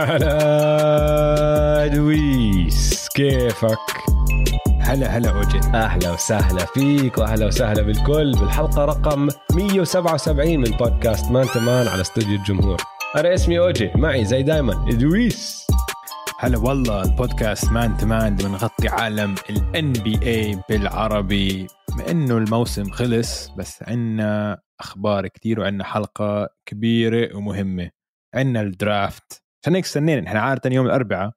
هلا دويس كيفك؟ هلا هلا اوجي أهلا وسهلا فيك وأهلا وسهلا بالكل بالحلقة رقم 177 من بودكاست Man to Man على استوديو الجمهور. أنا اسمي أوجي معي زي دايما ادويس هلا والله البودكاست Man to Man بنغطي عالم ال NBA بالعربي. بما إنه الموسم خلص بس عنا أخبار كثير وعنا حلقة كبيرة ومهمة. عنا ال draft. عشان هيك استنينا إحنا عادة يوم الأربعاء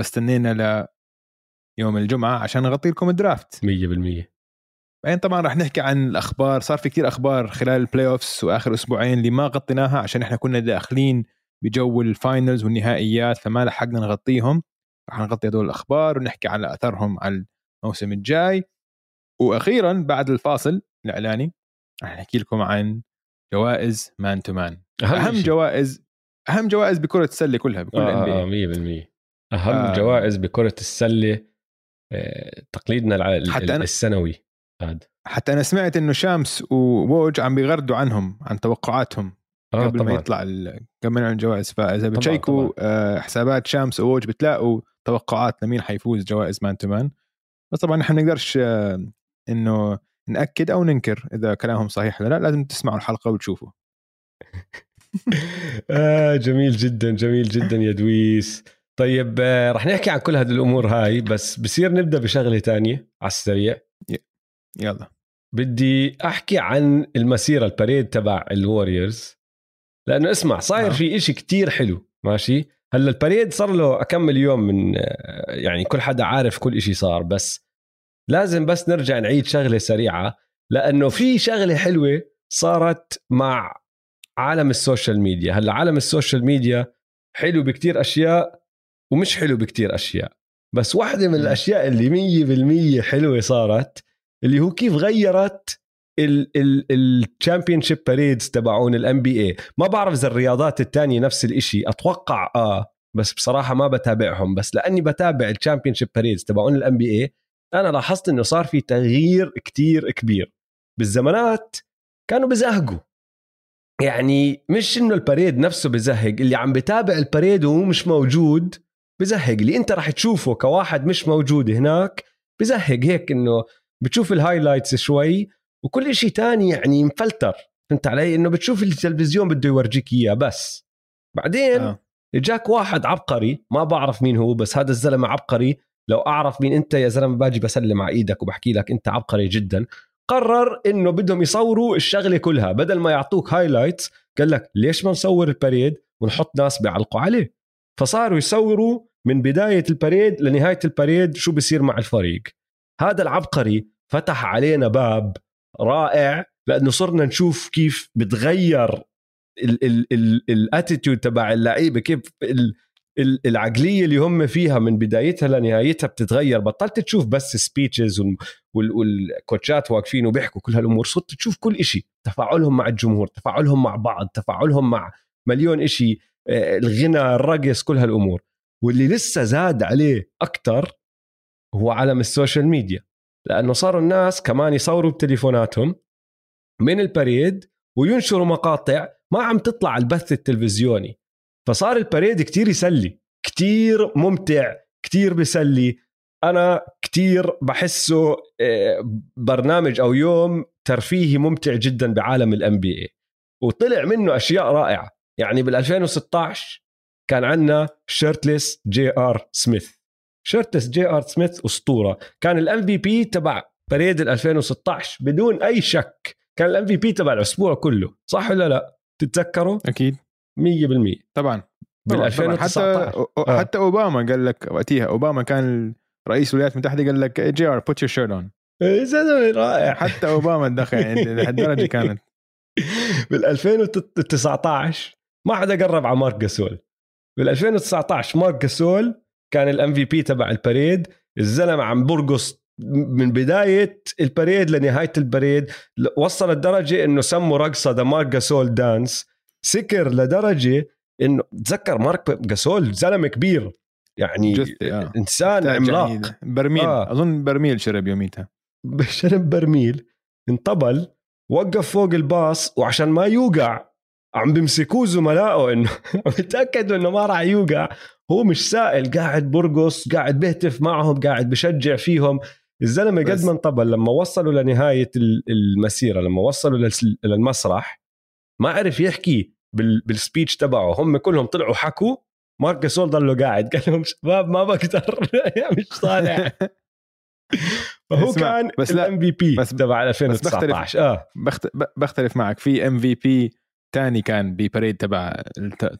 بس استنينا ل يوم الجمعة عشان نغطي لكم ال draft. 100% بعدين طبعا رح نحكي عن الأخبار صار في كتير أخبار خلال ال playoffs وآخر أسبوعين اللي ما غطيناها عشان إحنا كنا داخلين بجو ال finals والنهائيات فما لحقنا نغطيهم. رح نغطي هدول الأخبار ونحكي على أثرهم على الموسم الجاي. وأخيرا بعد الفاصل الإعلاني رح نحكي لكم عن جوائز Man to Man أهم, شيء. جوائز أهم جوائز بكرة السلة كلها بكل آه الان آه 100% أهم آه. جوائز بكرة السلة آه، تقليدنا حتى أنا- السنوي. هذا حتى أنا سمعت إنه شامس ووج عم بيغردوا عنهم عن توقعاتهم آه قبل ما طبعا. يطلع ال- قبل ما يعلن الجوائز فإذا بتشيكوا آه، حسابات شامس ووج بتلاقوا توقعات لمين حيفوز جوائز Man to Man. بس طبعا نحن بنقدرش آه، إنه نأكد أو ننكر إذا كلامهم صحيح ولا لا لازم تسمعوا الحلقة وتشوفوا. آه جميل جدا جميل جدا يا دويس. طيب آه رح نحكي عن كل هذه الأمور هاي بس بصير نبدأ بشغلة تانية على السريع. يلا. بدي أحكي عن المسيرة البريد تبع الوريورز لأنه اسمع صاير نعم. في إشي كتير حلو ماشي؟ هلأ ال parade صار له أكمل يوم من آه، يعني كل حدا عارف كل إشي صار بس لازم بس نرجع نعيد شغلة سريعة لأنه في شغلة حلوة صارت مع عالم ال social media. هلأ عالم ال social media حلو بكتير أشياء ومش حلو بكتير أشياء. بس واحدة من. الأشياء اللي مية بالمية حلوة صارت اللي هو كيف غيرت ال championship parades تبعون ال NBA ما بعرف إذا الرياضات التانية نفس الإشي. أتوقع آه بس بصراحة ما بتابعهم. بس لأني بتابع ال championship parades تبعون ال NBA أنا لاحظت إنه صار في تغيير كتير كبير. بالزمانات كانوا بزهقوا. يعني مش إنه ال parade نفسه بزهق اللي عم بتابع ال parade وهو مش موجود بزهق اللي أنت راح تشوفه كواحد مش موجود هناك بزهق هيك إنه بتشوف ال highlights شوي وكل شيء تاني يعني مفلتر فهمت علي إنه بتشوف التلفزيون بده يورجيك إياه بس بعدين. آه. جاك واحد عبقري ما بعرف مين هو بس هذا الزلمة عبقري لو أعرف مين أنت يا زلمة باجي بسلم على إيدك وبحكي لك أنت عبقري جدا قرر إنه بدهم يصوروا الشغلة كلها. بدل ما يعطوك highlights قال لك ليش ما نصور ال parade ونحط ناس بيعلقوا عليه؟ فصاروا يصوروا من بداية ال parade لنهاية ال parade شو بصير مع الفريق. هذا العبقري فتح علينا باب رائع لأنه صرنا نشوف كيف بتغير ال attitude تبع اللعيبة كيف العقلية اللي هم فيها من بدايتها لنهايتها بتتغير. بطلت تشوف بس speeches والكوتشات واقفين وبيحكوا كل هالأمور. صرت تشوف كل إشي. تفاعلهم مع الجمهور تفاعلهم مع بعض تفاعلهم مع مليون إشي آه، الغنى الرقص كل هالأمور. واللي لسه زاد عليه أكثر هو عالم ال social media. لأنه صاروا الناس كمان يصوروا بتليفوناتهم من ال parade وينشروا مقاطع ما عم تطلع البث التلفزيوني. فصار ال parade كتير يسلي كتير ممتع كتير بيسلي. أنا كتير بحسه آه، برنامج أو يوم ترفيهي ممتع جدا بعالم ال NBA وطلع منه أشياء رائعة. يعني بال 2016 كان عندنا shirtless JR Smith shirtless JR Smith أسطورة. كان ال MVP تبع parade ال 2016 بدون أي شك. كان ال MVP تبع الأسبوع كله. صح ولا لا؟ تتذكروا؟ أكيد. 100% طبعا بال طبعاً، طبعاً. 2019 حتى آه. حتى أوباما قال لك وقتها أوباما كان رئيس الولايات المتحدة قال لك JR put your shirt on يا زلمه رائع حتى أوباما دخل يعني لهالدرجة كانت. بال 2019 ما حدا قرب على مارك جاسول. بال 2019 مارك جاسول كان ال MVP تبع ال parade الزلمة عم برقص من بداية ال parade لنهاية ال parade وصل الدرجة إنه سموا رقصة the Marc Gasol dance سكر لدرجة إنه تذكر مارك جاسول زلمة كبير يعني جثة، آه. إنسان عملاق برميل آه. آه. أظن برميل شرب يوميتها شرب برميل انطبل وقف فوق الباص وعشان ما يوقع عم بيمسكوه زملائه إنه متاكدوا إنه ما راح يوقع هو مش سائل قاعد برقص قاعد بهتف معهم قاعد بشجع فيهم الزلمة قد ما انطبل لما وصلوا لنهاية المسيرة لما وصلوا للمسرح ما عرف يحكي بال speech تبعه. هم كلهم طلعوا حكوا. مارك جاسول ضلوا قاعد. قال لهم شباب ما بقدر. مش طالع فهو كان بس الام في بي بس تبع 2019 آه. بختلف معك. في MVP ثاني كان ب parade تبع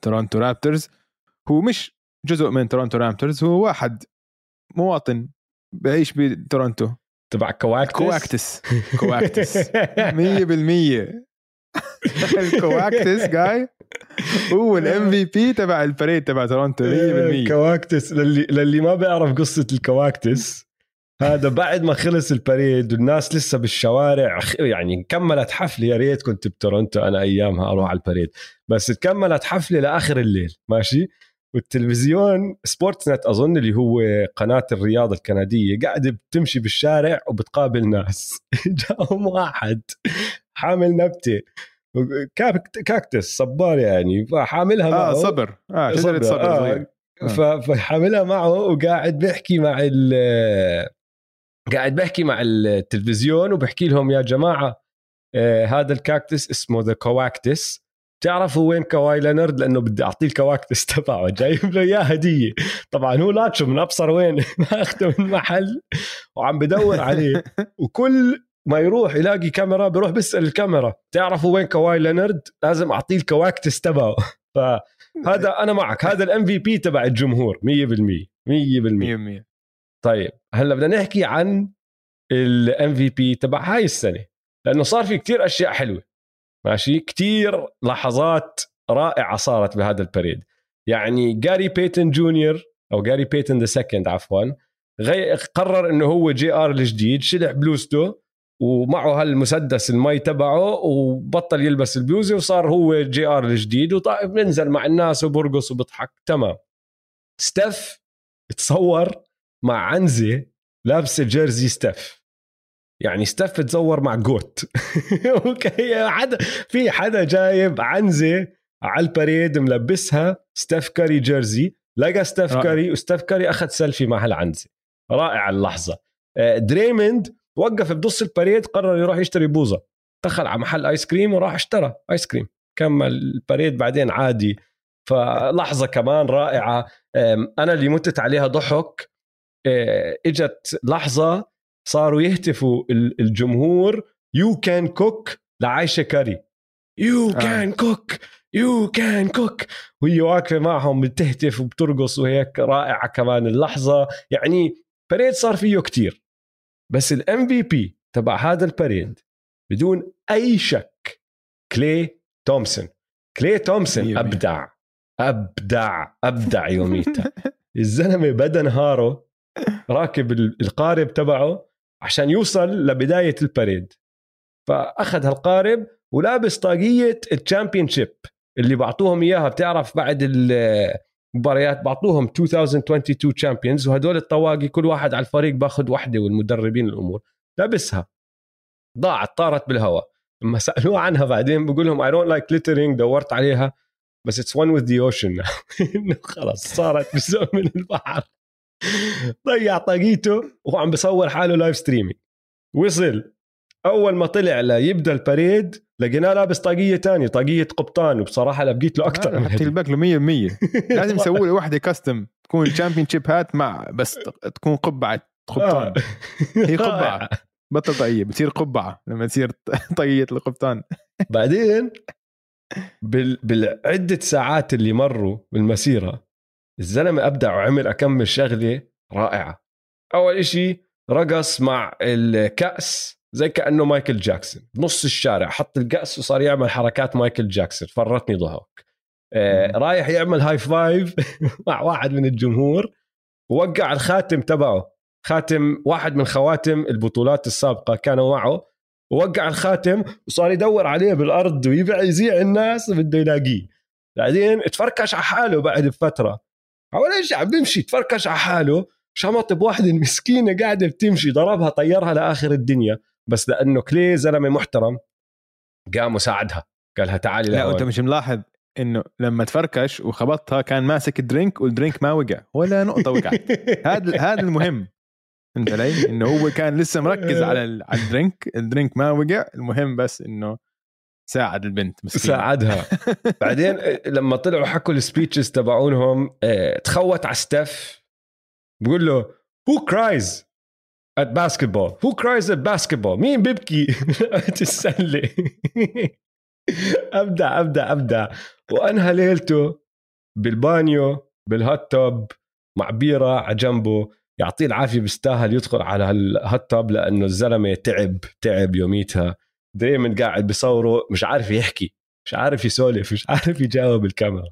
تورونتو رابترز هو مش جزء من تورونتو رابترز هو واحد مواطن بعيش بتورونتو تبع Kawhactus؟ Kawhactus. Kawhactus. 100% ال Kawhactus جاي. هو ال MVP تبع ال parade تبع تورونتو 100% Kawhactus للي للي ما بيعرف قصة ال Kawhactus هذا بعد ما خلص ال parade والناس لسه بالشوارع يعني كملت حفلة. يا ريت كنت بتورونتو أنا أيامها أروح على ال parade. بس تكملت حفلة لآخر الليل ماشي؟ والتلفزيون Sportsnet أظن اللي هو قناة الرياضه الكندية قاعدة بتمشي بالشارع وبتقابل ناس. جاهم واحد. حامل نبته كاكتس صبار يعني فحاملها آه معه. صبر. آه شجره صبر, صبر. آه. فحاملها معه وقاعد بيحكي مع ال قاعد بحكي مع التلفزيون وبحكي لهم يا جماعة آه هذا الكاكتس اسمه the Kawhactus تعرفوا وين كواي لينرد لأنه بدي أعطيه ال Kawhactus تبعه جايب له إياه هدية. طبعا هو لاطشه من أبصر وين ما اخذه من محل وعم بدور عليه. وكل ما يروح يلاقي كاميرا بيروح بيسأل الكاميرا. تعرفوا وين كواي لينرد لازم أعطيه ال Kawhactus تبعه. فهذا أنا معك. هذا ال MVP تبع الجمهور 100% 100% 100% طيب هلأ بدنا نحكي عن ال MVP تبع هاي السنة. لأنه صار في كتير أشياء حلوة. ماشي؟ كتير لحظات رائعة صارت بهذا ال parade. يعني جاري بيتن Junior أو جاري بيتن the second عفوا. قرر إنه هو JR الجديد شلح بلوزته ومعه هالمسدس المي تبعه وبطل يلبس البلوزه وصار هو JR الجديد وبنزل مع الناس وبرقص وبضحك. تمام. ستيف تصور مع عنزة لابسة jersey ستيف. يعني ستيف تصور مع goat. حدا في حدا جايب عنزة على ال parade ملبسها ستيف كاري jersey لقى ستيف كاري وستيف كاري أخذ سيلفي مع هالعنزة. رائع اللحظة. آه، دريموند وقف بنص ال parade قرر يروح يشتري بوظه دخل على محل آيس كريم وراح اشترى آيس كريم. كمل ال parade بعدين عادي. فلحظة كمان رائعة. أنا اللي متت عليها ضحك. آه، إجت لحظة صاروا يهتفوا الجمهور. you can cook لعايشة كاري. you can cook you can cook وهي واقفة معهم بتهتف وبترقص وهيك. رائعة كمان اللحظة. يعني parade صار فيه كتير. بس ال MVP تبع هذا ال parade بدون أي شك. كلي تومسون كلي تومسون أبدع. أبدع. أبدع يوميتها. الزلمة بدا نهاره راكب القارب تبعه عشان يوصل لبداية ال parade فاخذ هالقارب ولابس طاقية ال championship اللي بعطوهم إياها. بتعرف بعد المباريات بعطوهم 2022 champions وهدول الطواقي كل واحد على الفريق باخذ وحدة والمدربين الأمور. لابسها. ضاعت طارت بالهواء لما سالوه عنها بعدين بقول لهم I don't like littering دورت عليها. بس it's one with the ocean خلص صارت جزء من البحر. ضيع طاقيته وعم بصور حاله live streaming وصل. أول ما طلع ليبدا ال parade لقيناه لابس طاقية تانية طاقية قبطان وبصراحة لبقيت له أكثر من حتى له 100% لازم يسوي له وحدة custom تكون championship hat مع بس تكون قبعة قبطان. آه. هي قبعة. بطل طاقية بتصير قبعة لما تصير طاقية القبطان. بعدين بال... بالعدة ساعات اللي مروا بالمسيرة الزلمة أبدع وعمل أكمل شغلة رائعة. أول إشي رقص مع الكأس. زي كأنه مايكل جاكسون. بنص الشارع حط الكاس وصار يعمل حركات مايكل جاكسون. فرتني ضحك. آه رايح يعمل high five مع واحد من الجمهور ووقع الخاتم تبعه. خاتم واحد من خواتم البطولات السابقة كانوا معه. ووقع الخاتم وصار يدور عليه بالأرض ويبيع يزيع الناس بده يلاقيه. بعدين تفركش على حاله بعد بفترة. حوالي إيش عم بيمشي؟ تفركش على حاله شمط بواحدة مسكينة قاعدة بتمشي ضربها طيرها لآخر الدنيا. بس لأنه كلي زلمة محترم قام وساعدها. قالها تعالي لا لهون انت مش ملاحظ إنه لما تفركش وخبطها كان ماسك drink وال drink ما وقع ولا نقطة وقعت هذا هذا المهم. انت علي؟ إنه هو كان لسه مركز على على ال drink ال drink ما وقع. المهم بس إنه ساعد البنت مسكينة. ساعدها. بعدين لما طلعوا حكوا ال speeches تبعونهم آه، تخوت على ستيف بقول له who cries? At basketball. Who cries at basketball? مين بيبكي وقت السله أبدع أبدع أبدع. وأنهى ليلته بالبانيو بال hot tub مع بيرة على جنبه. يعطيه العافية بيستاهل يدخل على ال hot tub لأنه الزلمة تعب تعب يوميتها. دايما قاعد بصوره مش عارف يحكي مش عارف يسولف مش عارف يجاوب الكاميرا.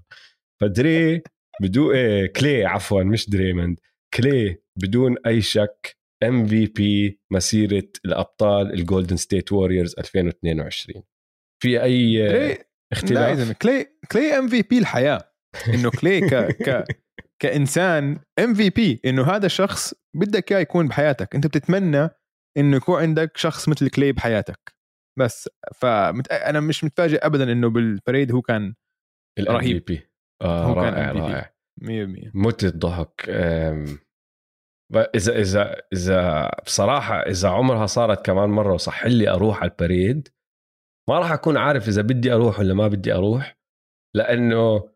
فدري بدون إيه كلي عفوا مش دريموند كلي بدون أي شك MVP مسيرة الأبطال الجولدن ستيت ووريرز 2022 في أي كلي لا اختلاف؟ زلمه كلي كلي MVP الحياة. إنه كلي ك ك كإنسان MVP إنه هذا الشخص بدك إياه يكون بحياتك. أنت بتتمنى إنه يكون عندك شخص مثل كلي بحياتك. بس فانا مش متفاجئ ابدا إنه بال parade هو كان رهيب. بي آه هو كان رائع MVP. رائع. 100% مت الضحك. أم، ب- اذا اذا إذا بصراحة إذا عمرها صارت كمان مرة وصح لي أروح على ال parade ما راح أكون عارف إذا بدي أروح ولا ما بدي أروح لأنه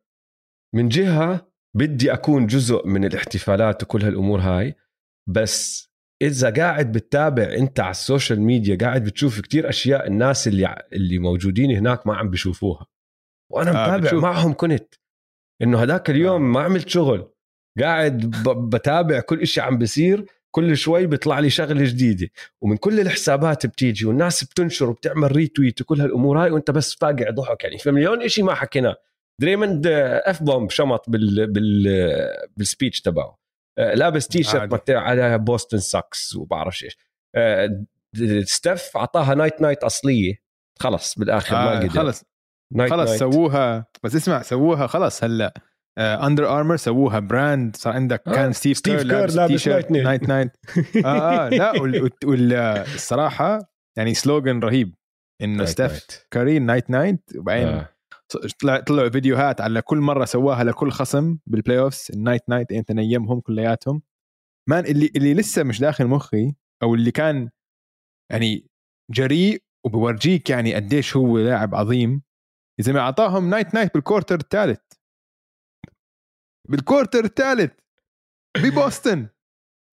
من جهة بدي أكون جزء من الاحتفالات وكل هالأمور هاي بس إذا قاعد بتتابع أنت على ال social media قاعد بتشوف كتير أشياء الناس اللي اللي موجودين هناك ما عم بيشوفوها. وأنا آه، متابع بتشوف. معهم كنت إنه هذاك اليوم ما عملت شغل. قاعد بتابع كل إشي عم بيصير كل شوي بيطلع لي شغلة جديدة. ومن كل الحسابات بتيجي والناس بتنشر وبتعمل retweet وكل هالأمور هاي وأنت بس فاقع ضحك يعني. في مليون إشي ما حكيناه دريموند F bomb شمط بال بال بال speech تبعه. آه، لابس تي شيرت عليها بوستن sucks وبعرفش إيش. ستيف اعطاها night night أصلية. خلص بالآخر ما آه قدر. خلص. نايت خلص نايت. سووها. بس اسمع سووها خلص هلأ. Under Armour سووها brand صار عندك آه، كان ستيف, ستيف كير لابس لابس night night night. آه آه لا والصراحه يعني slogan رهيب. إنه ستيف. كاري night night. وبعدين آه. طلع طلعوا فيديوهات على كل مرة سواها لكل خصم بال playoffs ال night night انت نيمهم كلياتهم. man اللي اللي لسه مش داخل مخي أو اللي كان يعني جريء وبورجيك يعني قديش هو لاعب عظيم إذا ما أعطاهم night night بال quarter الثالث. بال quarter الثالث ببوسطن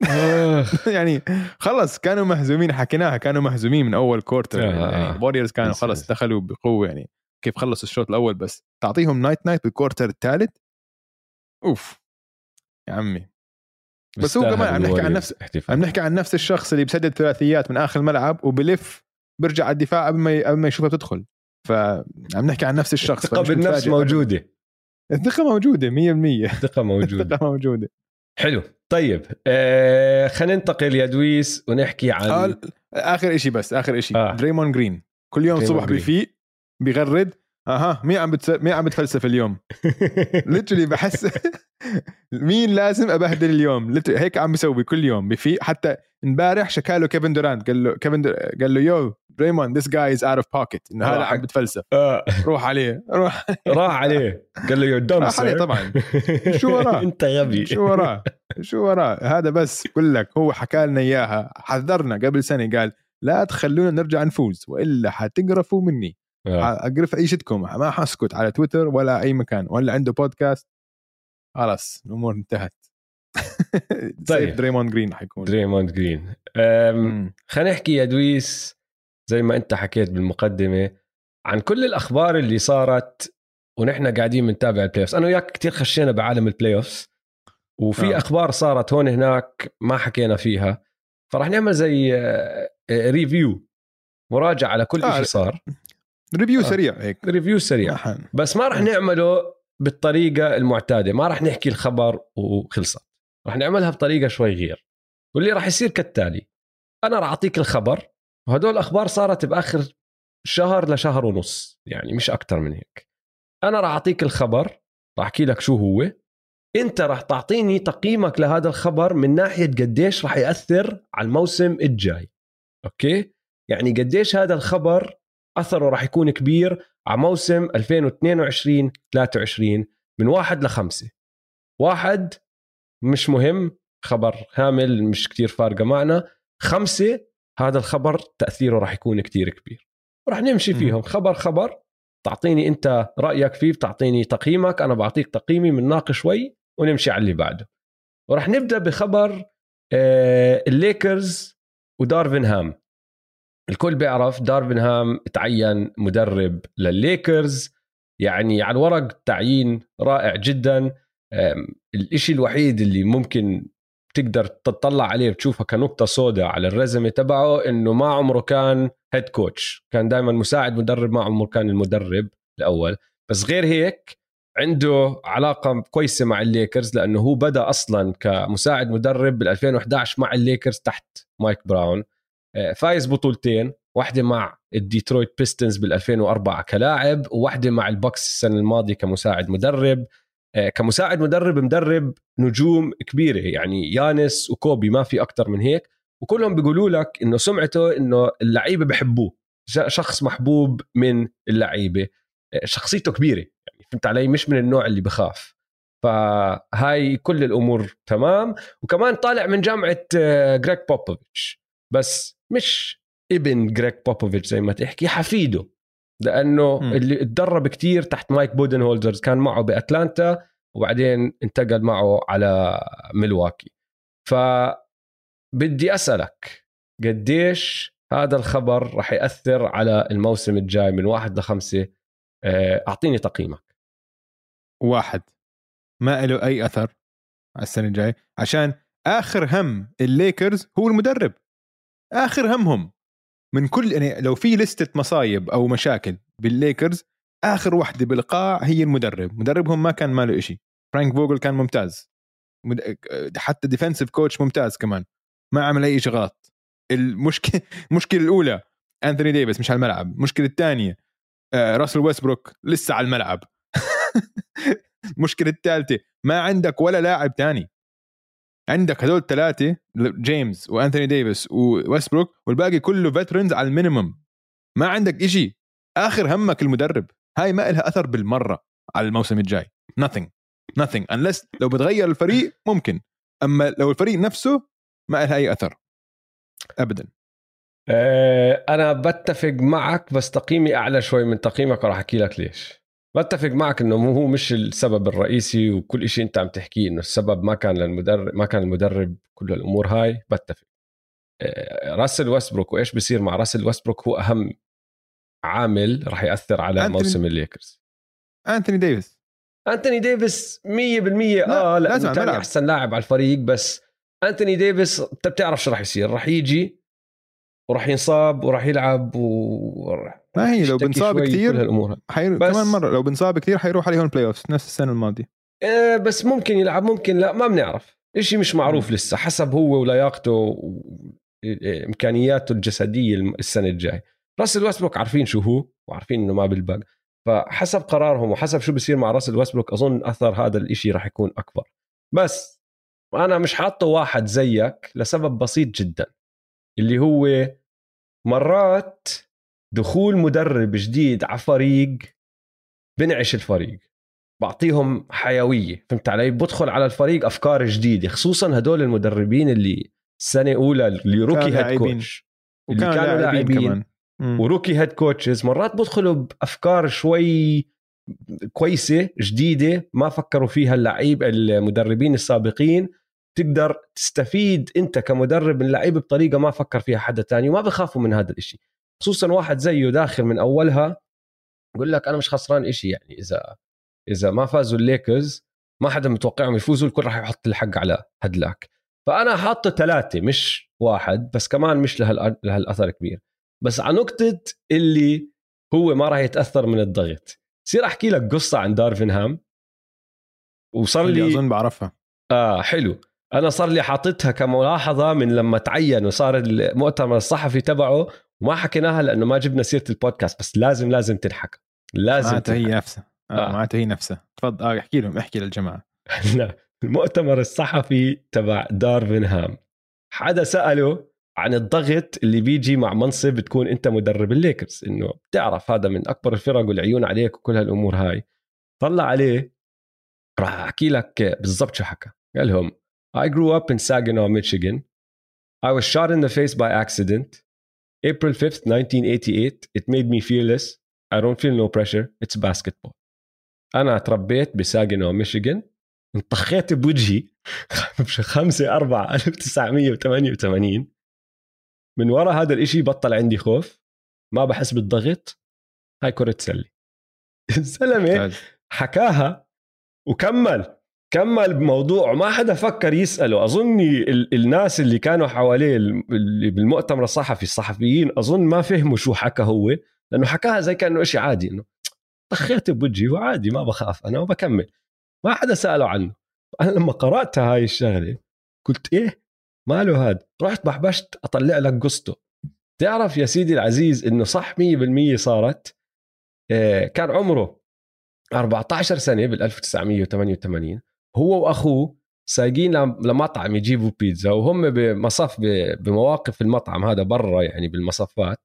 آخ. يعني خلص كانوا مهزومين حكيناها كانوا مهزومين من أول quarter آه، آه. يعني الوريورز كانوا yes، خلص. دخلوا بقوة يعني كيف خلصوا الشوط الأول بس تعطيهم night night بال quarter الثالث أوف يا عمي بس هو كمان عم نحكي عن نفس- احتفال. عم نحكي عن نفس الشخص اللي بسدد ثلاثيات من آخر الملعب وبلف برجع على الدفاع قبل ما قبل ما يشوفها بتدخل فعم نحكي عن نفس الشخص الثقه بالنفس. موجودة الثقه موجودة 100% الثقه موجودة. الثقه موجودة. حلو. طيب آه خلينا ننتقل يا دويس ونحكي عن آه آخر شيء بس آخر شيء آه. دريمون جرين. كل يوم جرين. بيفيق بيغرد أها مين عم بتس... مين عم بتفلسف اليوم. literally بحس مين لازم أبهدل اليوم؟ هيك عم بيسوي كل يوم بفيق. حتى امبارح شكاله كيفن دورانت قال له كيفن در... قال له yo دريمون this guy is out of pocket إنه هذا عم حق- بتفلسف. آه. روح عليه. روح. راح عليه. قال له you're dumb راح عليه طبعا. شو وراه؟ أنت غبي. شو وراه؟ شو وراه؟ هذا بس بقول لك هو حكى لنا إياها. حذرنا قبل سنة. قال لا تخلونا نرجع نفوز وإلا حتقرفوا مني. آه. أقرف عيشتكم ما حسكت على تويتر ولا أي مكان. ولا عنده بودكاست خلاص الأمور انتهت. طيب. طيب. دريمون جرين حيكون. دريموند جرين. خلينا نحكي يا دويس. زي ما انت حكيت بالمقدمة عن كل الأخبار اللي صارت ونحن قاعدين بنتابع ال playoffs أنا وياك كثير خشينا بعالم ال playoffs وفي آه. أخبار صارت هون هناك ما حكينا فيها. فراح نعمل زي آه، آه، review مراجعة على كل آه. شيء صار. review آه. سريع هيك. review سريع. أحن. بس ما راح نعمله بالطريقة المعتادة. ما راح نحكي الخبر وخلصت. راح نعملها بطريقة شوي غير. واللي راح يصير كالتالي. أنا راح أعطيك الخبر. وهدول الاخبار صارت بآخر شهر لشهر ونص يعني مش أكثر من هيك. أنا راح أعطيك الخبر راح أحكي لك شو هو. أنت راح تعطيني تقييمك لهذا الخبر من ناحية قديش راح يأثر على الموسم الجاي. أوكي؟ يعني قديش هذا الخبر أثره راح يكون كبير على موسم 2022 23 من واحد لخمسة. واحد مش مهم خبر هامل مش كتير فارقة معنا. خمسة هذا الخبر تأثيره راح يكون كتير كبير. وراح نمشي فيهم. خبر خبر. تعطيني انت رأيك فيه بتعطيني تقييمك. أنا بعطيك تقييمي بنناقش شوي ونمشي على اللي بعده. وراح نبدأ بخبر آه، الليكرز ودارفن هام. الكل بيعرف دارفن هام تعين مدرب للليكرز. يعني على الورق تعيين رائع جدا. الإشي الوحيد اللي ممكن تقدر تطلع عليه بتشوفها كنقطة سوداء على ال résumé تبعه إنه ما عمره كان head coach كان دائما مساعد مدرب ما عمره كان المدرب الأول. بس غير هيك عنده علاقة كويسة مع الليكرز لأنه هو بدأ أصلا كمساعد مدرب بال 2011 مع الليكرز تحت مايك براون. آه، فايز بطولتين واحدة مع الديترويت بيستونز بال 2004 كلاعب وواحدة مع البوكس السنة الماضية كمساعد مدرب. كمساعد مدرب مدرب نجوم كبيرة. يعني يانس وكوبي ما في أكتر من هيك. وكلهم بيقولوا لك إنه سمعته إنه اللعيبة بحبوه. شخص محبوب من اللعيبة. آه، شخصيته كبيرة. يعني فهمت علي؟ مش من النوع اللي بخاف. فهاي كل الأمور تمام. وكمان طالع من جامعة جريك بوبوفيتش. بس مش ابن جريك بوبوفيتش زي ما تحكي حفيده. لأنه م. اللي اتدرب كتير تحت مايك بودنهولزر كان معه بأتلانتا وبعدين انتقل معه على ميلواكي. ف بدي أسألك قديش هذا الخبر راح يأثر على الموسم الجاي من واحد لخمسة؟ آه، أعطيني تقييمك. واحد. ما له أي أثر على السنة الجاية عشان آخر هم الليكرز هو المدرب. آخر همهم. من كل يعني لو في لستة مصايب أو مشاكل بالليكرز آخر وحدة بالقاع هي المدرب. مدربهم ما كان ماله إشي. فرانك فوجل كان ممتاز. حتى defensive coach ممتاز كمان. ما عمل أي شيء غلط المشكلة المشكلة الأولى انثوني ديفيس مش على الملعب. المشكلة الثانية آه، راسل ويستبروك لسه على الملعب. المشكلة الثالثة ما عندك ولا لاعب تاني. عندك هدول الثلاثه جيمس وانثوني ديفيس وويستبروك والباقي كله veterans على ال minimum ما عندك إشي. آخر همك المدرب. هاي ما لها أثر بالمرة على الموسم الجاي. Nothing. Nothing. Unless لو بتغير الفريق ممكن. أما لو الفريق نفسه ما لها أي أثر. ابدا. آه، أنا بتفق معك بس تقييمي أعلى شوي من تقييمك وراح أحكي لك ليش. بتفق معك إنه هو مش السبب الرئيسي وكل شيء أنت عم تحكيه إنه السبب ما كان للمدرب ما كان المدرب كل الأمور هاي. بتفق. آه، راسل ويستبروك وإيش بصير مع راسل ويستبروك هو أهم عامل راح يأثر على أنتوني موسم الليكرز. أنتوني ديفيس. أنتوني ديفيس 100% آه لازم ثاني أحسن لاعب على الفريق بس أنتوني ديفيس أنت بتعرف شو راح يصير. راح يجي وراح ينصاب وراح يلعب و ما هي لو بنصاب كثير. كمان مرة لو بنصاب كثير حيروح عليهم ال playoff نفس السنة الماضية. إيه بس ممكن يلعب ممكن لا ما بنعرف. شيء مش معروف م. لسه حسب هو ولياقته وامكانياته الجسدية السنة الجاي راسل ويستبروك عارفين شو هو وعارفين إنه ما بالبق فحسب قرارهم وحسب شو بصير مع راسل ويستبروك أظن أثر هذا الإشي راح يكون أكبر. بس أنا مش حاطه واحد زيك لسبب بسيط جدا اللي هو مرات دخول مدرب جديد على فريق بنعش الفريق بعطيهم حيوية فهمت علي؟ بدخل على الفريق أفكار جديدة خصوصا هدول المدربين اللي سنه اولى اللي rookie head coach اللي كانوا لاعبين و rookie head coaches مرات بدخلوا بأفكار شوي كويسة جديدة ما فكروا فيها اللعيب المدربين السابقين. تقدر تستفيد أنت كمدرب من اللعيبه بطريقة ما فكر فيها حدا تاني وما بخافوا من هذا الإشي. خصوصا واحد زيه داخل من أولها يقول لك أنا مش خسران إشي يعني إذا إذا ما فازوا الليكرز ما حدا متوقعهم يفوزوا الكل راح يحط الحق على هدلاك. فأنا حاطه ثلاثة مش واحد بس كمان مش لهالأثر كبير. بس على نقطة اللي هو ما راح يتأثر من الضغط. صير أحكي لك قصة عن دارفن هام. وصار لي أظن بعرفها. آه حلو. أنا صار لي حاططها كملاحظة من لما تعين وصار المؤتمر الصحفي تبعه وما حكيناها لأنه ما جبنا سيرة البودكاست بس لازم لازم تنحكى لازم معناتها هي نفسها آه. آه. معناتها هي نفسها تفضل آه احكي لهم احكي للجماعة لا المؤتمر الصحفي تبع دارفن هام حدا سأله عن الضغط اللي بيجي مع منصب تكون أنت مدرب الليكرز إنه بتعرف هذا من أكبر الفرق والعيون عليك وكل هالأمور هاي طلع عليه راح أحكي لك بالضبط شو حكى قال لهم I grew up in Saginaw, Michigan. I was shot in the face by accident. April 5th, 1988. It made me fearless. I don't feel no pressure. It's basketball. أنا تربيت بساجنو ميشيغان انطخيت بوجهي 5 4 1988 من وراء هذا الإشي بطل عندي خوف ما بحس بالضغط هاي كرة سلة الزلمة حكاها وكمل كمل بموضوع ما حدا فكر يسأله. أظني الناس اللي كانوا حواليه اللي بالمؤتمر الصحفي الصحفيين أظن ما فهموا شو حكى هو لأنه حكاها زي كأنه إشي عادي إنه طخيت بوجهي وعادي ما بخاف أنا وبكمل ما حدا سأله عنه. أنا لما قرأت هاي الشغلة قلت إيه؟ ماله هاد؟ رحت بحبشت أطلع لك قصته. تعرف يا سيدي العزيز إنه صح 100% صارت؟ آه، كان عمره 14 سنة بال 1988 هو وأخوه سايقين لمطعم يجيبوا بيتزا وهم بمصف بمواقف المطعم هذا برا يعني بالمصفات.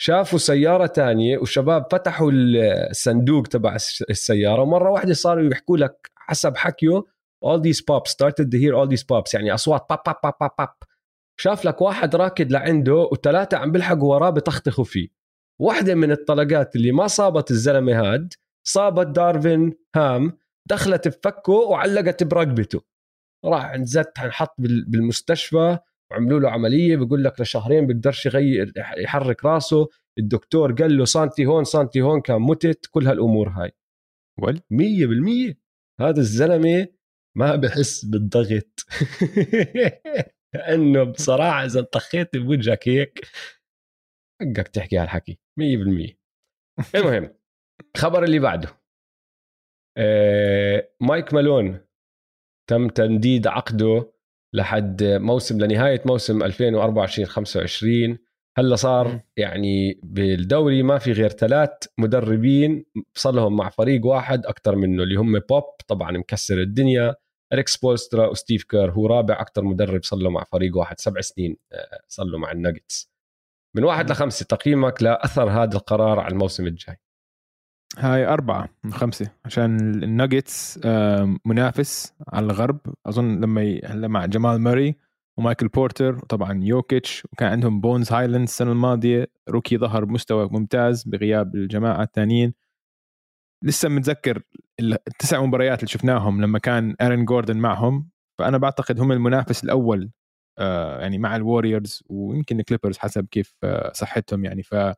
شافوا سيارة تانية وشباب فتحوا الصندوق تبع السيارة ومرة واحدة صاروا يحكوا لك حسب حكيه all these pops started to hear all these pops. يعني أصوات باب باب باب باب, باب. شاف لك واحد راكد لعنده وثلاثة عم بيلحقوا وراه بتختخوا فيه. واحدة من الطلقات اللي ما صابت الزلمة هاد صابت دارفين هام دخلت بفكه وعلقت برقبته. راح عند زت انحط بالمستشفى وعملوا له عملية بيقول لك لشهرين بيقدرش يغير يحرك راسه. الدكتور قال له سانتي هون سانتي هون كان متت كل هالأمور هاي. ول. 100% هذا الزلمة ما بحس بالضغط. لأنه بصراحة إذا طخيت بوجهك هيك حقك تحكي هالحكي. 100% المهم الخبر اللي بعده. مايك مالون تم تمديد عقده لحد موسم لنهاية موسم 2024 25 هلا صار يعني بالدوري ما في غير ثلاث مدربين صار لهم مع فريق واحد أكثر منه اللي هم بوب طبعا مكسر الدنيا إريك سبولسترا وستيف كير هو رابع أكثر مدرب صار له مع فريق واحد سبع سنين آه، صار له مع الناجتس. من واحد لخمسة تقييمك لأثر هذا القرار على الموسم الجاي. هاي أربعة من خمسة عشان الناجتس منافس على الغرب. أظن لما هلا مع جمال ماري ومايكل بورتر وطبعا يوكيتش وكان عندهم بونز هايلاند السنة الماضية. روكي ظهر بمستوى ممتاز بغياب الجماعة الثانيين لسه متذكر التسع مباريات اللي شفناهم لما كان ارين جوردن معهم. فأنا بعتقد هم المنافس الأول آه، يعني مع الوريورز ويمكن الكليبرز حسب كيف آه، صحتهم يعني. ف آه،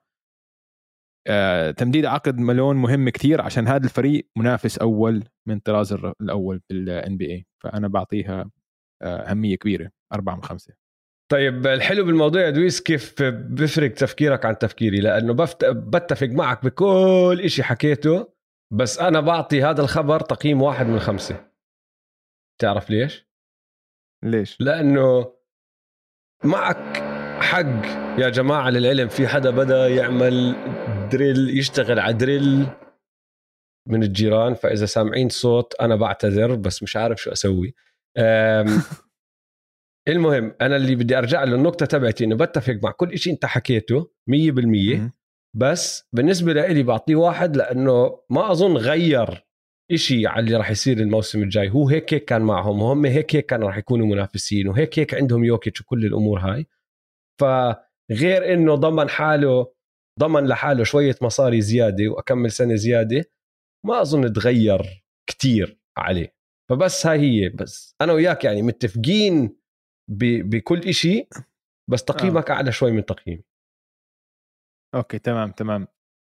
تمديد عقد مالون مهم كثير عشان هذا الفريق منافس أول من طراز الأول بال NBA فأنا بعطيها آه، أهمية كبيرة أربعة من خمسة طيب الحلو بالموضوع يا دويس كيف بفرق تفكيرك عن تفكيري لأنه بفت... بتفق معك بكل إشي حكيته بس أنا بعطي هذا الخبر تقييم واحد من خمسة تعرف ليش؟ ليش؟ لأنه معك حق يا جماعة للعلم في حدا بدأ يعمل دريل يشتغل على دريل من الجيران فإذا سامعين صوت أنا بعتذر بس مش عارف شو أسوي. المهم أنا اللي بدي أرجع للنقطة تبعتي إنه بتفق مع كل شيء أنت حكيته 100% بس بالنسبة لي بعطيه واحد لأنه ما أظن غير إشي على اللي راح يصير الموسم الجاي. هو هيك هيك كان معهم وهم هيك هيك كانوا راح يكونوا منافسين وهيك هيك عندهم يوكيتش وكل الأمور هاي. فغير إنه ضمن حاله ضمن لحاله شوية مصاري زيادة وأكمل سنة زيادة ما أظن تغير كتير عليه. فبس هاي هي بس أنا وياك يعني متفقين بكل إشي بس تقييمك آه. أعلى شوي من تقييمي. okay تمام تمام.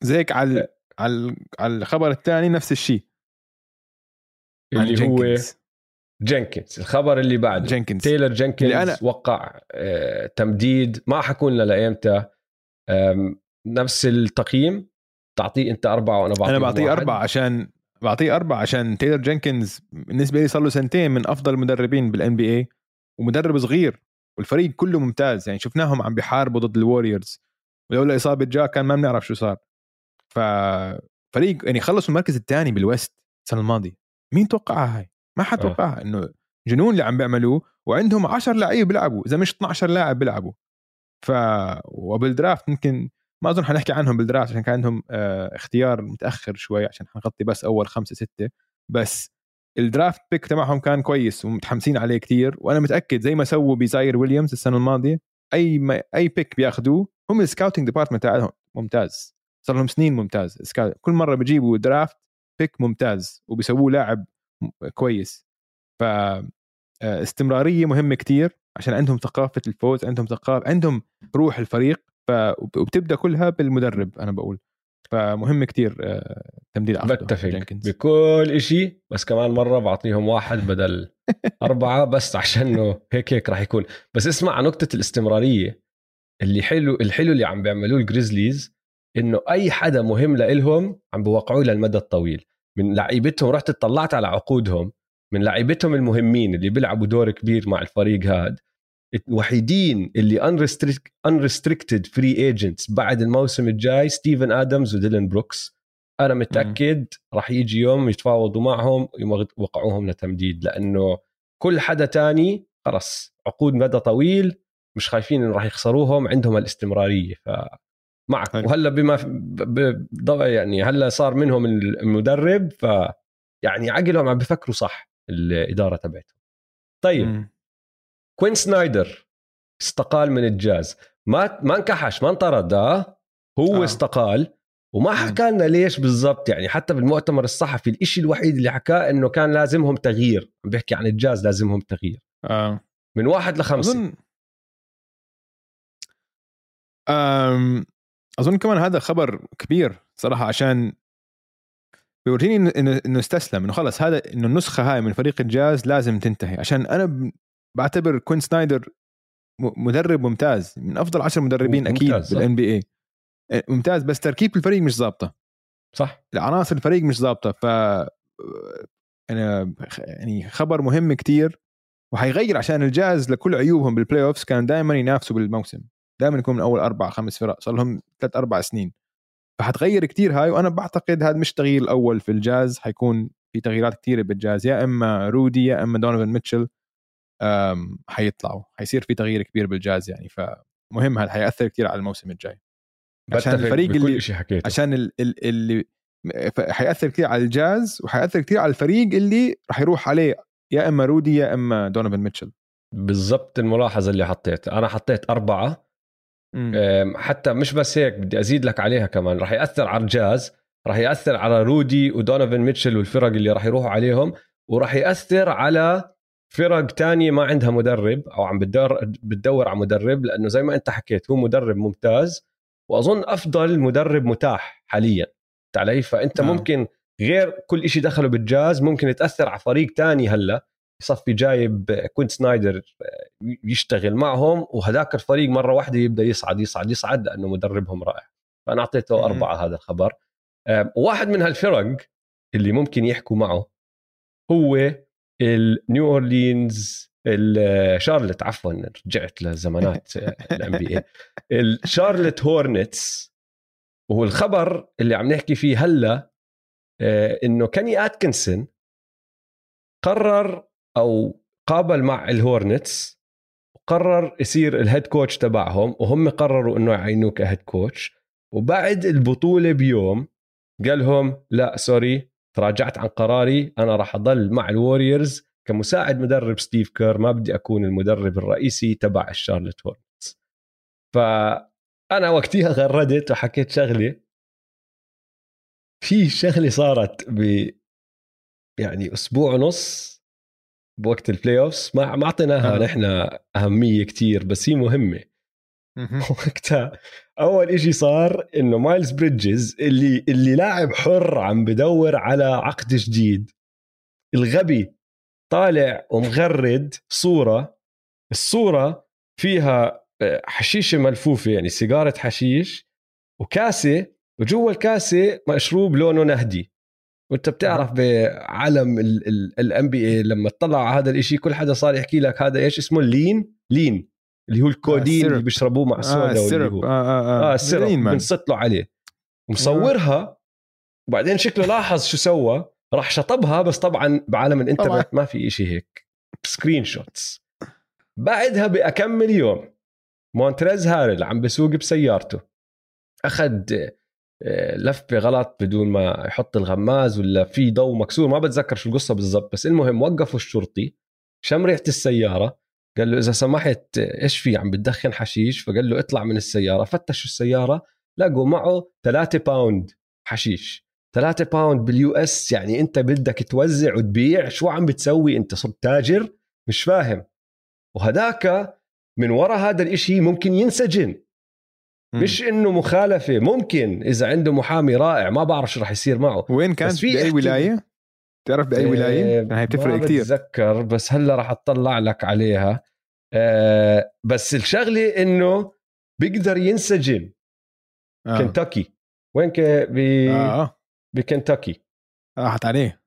زيك على على على الخبر الثاني نفس الشيء اللي هو جينكنز الخبر اللي بعده. جينكنز تايلر جينكنز أنا... وقع آه تمديد. ما حكون لنا لايمتى نفس التقييم تعطيه أنت أربعة وأنا بعطيه أنا بعطيه أربعة عشان بعطيه أربعة عشان تايلر جينكنز بالنسبة لي صار له سنتين من أفضل المدربين بال NBA ومدرب صغير والفريق كله ممتاز يعني شفناهم عم بيحاربوا ضد الوريورز ولولا إصابة جا كان ما بنعرف شو صار. ففريق يعني خلصوا المركز الثاني بال West السنة الماضية. مين توقعها هاي؟ ما حد توقعها آه. إنه جنون اللي عم بيعملوه وعندهم 10 لعيبة بيلعبوا إذا مش 12 لاعب بيلعبوا. ف وبال draft ممكن ما أظن حنحكي عنهم بال draft عشان كان عندهم آه اختيار متأخر شوي عشان حنغطي بس أول خمسة ستة. بس ال draft pick تبعهم كان كويس ومتحمسين عليه كتير وأنا متأكد زي ما سووا بزاير ويليامز السنة الماضية أي ما أي pick بياخذوه هم ال scouting department تاعهم ممتاز. صار لهم سنين ممتاز. كل مرة بيجيبوا draft pick ممتاز وبيسووه لاعب كويس. ف آه، استمرارية مهمة كتير عشان عندهم ثقافة الفوز عندهم ثقافه عندهم روح الفريق. وبتبدأ كلها بالمدرب أنا بقول. فمهم كتير آه، تمديد عقده بتفق. بكل شيء بس كمان مرة بعطيهم واحد بدل أربعة بس عشانه هيك هيك راح يكون. بس اسمع عن نقطة الاستمرارية. اللي حلو الحلو اللي عم بيعملوه الجريزليز إنه أي حدا مهم لإلهم عم بوقعوه للمدى الطويل. من لعيبتهم رحت اطلعت على عقودهم من لعيبتهم المهمين اللي بيلعبوا دور كبير مع الفريق هاد. الوحيدين اللي unrestricted free agents بعد الموسم الجاي ستيفن آدمز وديلن بروكس أنا متأكد راح يجي يوم يتفاوضوا معهم يوقعوهم لتمديد لأنه كل حدا تاني خلص عقود مدى طويل مش خايفين انه راح يخسروهم عندهم الاستمرارية ف معك حلو. وهلا بما. يعني هلا صار منهم المدرب ف يعني عقلهم عم بفكروا صح الإدارة تبعتهم طيب م. كوين سنايدر استقال من الجاز. ما ما انكحش ما انطرد آه. هو آه. استقال. وما حكى لنا ليش بالضبط يعني حتى بالمؤتمر الصحفي الإشي الوحيد اللي حكاه إنه كان لازمهم تغيير. عم بيحكي عن الجاز لازمهم تغيير. آه. من واحد لخمسة. أظن... أم... أظن كمان هذا خبر كبير صراحة عشان بيورجيني انه انه استسلم إنه خلص هذا إنه النسخة هاي من فريق الجاز لازم تنتهي. عشان أنا بعتبر كوين سنايدر مدرب ممتاز من أفضل عشر مدربين أكيد بال NBA ممتاز بس تركيب الفريق مش ظابطة. صح. العناصر الفريق مش ظابطة ف أنا يعني خبر مهم كتير وحيغير عشان الجاز لكل عيوبهم بال playoffs كان دائما ينافسوا بالموسم. دائما يكون من أول أربع خمس فرق صار لهم ثلاث أربع سنين. فحتغير كتير هاي وأنا بعتقد هذا مش التغيير الأول في الجاز حيكون في تغييرات كثيره بالجاز يا إما رودي يا إما دونيفن ميتشل. حيطلعوا. حيصير في تغيير كبير بالجاز يعني فمهم هذا حيأثر كثير على الموسم الجاي. عشان الفريق اللي حكيته. عشان اللي حيأثر كثير على الجاز وحيأثر كثير على الفريق اللي راح يروح عليه يا إما رودي يا إما دونيفن ميتشل. بالضبط الملاحظة اللي حطيتها أنا حطيت أربعة. مم. حتى مش بس هيك بدي أزيد لك عليها كمان. راح يأثر على الجاز راح يأثر على رودي ودونيفن ميتشل والفرق اللي راح يروحوا عليهم وراح يأثر على فرق تانية ما عندها مدرب أو عم بتدور بتدور على مدرب لأنه زي ما أنت حكيت هو مدرب ممتاز وأظن أفضل مدرب متاح حاليا. علي؟ فأنت نعم. ممكن غير كل شيء دخله بالجاز ممكن تاثر على فريق تاني هلأ يصفي جايب كوين سنايدر يشتغل معهم وهذاك الفريق مرة واحدة يبدأ يصعد يصعد يصعد لأنه مدربهم رائع. فأنا أعطيته أربعة هذا الخبر. واحد من هالفرق اللي ممكن يحكوا معه هو النيو اورلينز شارلت عفوا رجعت لزمانات ال NBA الشارلت هورنتس وهو الخبر اللي عم نحكي فيه هلا آه، إنه كيني اتكنسون قرر أو قابل مع الهورنتس وقرر يصير ال head coach تبعهم وهم قرروا إنه يعينوه ك head coach وبعد البطولة بيوم قال لهم لا sorry تراجعت عن قراري أنا راح أضل مع الوريورز كمساعد مدرب ستيف كير ما بدي أكون المدرب الرئيسي تبع الشارلت هورنتس فأنا وقتها غردت وحكيت شغله في شغلة صارت ب يعني أسبوع ونص بوقت ال playoffs ما ما أعطيناها آه. نحن أهمية كتير بس هي مهمة. وقتها أول إشي صار إنه مايلز بريدجز اللي اللي لاعب حر عم بدور على عقد جديد. الغبي طالع ومغرد صورة. الصورة فيها آه، حشيشة ملفوفة يعني سيجارة حشيش وكاسة وجوا الكاسة مشروب لونه نهدي. وأنت بتعرف بعالم ال NBA لما تطلع على هذا الإشي كل حدا صار يحكي لك هذا إيش اسمه؟ ال lean lean. اللي هو الكودين آه اللي بيشربوه مع ال soda آه ال syrup آه آه آه, آه ال syrup له عليه. ومصورها وبعدين شكله لاحظ شو سوى راح شطبها بس طبعا بعالم الإنترنت ما في إشي هيك. screenshots. بعدها باكمل يوم مونتريز هاريل عم بسوق بسيارته. أخذ آه، لفة غلط بدون ما يحط الغماز ولا في ضوء مكسور. ما بتذكر شو القصة بالضبط بس المهم وقفوا الشرطي شم ريحة السيارة. قال له إذا سمحت إيش في؟ عم بتدخن حشيش؟ فقال له اطلع من السيارة. فتشوا السيارة لقوا معه 3 pound حشيش. 3 pound بال US يعني أنت بدك توزع وتبيع شو عم بتسوي أنت؟ صرت تاجر؟ مش فاهم. وهداك من وراء هذا الإشي ممكن ينسجن. مش إنه مخالفة ممكن إذا عنده محامي رائع ما بعرف شو راح يصير معه. وين كان في بأي ولاية؟ تعرف بأي ولاية؟ هي بتفرق كثير بتذكر بس هلا راح اطلع لك عليها. آه بس الشغلة إنه بيقدر ينسجن آه. كنتاكي. وين ك ب آه. آه. بكنتاكي. راحت عليه.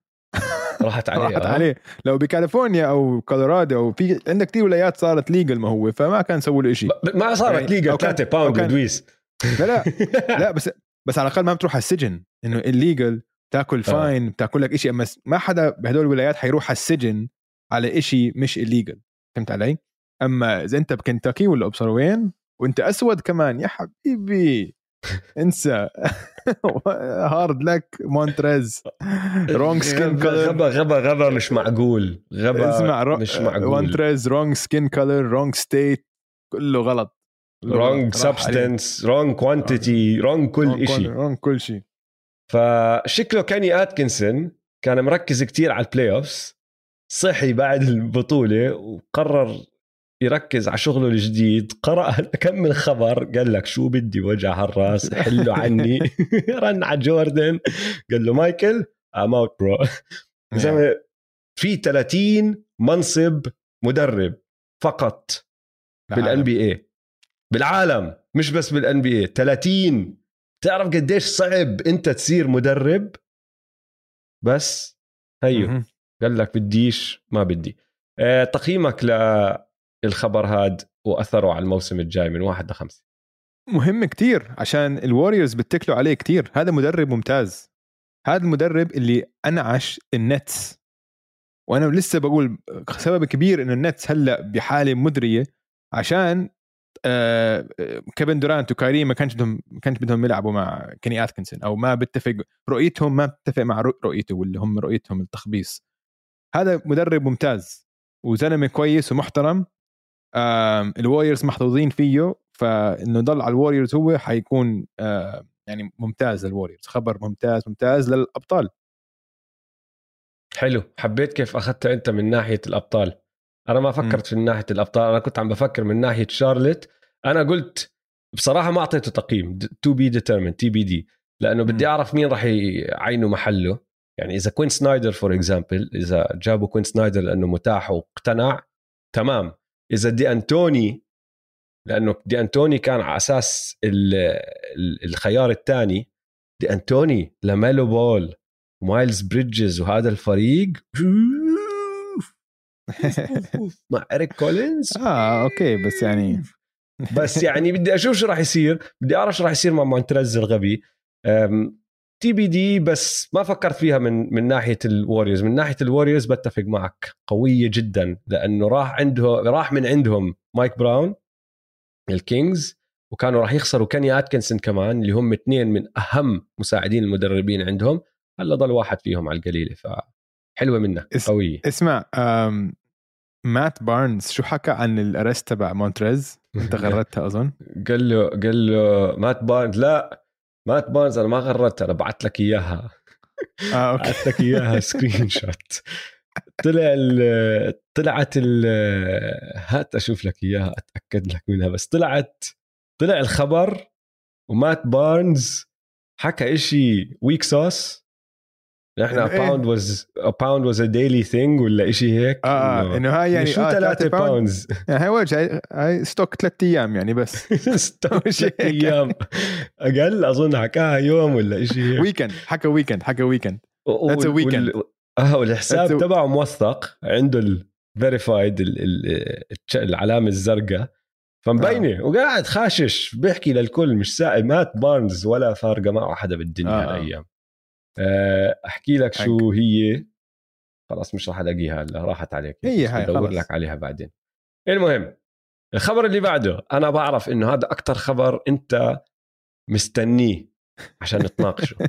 راحت عليه راحت آه. عليه. لو بكاليفورنيا أو كولورادو أو في عندك كثير ولايات صارت legal ما هو فما كان سووا له شيء ما صارت يعني legal 3 pound دويس لا لا لا بس بس على الأقل ما بتروح على السجن. إنه illegal تاكل fine آه. بتاكل لك شيء بس ما حدا بهدول الولايات حيروح على السجن على شيء مش illegal فهمت علي؟ أما إذا أنت بكنتاكي ولا ابصر وين وأنت أسود كمان يا حبيبي. أنسى. hard luck مونتريز wrong skin color غبا غبا غبا مش معقول. غبا اسمع رو... مش معقول. مونتريز wrong skin color wrong state كله غلط. wrong substance wrong quantity wrong كل شيء wrong كل شيء. فشكله كيني اتكنسون كان مركز كتير على ال playoffs صحي بعد البطولة وقرر يركز على شغله الجديد قرأ كم من خبر قال لك شو بدي وجع هالراس حلوا عني رن على جوردن. قال له مايكل I'm out bro في 30 منصب مدرب فقط بال NBA بالعالم مش بس بال NBA 30 تعرف قديش صعب انت تصير مدرب؟ بس هيو. قال لك بديش ما بدي. آه تقييمك للخبر هاد وأثره على الموسم الجاي من واحد لخمسة. مهم كتير عشان الوريورز بتكلوا عليه كتير. هذا مدرب ممتاز. هذا المدرب اللي أنعش النتس. وأنا لسه بقول سبب كبير إنه النتس هلأ بحالة مزرية عشان آه كيفن دورانت وكايري ما كانش بدهم ما كانش بدهم يلعبوا مع كيني اتكنسون أو ما بتفق رؤيتهم ما بتتفق مع رؤيته واللي هم رؤيتهم التخبيص. هذا مدرب ممتاز وزلمة كويس ومحترم. الوريورز محظوظين فيه فإنه ضل على الوريورز هو حيكون آه يعني ممتاز للوريورز خبر ممتاز ممتاز للأبطال. حلو. حبيت كيف اخذتها أنت من ناحية الأبطال. أنا ما فكرت. من ناحية الأبطال أنا كنت عم بفكر من ناحية شارلت. أنا قلت بصراحة ما أعطيته تقييم to be determined TBD لأنه بدي أعرف مين راح يعينوا محله. يعني إذا كوين سنايدر for example إذا جابوا كوين سنايدر لأنه متاح واقتنع تمام. إذا دي أنتوني لأنه دي أنتوني كان على أساس الخيار الثاني دي أنتوني لاميلو بول ومايلز بريدجز وهذا الفريق. مع إريك كولينز؟ آه okay بس يعني بس يعني بدي أشوف شو راح يصير. بدي أعرف شو راح يصير مع مونتريز الغبي. TBD بس ما فكرت فيها من من ناحية الوريورز. من ناحية الوريورز بتفق معك. قوية جدا لأنه راح عنده راح من عندهم مايك براون الكينجز وكانوا راح يخسروا كيني اتكنسون كمان اللي هم اثنين من أهم مساعدين المدربين عندهم. هلا ضل واحد فيهم على القليلة فحلوه منك قوية. اسمع مات بارنز شو حكى عن ال arrest تبع مونتريز؟ أنت غردتها أظن. قال له قال له مات بارنز لا مات بارنز أنا ما غردتها أنا بعت لك إياها. آه أوكي. بعت لك إياها screenshot. طلع ال طلعت ال هات أشوف لك إياها أتأكد لك منها بس طلعت طلع الخبر ومات بارنز حكى إشي weak sauce نحن a pound was a pound was a daily thing ولا شيء هيك؟ آه, آه إنه هاي يعني شو 3 باوندز يعني هاي وجه هاي ستوك ثلاث أيام يعني بس. ستوك ثلاث أيام. أقل؟ أظن حكاها يوم ولا شيء هيك. ويكند حكى ويكند حكى ويكند ذاتس ويكند آه والحساب تبعه موثق عنده الفيريفايد العلامة الزرقاء. فمبينة. آه. وقاعد خاشش بيحكي للكل مش سائل. مات بارنز ولا فارقة معه حدا بالدنيا آه. هالايام. آه، أحكي لك شو هي. خلاص مش راح ألاقيها هلا راحت عليك. هي هاي بدور لك عليها بعدين. المهم الخبر اللي بعده أنا بعرف إنه هذا أكثر خبر أنت مستنيه عشان نتناقشه 100%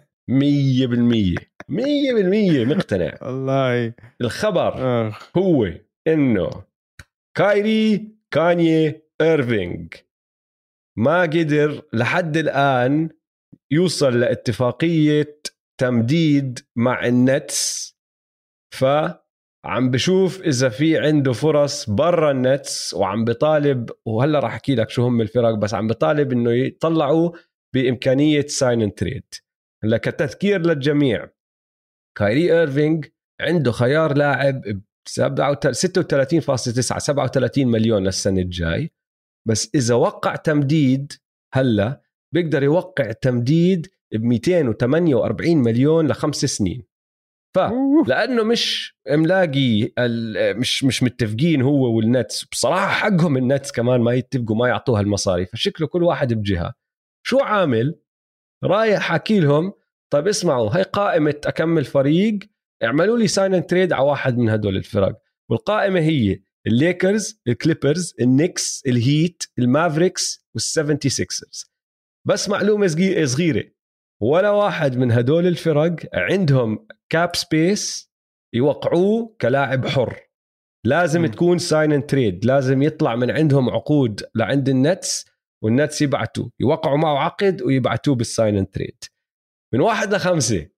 100% مقتنع. والله. الخبر هو إنه كايري كاني ايرفينج ما قدر لحد الآن يوصل لاتفاقية تمديد مع النتس فعم بشوف إذا في عنده فرص برا النتس وعم بطالب وهلأ راح أحكي لك شو هم الفرق بس عم بطالب إنه يطلعوا بإمكانية sign and trade هلأ كتذكير للجميع كايري ايرفينج عنده خيار لاعب ب 36.9 37 مليون للسنة الجاي. بس إذا وقع تمديد هلأ بيقدر يوقع تمديد ب 248 مليون لخمس سنين. ف لأنه مش ملاقي ال- مش مش متفقين هو والنتس. بصراحة حقهم النتس كمان ما يتفقوا ما يعطوها المصاري. فشكله كل واحد بجهة. شو عامل؟ رايح حكي لهم طيب اسمعوا هاي قائمة أكمل فريق اعملوا لي sign trade على واحد من هدول الفرق. والقائمة هي الليكرز الكليبرز النكس الهيت المافريكس والسفنتي سيكسرز. بس معلومة صغي- صغيرة. ولا واحد من هدول الفرق عندهم cap space يوقعوه كلاعب حر. لازم مم. تكون sign and trade لازم يطلع من عندهم عقود لعند النتس والنتس يبعتوا يوقعوا معه عقد ويبعتوه بال sign and trade من واحد لخمسة.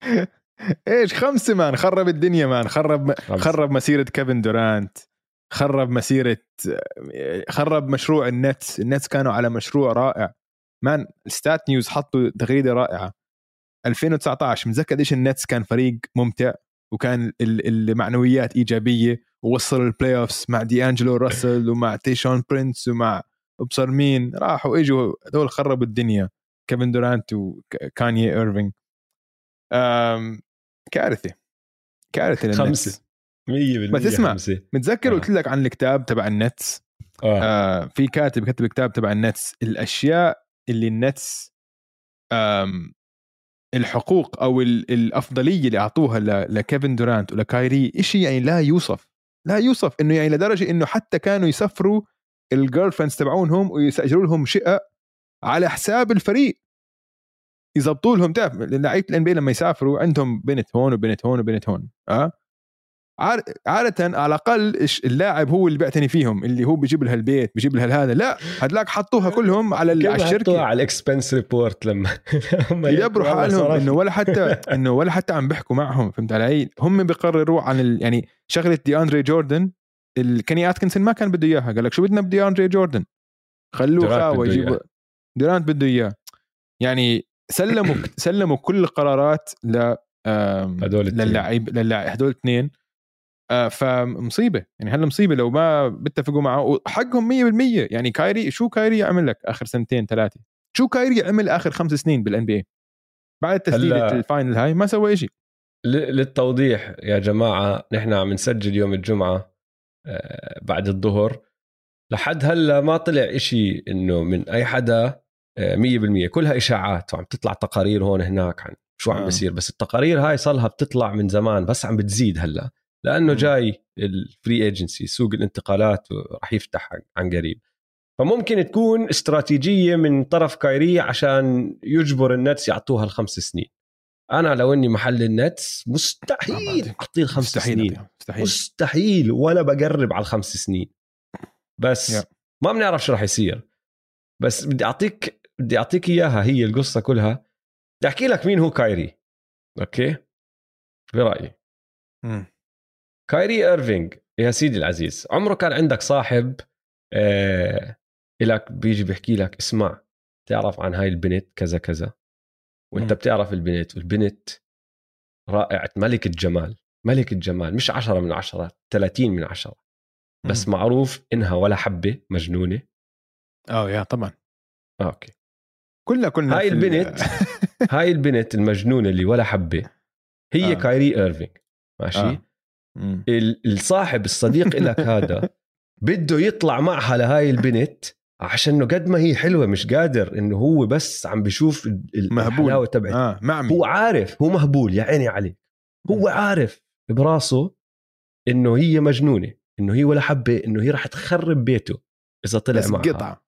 إيش خمسة man؟ خرب الدنيا man. خرب خمسة. خرب مسيرة كيفن دورانت. خرب مسيرة خرب مشروع النتس النتس كانوا على مشروع رائع. man StatMuse حطوا تغريدة رائعة. 2019 متذكر قديش النتس كان فريق ممتع؟ وكان ال- المعنويات إيجابية. ووصل ال playoffs مع دي انجلو راسل ومع تورين برينس ومع ابصر مين راحوا إجوا هذول خربوا الدنيا. كيفن دورانت وكاني ايرفينج كارثة. كارثة خمسة. 100% بس اسمع. متذكر آه. قلت لك عن الكتاب تبع النتس آه. آه في كاتب كتب كتاب تبع النتس الأشياء اللي النتس الحقوق أو ال- الأفضلية اللي أعطوها لكيفن دورانت ولكايري شيء يعني لا يوصف لا يوصف إنه يعني لدرجة إنه حتى كانوا يسفروا ال girlfriends تبعونهم ويستاجروا لهم شقق على حساب الفريق يزبطوا لهم تعرف لعيبه ال NBA لما يسافروا عندهم بنت هون وبنت هون وبنت هون آه عادة على الأقل إيش اللاعب هو اللي بيعتني فيهم اللي هو بيجيب لها البيت بيجيب لها هذا لا هدلاك حطوها كلهم على, على الشركة على ال expense report لما يدبروا حالهم. إنه ولا حتى إنه ولا حتى عم بيحكوا معهم فهمت علي؟ هم بيقرروا عن ال... يعني شغلة دي اندري جوردن ال- كيني اتكنسون ما كان بده إياها قال لك شو بدنا بدي اندري جوردن خلوه بده يجيبوا إياه. دورانت بده اياه يعني سلموا سلموا كل القرارات ل هدول. للاعب للاعب هدول الاثنين آه، فمصيبة. يعني هلا مصيبة لو ما بيتفقوا معه. وحقهم 100% يعني كايري شو كايري عمل لك آخر سنتين ثلاثة؟ شو كايري عمل آخر خمس سنين بال NBA بعد تسديدة ال final هاي ما سوى شيء للتوضيح يا جماعة نحن عم نسجل يوم الجمعة آه، بعد الظهر. لحد هلا ما طلع إشي إنه من أي حدا آه، 100% كلها إشاعات. وعم تطلع تقارير هون هناك عن شو عم آه. بيصير. بس التقارير هاي صارها بتطلع من زمان بس عم بتزيد هلا. لأنه مم. جاي ال free agency سوق الانتقالات راح يفتح عن- قريب. فممكن تكون استراتيجية من طرف كايري عشان يجبر النتس يعطوها الخمس سنين. أنا لو إني محل النتس مستحيل أعطيه الخمس مستحيل سنين. مستحيل. مستحيل ولا بقرب على الخمس سنين. بس. ما بنعرف شو راح يصير. بس بدي أعطيك بدي أعطيك إياها هي القصة كلها. بدي أحكي لك مين هو كايري. أوكي؟ برايي مم. كايري ايرفينج يا سيدي العزيز عمره كان عندك صاحب آه لك بيجي بيحكي لك اسمع تعرف عن هاي البنت كذا كذا وأنت مم. بتعرف البنت والبنت رائعة ملكة جمال ملكة جمال مش عشرة من عشرة 30 من عشرة بس مم. معروف إنها ولا حبة مجنونة آه يا طبعا آه، okay كلنا كنا هاي البنت هاي البنت المجنونة اللي ولا حبة هي. آه. كايري ايرفينج ماشي آه. آه. الصاحب الصديق لك هذا بده يطلع معها لهاي البنت عشان إنه قد ما هي حلوة مش قادر إنه هو بس عم مهبول. الحلاوة تبعت. آه معمي. هو عارف هو مهبول يا عيني عليه هو عارف براسه إنه هي مجنونة إنه هي ولا حبة إنه هي راح تخرب بيته إذا طلع بس معها. قطعة.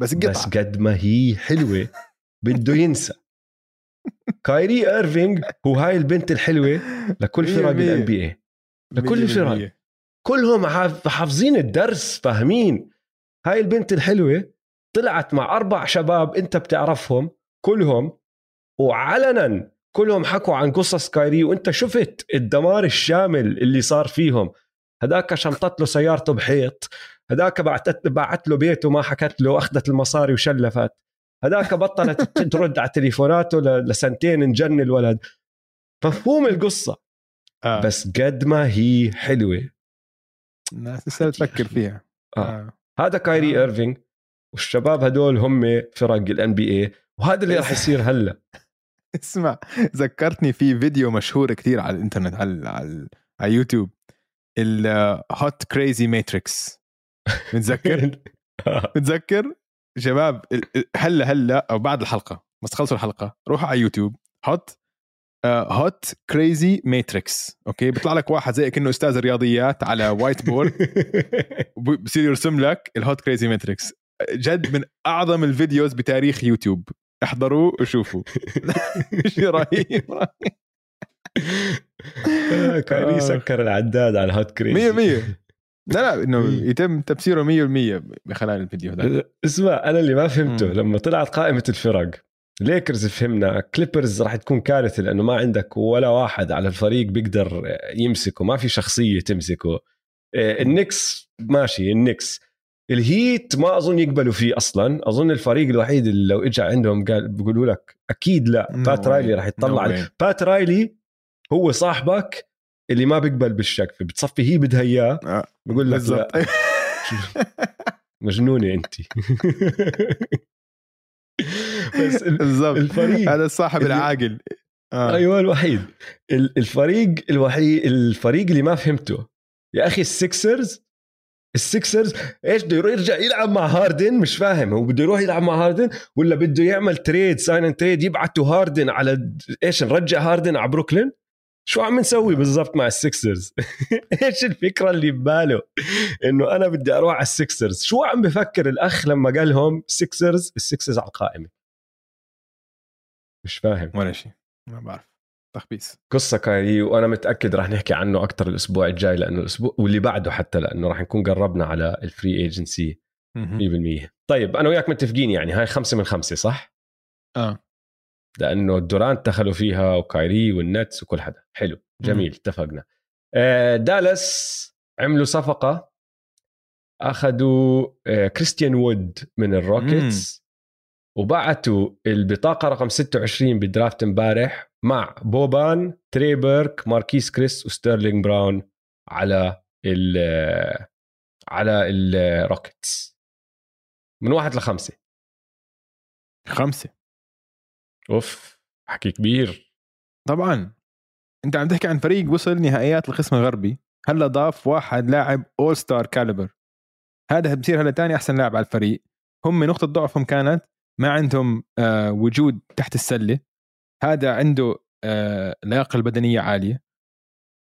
بس قطعة. بس قد ما هي حلوة بده ينسى. كايري ايرفينج هو هاي البنت الحلوة لكل فرق. ال NBA لكل مية الفرق. كلهم حاف- حافظين الدرس فاهمين؟ هاي البنت الحلوة طلعت مع أربع شباب أنت بتعرفهم كلهم وعلنا كلهم حكوا عن قصص كايري وأنت شفت الدمار الشامل اللي صار فيهم. هداك شطبت له سيارته بحيط هداك بعتت بعت له بيته ما حكت له أخذت المصاري وشلفت. هداك بطلت ترد على تليفوناته لسنتين انجن الولد. مفهوم القصة. آه. بس قد ما هي حلوة الناس لسه تفكر فيها آه. آه. هذا كايري آه. ايرفينج والشباب هدول هم فرق ال NBA وهذا اللي راح يصير هلأ اسمع ذكرتني في فيديو مشهور كثير على الإنترنت على على, على يوتيوب ال hot crazy matrix متذكر متذكر شباب هلأ هلأ أو بعد الحلقة بس تخلصوا الحلقة روحوا على يوتيوب hot hot crazy matrix okay؟ بيطلع لك واحد زي كأنه أستاذ رياضيات على whiteboard بصير يرسم لك ال hot crazy matrix جد من أعظم ال videos بتاريخ يوتيوب. احضروه وشوفوا. شيء رهيب كايري آه. سكر العداد على ال hot crazy مية مية. لا لا إنه. يتم تفسيره 100% بخلال الفيديو ده اسمع أنا اللي ما فهمته. لما طلعت قائمة الفرق ليكرز فهمنا كليبرز راح تكون كارثة لأنه ما عندك ولا واحد على الفريق بيقدر يمسكه ما في شخصية تمسكه. آه، النكس ماشي النكس. الهيت ما أظن يقبلوا فيه أصلا. أظن الفريق الوحيد اللي لو اجى عندهم قال بيقولوا لك أكيد لا. No بات way. رايلي راح يطلع No way. بات رايلي هو صاحبك اللي ما بيقبل بالشك فبتصفي هي بدها إياه. آه، بقول لك لا. مجنونة انت. بالضبط. الفريق. هذا الصاحب العاقل. آه. أيوه الوحيد. ال- الفريق الوحيد الفريق اللي ما فهمته. يا أخي السكسرز السكسرز إيش بده يرجع يلعب مع هاردن؟ مش فاهم. هو بده يروح يلعب مع هاردن ولا بده يعمل trade sign and trade يبعتوا هاردن على إيش نرجع هاردن على بروكلين؟ شو عم نسوي بالضبط مع السكسرز إيش الفكرة اللي بباله؟ إنه أنا بدي أروح على السكسرز شو عم بفكر الأخ لما قال لهم سكسرز السكسرز على القائمة. مش فاهم. ولا شيء. ما بعرف. تخبيص. قصة كايري وأنا متأكد راح نحكي عنه أكثر الأسبوع الجاي لأنه الأسبوع واللي بعده حتى لأنه راح نكون قربنا على ال free agency 100% طيب أنا وياك متفقين يعني هاي خمسة من خمسة صح؟ آه. لأنه دورانت دخلوا فيها وكايري والنتس وكل حدا. حلو. جميل. اتفقنا. آه، دالاس عملوا صفقة أخذوا آه، كريستيان وود من الروكيتس. وبعتوا البطاقة رقم 26 بال draft امبارح مع بوبان تري بيرك ماركيس كريس وستيرلينج براون على ال على الروكيتس من واحد لخمسة. خمسة. أوف حكي كبير. طبعا. أنت عم تحكي عن فريق وصل نهائيات القسم الغربي. هلا ضاف واحد لاعب all star caliber هذا بصير هلا ثاني أحسن لاعب على الفريق. هم نقطة ضعفهم كانت ما عندهم آه وجود تحت السلة. هذا عنده آه لياقة البدنية عالية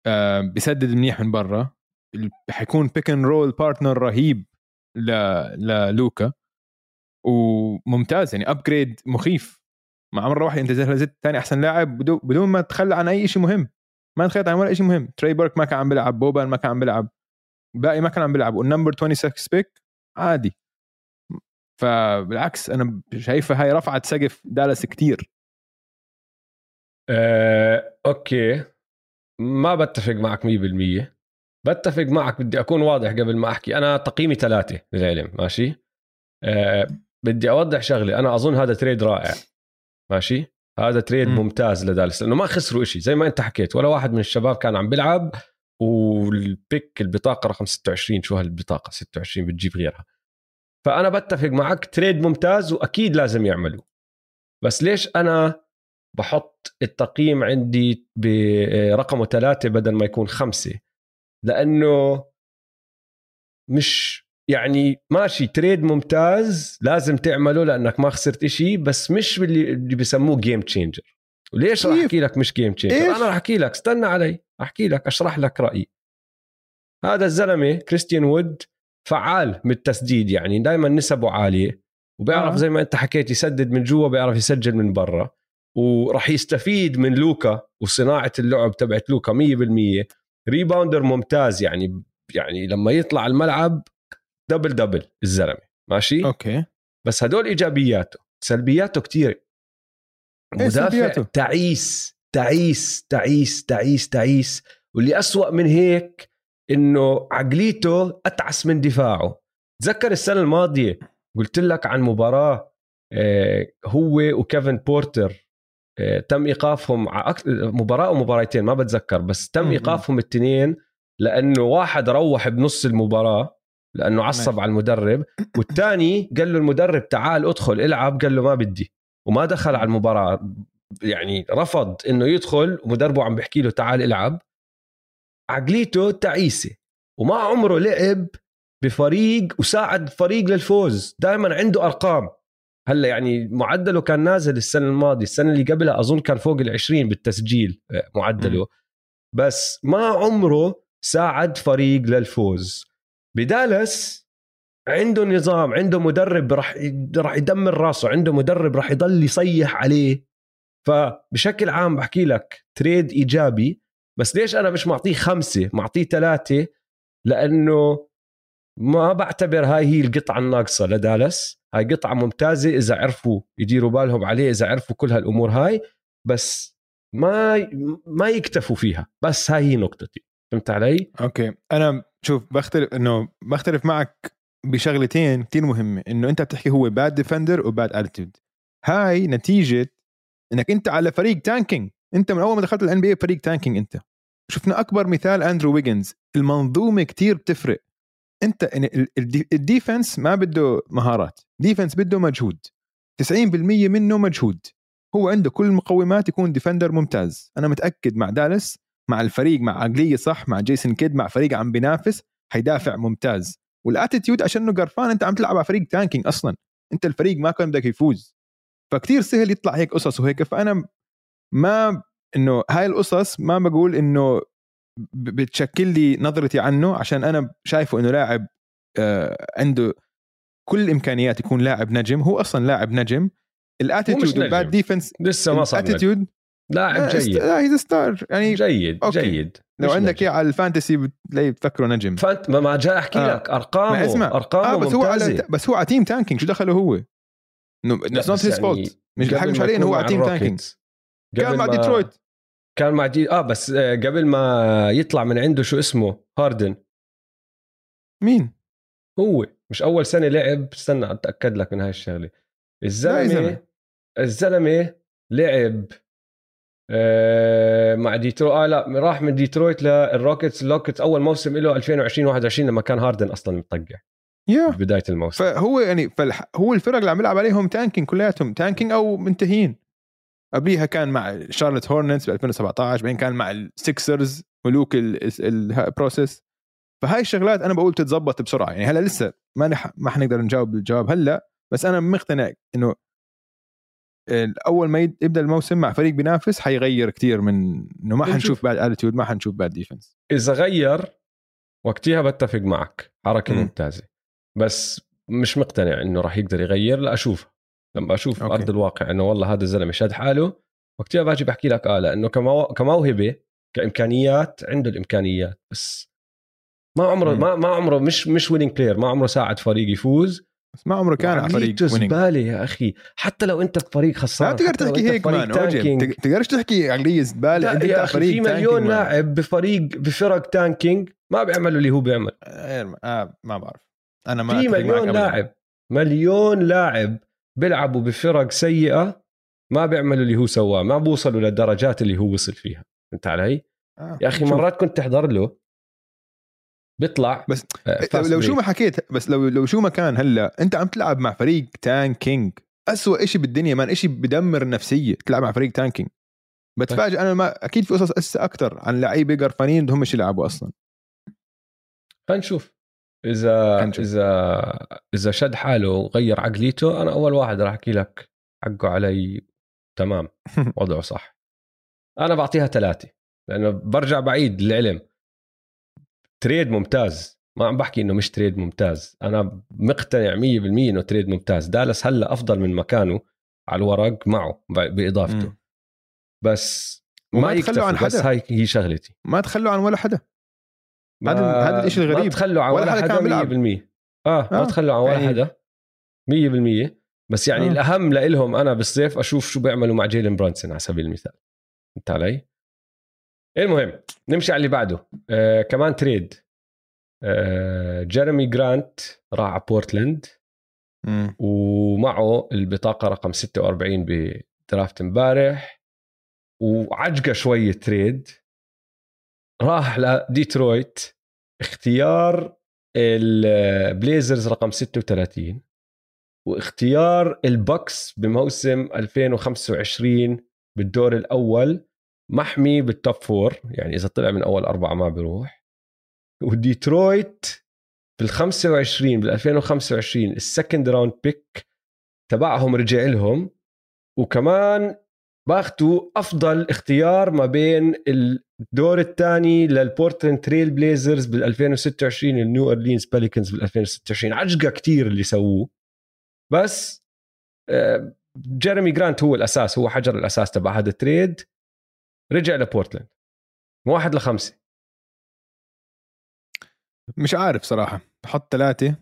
آه بيسدد منيح من برا. حيكون pick and roll partner رهيب. للوكا. وممتاز يعني upgrade مخيف. مع مره واحدة انت زدت ثاني أحسن لاعب بدو- بدون ما تتخلى عن أي شيء مهم. ما تخليت عن ولا شيء مهم. تري بيرك ما كان عم بيلعب بوبان ما كان عم بيلعب. باقي ما كان عم بيلعب. وال number 26 pick عادي. فبالعكس أنا شايفه هاي رفعت سقف دالاس كتير. آه، okay. ما بتفق معك 100% بتفق معك بدي أكون واضح قبل ما أحكي. أنا تقييمي ثلاثة للعلم ماشي؟ آه بدي أوضح شغلة. أنا أظن هذا trade رائع ماشي؟ هذا trade مم. ممتاز لدالاس لأنه ما خسروا إشي زي ما أنت حكيت. ولا واحد من الشباب كان عم بيلعب وال pick البطاقة رقم 26 شو هالبطاقة؟ 26 بتجيب غيرها. فأنا بتفق معك trade ممتاز وأكيد لازم يعملوا. بس ليش أنا بحط التقييم عندي برقمه ثلاثة بدل ما يكون خمسة؟ لأنه مش يعني ماشي trade ممتاز لازم تعمله لأنك ما خسرت إشي بس مش باللي اللي بيسموه game changer وليش راح؟ أحكي لك مش game changer إيش؟ أنا راح أحكي لك استنى علي أحكي لك أشرح لك رأيي. هذا الزلمة كريستيان وود فعال بالتسديد يعني دائما نسبه عالية وبيعرف آه. زي ما أنت حكيت يسدد من جوا بيعرف يسجل من برا وراح يستفيد من لوكا وصناعة اللعب تبعت لوكا 100% rebounder ممتاز يعني يعني لما يطلع الملعب double double الزلمة ماشي okay بس هدول إيجابياته سلبياته كتير إيه مدافع؟ تعيس تعيس تعيس تعيس تعيس واللي أسوأ من هيك إنه عقليته أتعس من دفاعه تذكر السنة الماضية قلت لك عن مباراة آه، هو وكيفن بورتر آه، تم إيقافهم ع- أك- مباراة أو مباراتين ما بتذكر بس تم. إيقافهم الاثنين لأنه واحد روح بنص المباراة لأنه عصب. على المدرب والثاني قال له المدرب تعال ادخل إلعب قال له ما بدي وما دخل على المباراة يعني رفض إنه يدخل ومدربه عم بيحكي له تعال إلعب عقليته تعيسة وما عمره لعب بفريق وساعد فريق للفوز دائما عنده أرقام. هلأ يعني معدله كان نازل السنة الماضية السنة اللي قبلها أظن كان فوق ال20 بالتسجيل آه، معدله. بس ما عمره ساعد فريق للفوز. بدالاس عنده نظام عنده مدرب راح راح يدمر راسه عنده مدرب راح يضل يصيح عليه. فبشكل عام بحكي لك trade إيجابي بس ليش أنا مش معطيه خمسة؟ معطيه ثلاثة لأنه ما بعتبر هاي هي القطعة الناقصة لدالاس. هاي قطعة ممتازة إذا عرفوا يديروا بالهم عليه إذا عرفوا كل هالأمور هاي بس ما ما يكتفوا فيها. بس هاي هي نقطتي. فهمت علي؟ okay. أنا شوف بختلف إنه بختلف معك بشغلتين كتير مهمة. إنه أنت بتحكي هو bad defender و bad attitude هاي نتيجة إنك أنت على فريق tanking انت من اول ما دخلت ال NBA فريق tanking انت. شفنا اكبر مثال اندرو ويجنز المنظومة كتير بتفرق. انت ال- ال- ال de- ال defense ما بده مهارات. defense بده مجهود. 90% منه مجهود. هو عنده كل المقومات يكون defender ممتاز. أنا متأكد مع دالاس مع الفريق مع عقلية صح مع جيسون كيد مع فريق عم بينافس حيدافع ممتاز. وال attitude عشان إنه قرفان أنت عم تلعب على فريق tanking أصلا. أنت الفريق ما كان بدك يفوز. فكتير سهل يطلع هيك قصص وهيك. فأنا ما إنه هاي القصص ما بقول إنه بتشكل لي نظرتي عنه عشان أنا شايفه إنه لاعب آه عنده كل الامكانيات يكون لاعب نجم هو أصلا لاعب نجم ال attitude. وال bad defense لسه ما صار. ال attitude لاعب جيد لا he's star يعني جيد okay. جيد لو عندك. إياه على ال fantasy بتلاقي بتفكره نجم فانت ما جاي أحكي آه. لك أرقامه ما اسمع أرقامه آه بس هو على. بس هو على team tanking شو دخله هو؟ it's not his fault مش الحق مش عليه انه هو على team tanking كان مع ديترويت. كان مع دي آه بس آه، قبل ما يطلع من عنده شو اسمه هاردن. مين؟ هو. مش أول سنة لعب. استنى أتأكد لك من هاي الشغلة. الزلمة. الزلمة لعب آه مع ديترويت آه لا راح من ديترويت للروكيتس الروكيتس. أول موسم له 2020 21 لما كان هاردن أصلا مطقع في بداية الموسم. فهو يعني فالح... هو الفرق اللي عم بيلعب عليهم tanking كلياتهم tanking أو منتهين قبليها كان مع شارلوت هورنتس ب 2017 بعدين كان مع السكسرز ملوك ال process فهاي الشغلات أنا بقول تتظبط بسرعة يعني هلأ لسه ما نح... ما حنقدر نجاوب الجواب هلأ بس أنا مقتنع إنه أول ما يبدأ الموسم مع فريق بينافس حيغير كتير من إنه ما. حنشوف bad attitude ما حنشوف bad defense إذا غير وقتها بتفق معك حركة مم. ممتازة بس مش مقتنع إنه راح يقدر يغير لا أشوف لما أشوف okay. أرض الواقع إنه والله هذا الزلمة شاد حاله وقتها باجي بحكي لك آه لأنه كمو... كموهبة كإمكانيات عنده الإمكانيات بس ما عمره. ما, ما عمره مش مش winning player ما عمره ساعد فريق يفوز بس ما عمره كان على فريق وعقليته winning زباله يا أخي حتى لو أنت بفريق خسران ما تقدر حتى لو تحكي هيك man تقدرش تحكي عقليه زباله إنت يا أخي فريق في مليون. لاعب بفريق بفرق tanking ما بيعملوا اللي هو بيعمل آه ما بعرف أنا ما في مليون. لاعب مليون لاعب بيلعبوا بفرق سيئة ما بيعملوا اللي هو سواه ما بوصلوا للدرجات اللي هو وصل فيها فهمت علي آه. يا أخي. مرات كنت تحضر له بيطلع بس آه، لو, لو شو. ما حكيت بس لو لو شو ما كان هلأ أنت عم تلعب مع فريق tanking أسوأ إشي بالدنيا man إشي بدمر النفسيه تلعب مع فريق tanking بتفاجئ أنا ما أكيد في قصص اسا أكثر عن لعيبه قرفانين بدهم يلعبوا أصلا خلينا نشوف اذا نشوف. اذا إذا شد حاله وغير عقليته أنا أول واحد راح أحكي لك حقه علي. تمام. وضعه صح. أنا بعطيها ثلاثة لأنه برجع بعيد للعلم. تريد ممتاز. ما عم بحكي إنه مش تريد ممتاز. أنا مقتنع 100% إنه تريد ممتاز. دالاس هلأ أفضل من مكانه على الورق معه بإضافته. مم. بس ما تخلوا عن يكتفوا بس حدا. هاي هي شغلتي. ما تخلوا عن ولا حدا. هذا- هذا الإشي الغريب. ما تخلوا عن ولا ولا حدا حدا كان بيلعب. 100% آه ما آه، تخلوا عن ولا يعني- حدا 100% بس يعني آه. الأهم لإلهم أنا بالصيف أشوف شو بيعملوا مع جيلن برانسون على سبيل المثال فهمت علي؟ المهم نمشي على اللي بعده آه كمان trade آه جيريمي جرانت راح على بورتلاند مم. ومعه البطاقة رقم 46 ب draft امبارح وعجقة شوية trade راح لديترويت. اختيار البليزرز رقم 36 واختيار البكس بموسم 2025 بالدور الأول. محمي بال top four يعني إذا طلع من أول أربعة ما بيروح. وديترويت بال 25 بال 2025 ال second round pick تبعهم رجع لهم. وكمان باخذوا أفضل اختيار ما بين الدور الثاني للبورتلاند Trail Blazers بال 2026 ال New Orleans Pelicans بال 2026 عجقة كتير اللي سووه. بس آه، جيريمي جرانت هو الأساس هو حجر الأساس تبع هذا ال trade. رجع لبورتلاند. من واحد لخمسة. مش عارف صراحة. بحط ثلاثة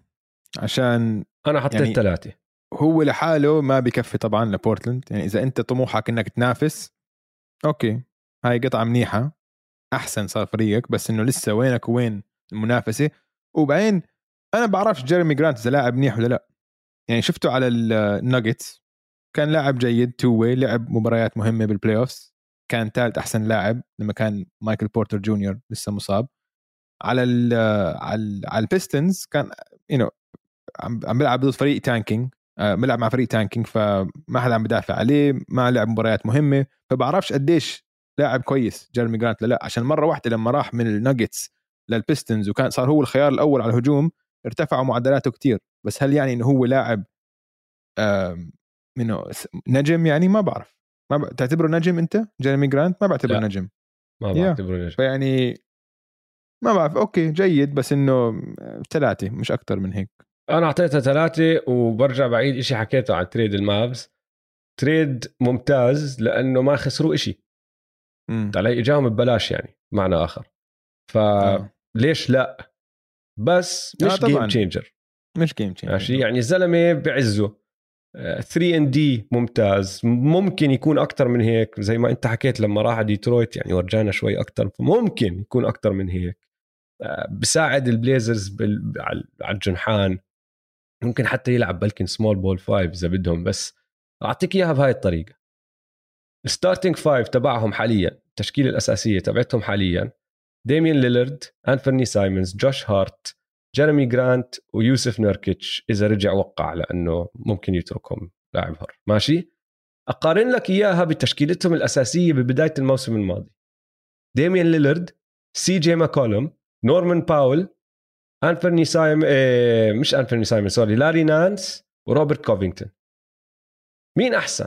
عشان أنا حطيت يعني- ثلاثة. هو لحاله ما بكفي طبعا لبورتلاند. يعني إذا أنت طموحك إنك تنافس أوكي هاي قطعة منيحة. أحسن صار فريقك بس إنه لسه وينك وين المنافسة؟ وبعدين أنا بعرفش جيريمي جرانت إذا لاعب منيح ولا لا. يعني شفته على الناجتس كان لاعب جيد two-way لعب مباريات مهمة بال playoffs كان ثالث أحسن لاعب لما كان مايكل بورتر جونيور لسه مصاب. على ال على ال على ال Pistons كان you know عم عم بيلعب ضد فريق tanking. آه، بيلعب مع فريق tanking فما حدا عم بدافع عليه ما لعب مباريات مهمة فبعرفش قديش لاعب كويس جيرمي جرانت ولا لا عشان مرة واحدة لما راح من ال Nuggets لل Pistons وكان صار هو الخيار الأول على الهجوم ارتفعوا معدلاته كتير. بس هل يعني إنه هو لاعب منه نجم يعني؟ ما بعرف. ما ب... تعتبره نجم أنت؟ جيرمي جرانت؟ ما بعتبره لا. نجم. ما. بعتبره نجم. فيعني ما بعرف. أوكي جيد بس إنه ثلاثة مش أكثر من هيك. أنا أعطيتها ثلاثة وبرجع بعيد إشي حكيته عن trade ال Mavs trade ممتاز لأنه ما خسروا إشي. علي اجاهم ببلاش يعني معنى آخر. آه. فليش لا؟ بس آه مش طبعاً. game changer مش game changer ماشي؟ يعني الزلمة بعزه. 3 and D ممتاز. ممكن يكون أكثر من هيك زي ما أنت حكيت لما راح ديترويت يعني ورجانا شوي أكثر فممكن يكون أكثر من هيك. آه، بساعد ال Blazers بال... على الجنحان. ممكن حتى يلعب بلكن small ball five إذا بدهم بس أعطيك إياها بهاي الطريقة. ال starting five تبعهم حاليا التشكيلة الأساسية تبعتهم حاليا ديمين ليلرد انفرني سايمونز جوش هارت جيريمي جرانت ويوسف نيركيتش إذا رجع وقع لأنه ممكن يتركهم لاعب حر ماشي؟ أقارن لك إياها بتشكيلتهم الأساسية ببداية الموسم الماضي. ديمين ليلرد سي جي ماكولوم نورمان باول انفرني سايم إيه مش انفرني سايمون sorry لاري نانس وروبرت كوفينغتون مين أحسن؟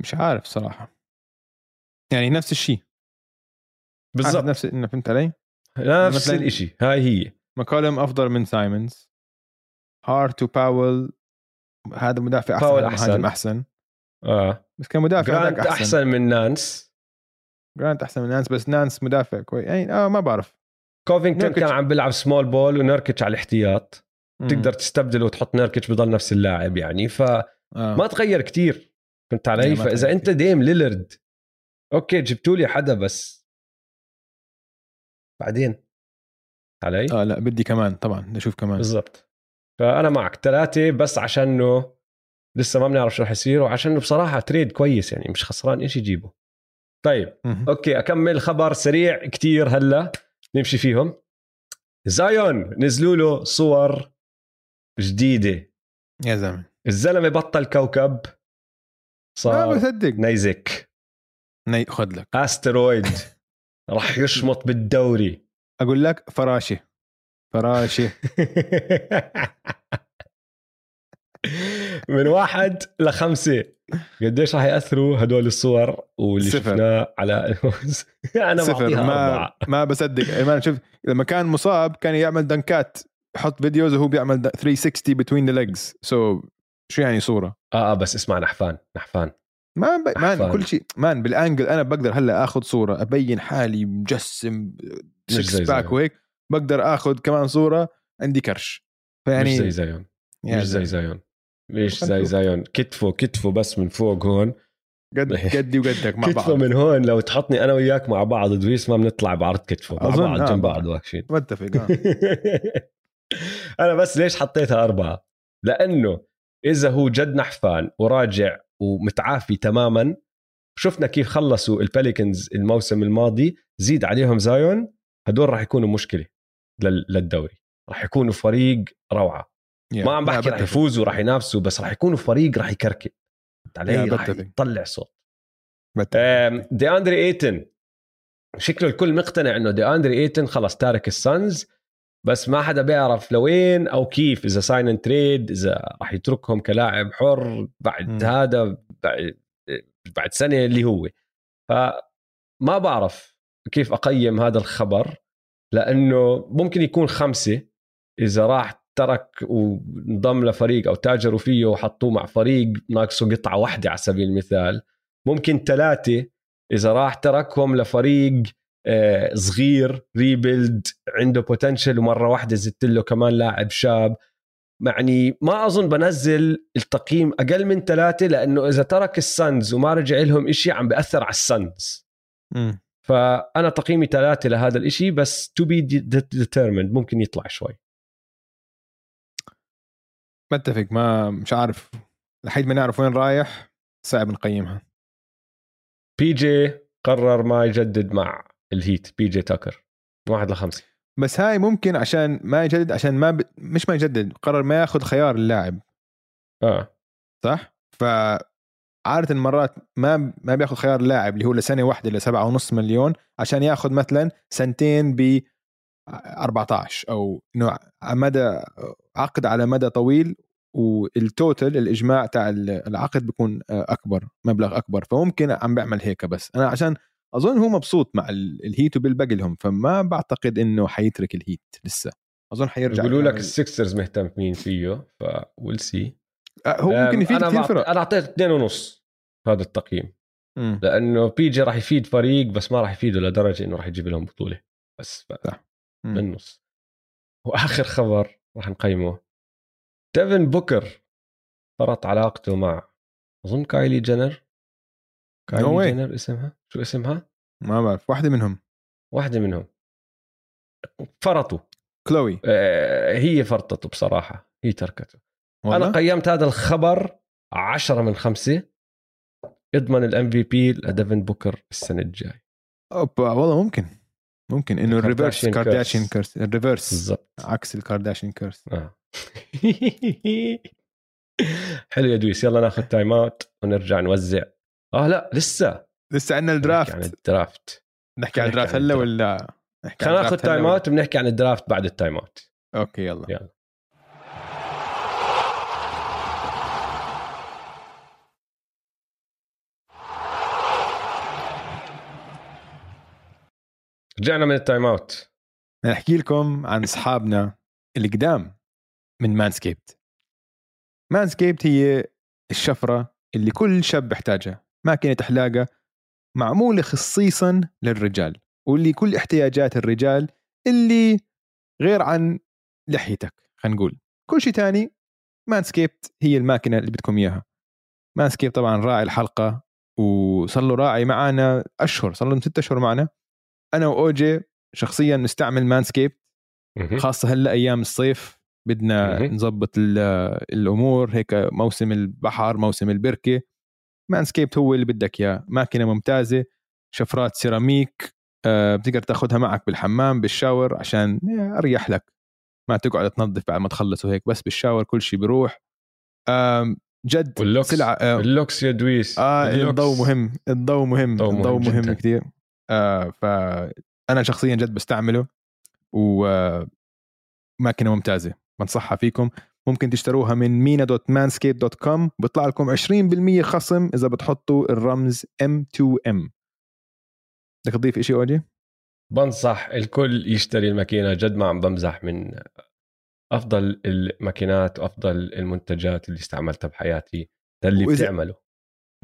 مش عارف صراحة. يعني نفس الشيء. بالضبط. نفس انه فهمت علي؟ نفس الشيء هاي هي. ماكولم أفضل من سايمونز هارت وباول هذا مدافع أحسن باول. مهاجم أحسن. آه. بس كمدافع هذاك أحسن, أحسن, من نانس جرانت أحسن من نانس بس نانس مدافع كويس يعني آه ما بعرف. كوفينغتون. كان عم بيلعب small ball ونيركيتش على الاحتياط. تقدر تستبدله وتحط نيركيتش بضل نفس اللاعب يعني فما آه. تغير كتير. فهمت علي ما فاذا أنت ديم ليلرد أوكي جبتوا لي حدا بس بعدين؟ علي؟ آه لا بدي كمان طبعا أشوف كمان. بالضبط. فأنا معك ثلاثة بس عشانه لسه ما بنعرف شو رح يصير وعشانه بصراحة trade كويس يعني مش خسران إيش يجيبه؟ طيب. أوكي أكمل خبر سريع كتير هلا. نمشي فيهم. زايون نزلوا له صور جديدة. يا زلمة. الزلمة بطل كوكب. ما صار بصدق. نيزك. ني خذ لك. asteroid. راح يشمط بالدوري. أقول لك فراشة. فراشة. من واحد لخمسة. قديش راح يأثروا هدول الصور واللي صفر. شفناه على أنا صفر ما أربعة. ما بصدق ما شوف لما كان مصاب كان يعمل دنكات يحط videos وهو بيعمل د- 360 between the legs so شو يعني صورة آه آه بس اسمع نحفان نحفان ما ب... man. كل شيء man بال angle أنا بقدر هلأ آخذ صورة أبين حالي مجسم six pack زيون. وهيك بقدر آخذ كمان صورة عندي كرش يعني فيعني مش زي زيون مش زي زلمة. مش خلنا زي. زيون كتفه كتفه بس من فوق هون. قد قدي وقدك مع كتفه بعض. من هون لو تحطني أنا وياك مع بعض دويس ما بنطلع بعرض كتفه مع بعض آه، جنب بعض. واقفين. متفق آه. أنا بس ليش حطيتها أربعة؟ لأنه إذا هو جد نحفان وراجع ومتعافي تماما شفنا كيف خلصوا ال Pelicans الموسم الماضي زيد عليهم زايون هدول راح يكونوا مشكلة لل- للدوري. راح يكونوا فريق روعة. ما عم بحكي رح بتفق. يفوزوا رح ينافسوا بس رح يكونوا فريق رح يكركب علي رح بتفق. يطلع صوت دي أندري إيتن شكله الكل مقتنع إنه دي أندري إيتن خلص تارك ال Suns بس ما حدا بيعرف لوين أو كيف إذا sign and trade إذا راح يتركهم كلاعب حر بعد. م. هذا بعد بعد سنة اللي هو فما بعرف كيف أقيم هذا الخبر لأنه ممكن يكون خمسة إذا راح ترك وانضم لفريق أو تاجروا فيه وحطوه مع فريق ناقصه قطعة واحدة على سبيل المثال. ممكن ثلاثة إذا راح تركهم لفريق آه، صغير ريبيلد عنده بوتنشل ومرة واحدة زدت له كمان لاعب شاب. يعني ما أظن بنزل التقييم أقل من ثلاثة لأنه إذا ترك ال Suns وما رجع لهم إشي عم بأثر على ال Suns. فأنا تقييمي ثلاثة لهذا الإشي بس to be determined ممكن يطلع شوي. متفق ما مش عارف لحد ما نعرف وين رايح صعب نقيمها. بي جي قرر ما يجدد مع ال Heat بي جي تاكر. واحد لخمسة. بس هاي ممكن عشان ما يجدد عشان ما ب... مش ما يجدد قرر ما ياخذ خيار اللاعب. آه. صح؟ ف عادة مرات ما ما بياخذ خيار اللاعب اللي هو لسنة واحدة لسبعة ونص مليون عشان ياخذ مثلا سنتين ب 14 أو انه مدى عقد على مدى طويل والتوتل الإجماع تاع العقد بيكون أكبر مبلغ أكبر. فممكن عم بيعمل هيك بس. أنا عشان أظن هو مبسوط مع ال- ال Heat وبالباقي لهم فما بعتقد إنه حيترك ال Heat لسه. أظن حيرجع يقولوا لك يعمل- ال Sixers مهتمين فيه ف we'll see آه، هو ممكن يفيد كثير. فرق. أنا أعطيت اثنين ونص هذا التقييم. مم. لأنه PJ راح يفيد فريق بس ما راح يفيده لدرجة إنه راح يجيب لهم بطولة. بس ف... بالنص وآخر خبر. راح نقيمه. ديفن بوكر فرط علاقته مع أظن كايلي جينر؟ كايلي No way. جينر اسمها؟ شو اسمها؟ ما بعرف واحدة منهم. واحدة منهم. فرطوا. كلوي آه، هي فرطته بصراحة هي تركته. والله؟ أنا قيمت هذا الخبر عشرة من خمسة اضمن ال MVP لديفن بوكر السنة الجاي أوبا والله ممكن. ممكن إنه ال reverse Kardashian curse. ال reverse بالضبط. عكس ال Kardashian curse آه. حلو يا دويس يلا ناخذ time out ونرجع نوزع. آه لا لسه. لسه عندنا نحكي عن ال draft. ال draft نحكي عن ال draft هلا ال draft. ولا خلينا ناخذ ال draft time out وبنحكي عن ال draft بعد ال time out okay يلا. يلا. رجعنا من ال time out. نحكي لكم عن أصحابنا القدام من Manscaped Manscaped هي الشفرة اللي كل شاب بيحتاجها. ماكينه حلاقه معمولة خصيصا للرجال واللي كل احتياجات الرجال اللي غير عن لحيتك خلينا نقول. كل شيء تاني Manscaped هي الماكينة اللي بدكم إياها. Manscaped طبعا راعي الحلقة وصار له راعي معنا أشهر صار له ست أشهر معنا. أنا وأوجي شخصيا نستعمل Manscaped مهم. خاصة هلا أيام الصيف بدنا. نظبط ال- الأمور هيك موسم البحر موسم البركة. Manscaped هو اللي بدك إياه. ماكينة ممتازة شفرات سيراميك آه، بتقدر تاخذها معك بالحمام بال shower عشان أريح لك. ما تقعد تنظف بعد ما تخلص وهيك بس بال shower كل شيء بيروح جد واللوكس. سلعة آه، اللوكس يا دويس. اللوكس. الضوء مهم. الضوء مهم. الضوء مهم الضوء مهم. كثير آه فانا شخصيا جد بستعمله و آه، ماكينه ممتازة بنصحها فيكم. ممكن تشتروها من mena dot manscaped dot com بيطلع لكم 20% خصم إذا بتحطوا الرمز M2M بدك تضيف شيء اوجي؟ بنصح الكل يشتري الماكينة جد ما عم بمزح من أفضل الماكينات وأفضل المنتجات اللي استعملتها بحياتي ده اللي وإذا بتعمله.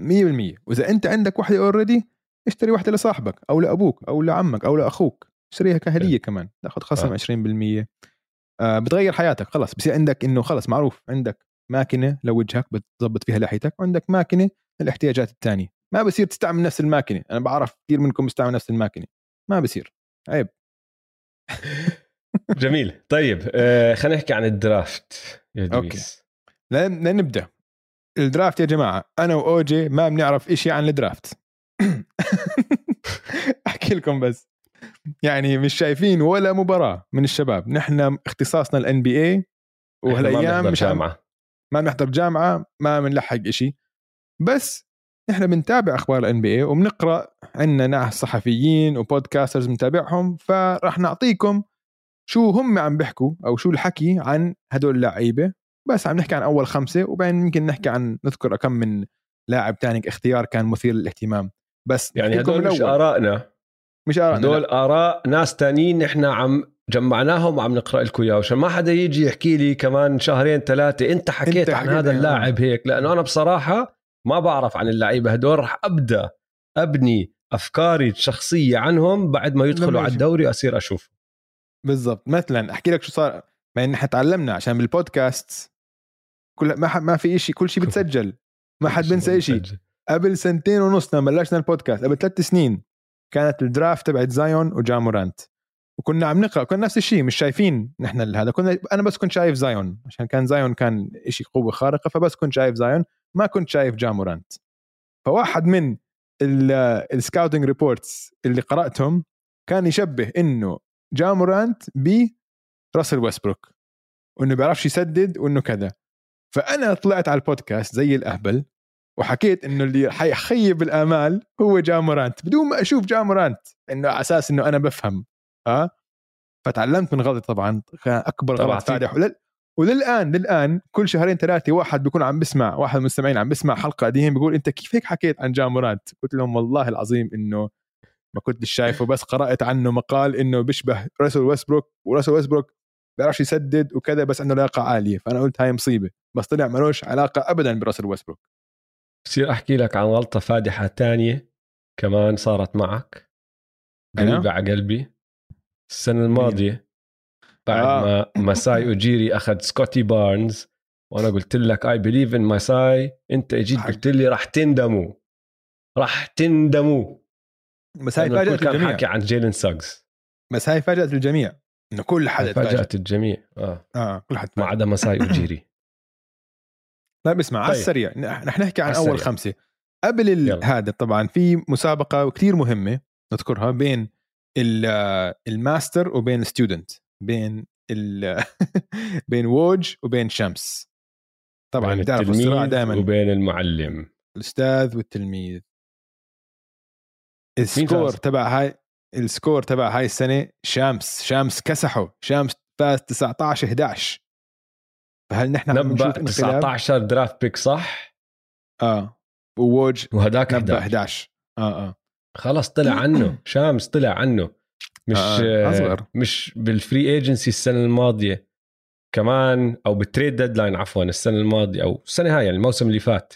100% وإذا أنت عندك وحدة already اشتري وحده لصاحبك أو لأبوك أو لعمك أو لأخوك اشتريها كهدية إيه. كمان تاخذ خصم آه. 20% آه بتغير حياتك خلص بصير عندك إنه خلص معروف عندك ماكينة لوجهك بتظبط فيها لحيتك وعندك ماكينة للاحتياجات الثانية ما بصير تستعمل نفس الماكينة أنا بعرف كثير منكم بيستعمل نفس الماكينة. ما بصير. عيب. جميل. طيب آه خلينا نحكي عن ال draft okay. لنبدا ال draft يا جماعة أنا وأوجي ما بنعرف شيء عن الدرافت. احكي لكم بس. يعني مش شايفين ولا مباراة من الشباب. نحن اختصاصنا ال NBA وهالأيام مش جامعة. ما بنحضر جامعة ما بنلحق شيء بس نحن بنتابع أخبار ال NBA وبنقرأ عندنا ناس صحفيين و podcasters بنتابعهم فراح نعطيكم شو هم عم بيحكوا أو شو الحكي عن هدول اللعيبة. بس عم نحكي عن أول خمسة وبعدين يمكن نحكي عن نذكر كم من لاعب تاني اختيار كان مثير للاهتمام. بس يعني هدول مش آرائنا. مش آرائنا هدول آراء ناس تانيين نحن عم جمعناهم وعم نقرأ لكم اياه عشان ما حدا يجي يحكي لي كمان شهرين ثلاثة أنت حكيت أنت عن هذا اللاعب هيك. لأنه أنا بصراحة ما بعرف عن اللعيبة. هدول رح أبدأ أبني أفكاري الشخصية عنهم بعد ما يدخلوا على الدوري وأصير أشوف. بالضبط. مثلا أحكي لك شو صار. ما نحن تعلمنا عشان بالبودكاست كل ما ما في شيء كل شيء بتسجل. ما حد بينسى شيء قبل سنتين ونص لما بلشنا البودكاست قبل ثلاث سنين كانت ال draft تبعت زايون وجا مورانت وكنا عم نقرأ كنا نفس الشيء مش شايفين نحن هذا. كنا أنا بس كنت شايف زايون عشان كان زايون كان شيء قوة خارقة فبس كنت شايف زايون ما كنت شايف جا مورانت فواحد من ال scouting reports اللي قرأتهم كان يشبه إنه جامورانت براسل ويسبروك وإنه بيعرفش يسدد وإنه كذا. فأنا طلعت على البودكاست زي الأهبل. وحكيت إنه اللي حيخيب الآمال هو جامورانت بدون ما أشوف جامورانت إنه على أساس إنه أنا بفهم ها أه؟ فتعلمت من غلطي طبعا كان أكبر غلط فادح. وللآن للآن كل شهرين ثلاثة واحد بيكون عم بسمع واحد من المستمعين عم بسمع حلقة قديم بيقول أنت كيف هيك حكيت عن جامورانت قلت لهم والله العظيم إنه ما كنتش شايفه بس قرأت عنه مقال إنه بيشبه راسل ويسبروك وراسل ويسبروك بيعرفش يسدد وكذا بس عنده لياقه عالية. فأنا قلت هاي مصيبة بس طلع ملوش علاقة ابدا براسل ويسبروك. بصير أحكي لك عن غلطة فادحة تانية كمان صارت معك. قريبة على قلبي. السنة الماضية بعد آه. ما ماساي اوجيري أخذ سكوتي بارنز وأنا قلت لك I believe in ماساي. أنت اجيت قلت لي راح تندموا. راح تندموا. بس هاي فاجأت الجميع. حكي عن جيلن ساجز بس هاي فاجأت الجميع. إنه كل حدا فاجأت الجميع. آه. آه كل حد ما عدا ماساي اوجيري طيب اسمع طيب. على السريع نحن نحكي عن أول خمسة. قبل هذا طبعا في مسابقة كثير مهمة نذكرها بين الماستر وبين student بين ال بين ووج وبين شمس. طبعا بين بتعرف الصراع دائما وبين المعلم. الأستاذ والتلميذ. ال score تبع هاي ال score تبع هاي السنة شامس شامس كسحه. شامس فاز 19 11 فهل نحن عم نشوف 19 draft pick صح؟ آه. ووج وهداك 11 11 آه آه. خلص طلع عنه. شامس طلع عنه. مش آه. أصغر. مش بال free agency السنة الماضية. كمان أو بال trade deadline عفوا السنة الماضية أو السنة هاي يعني الموسم اللي فات.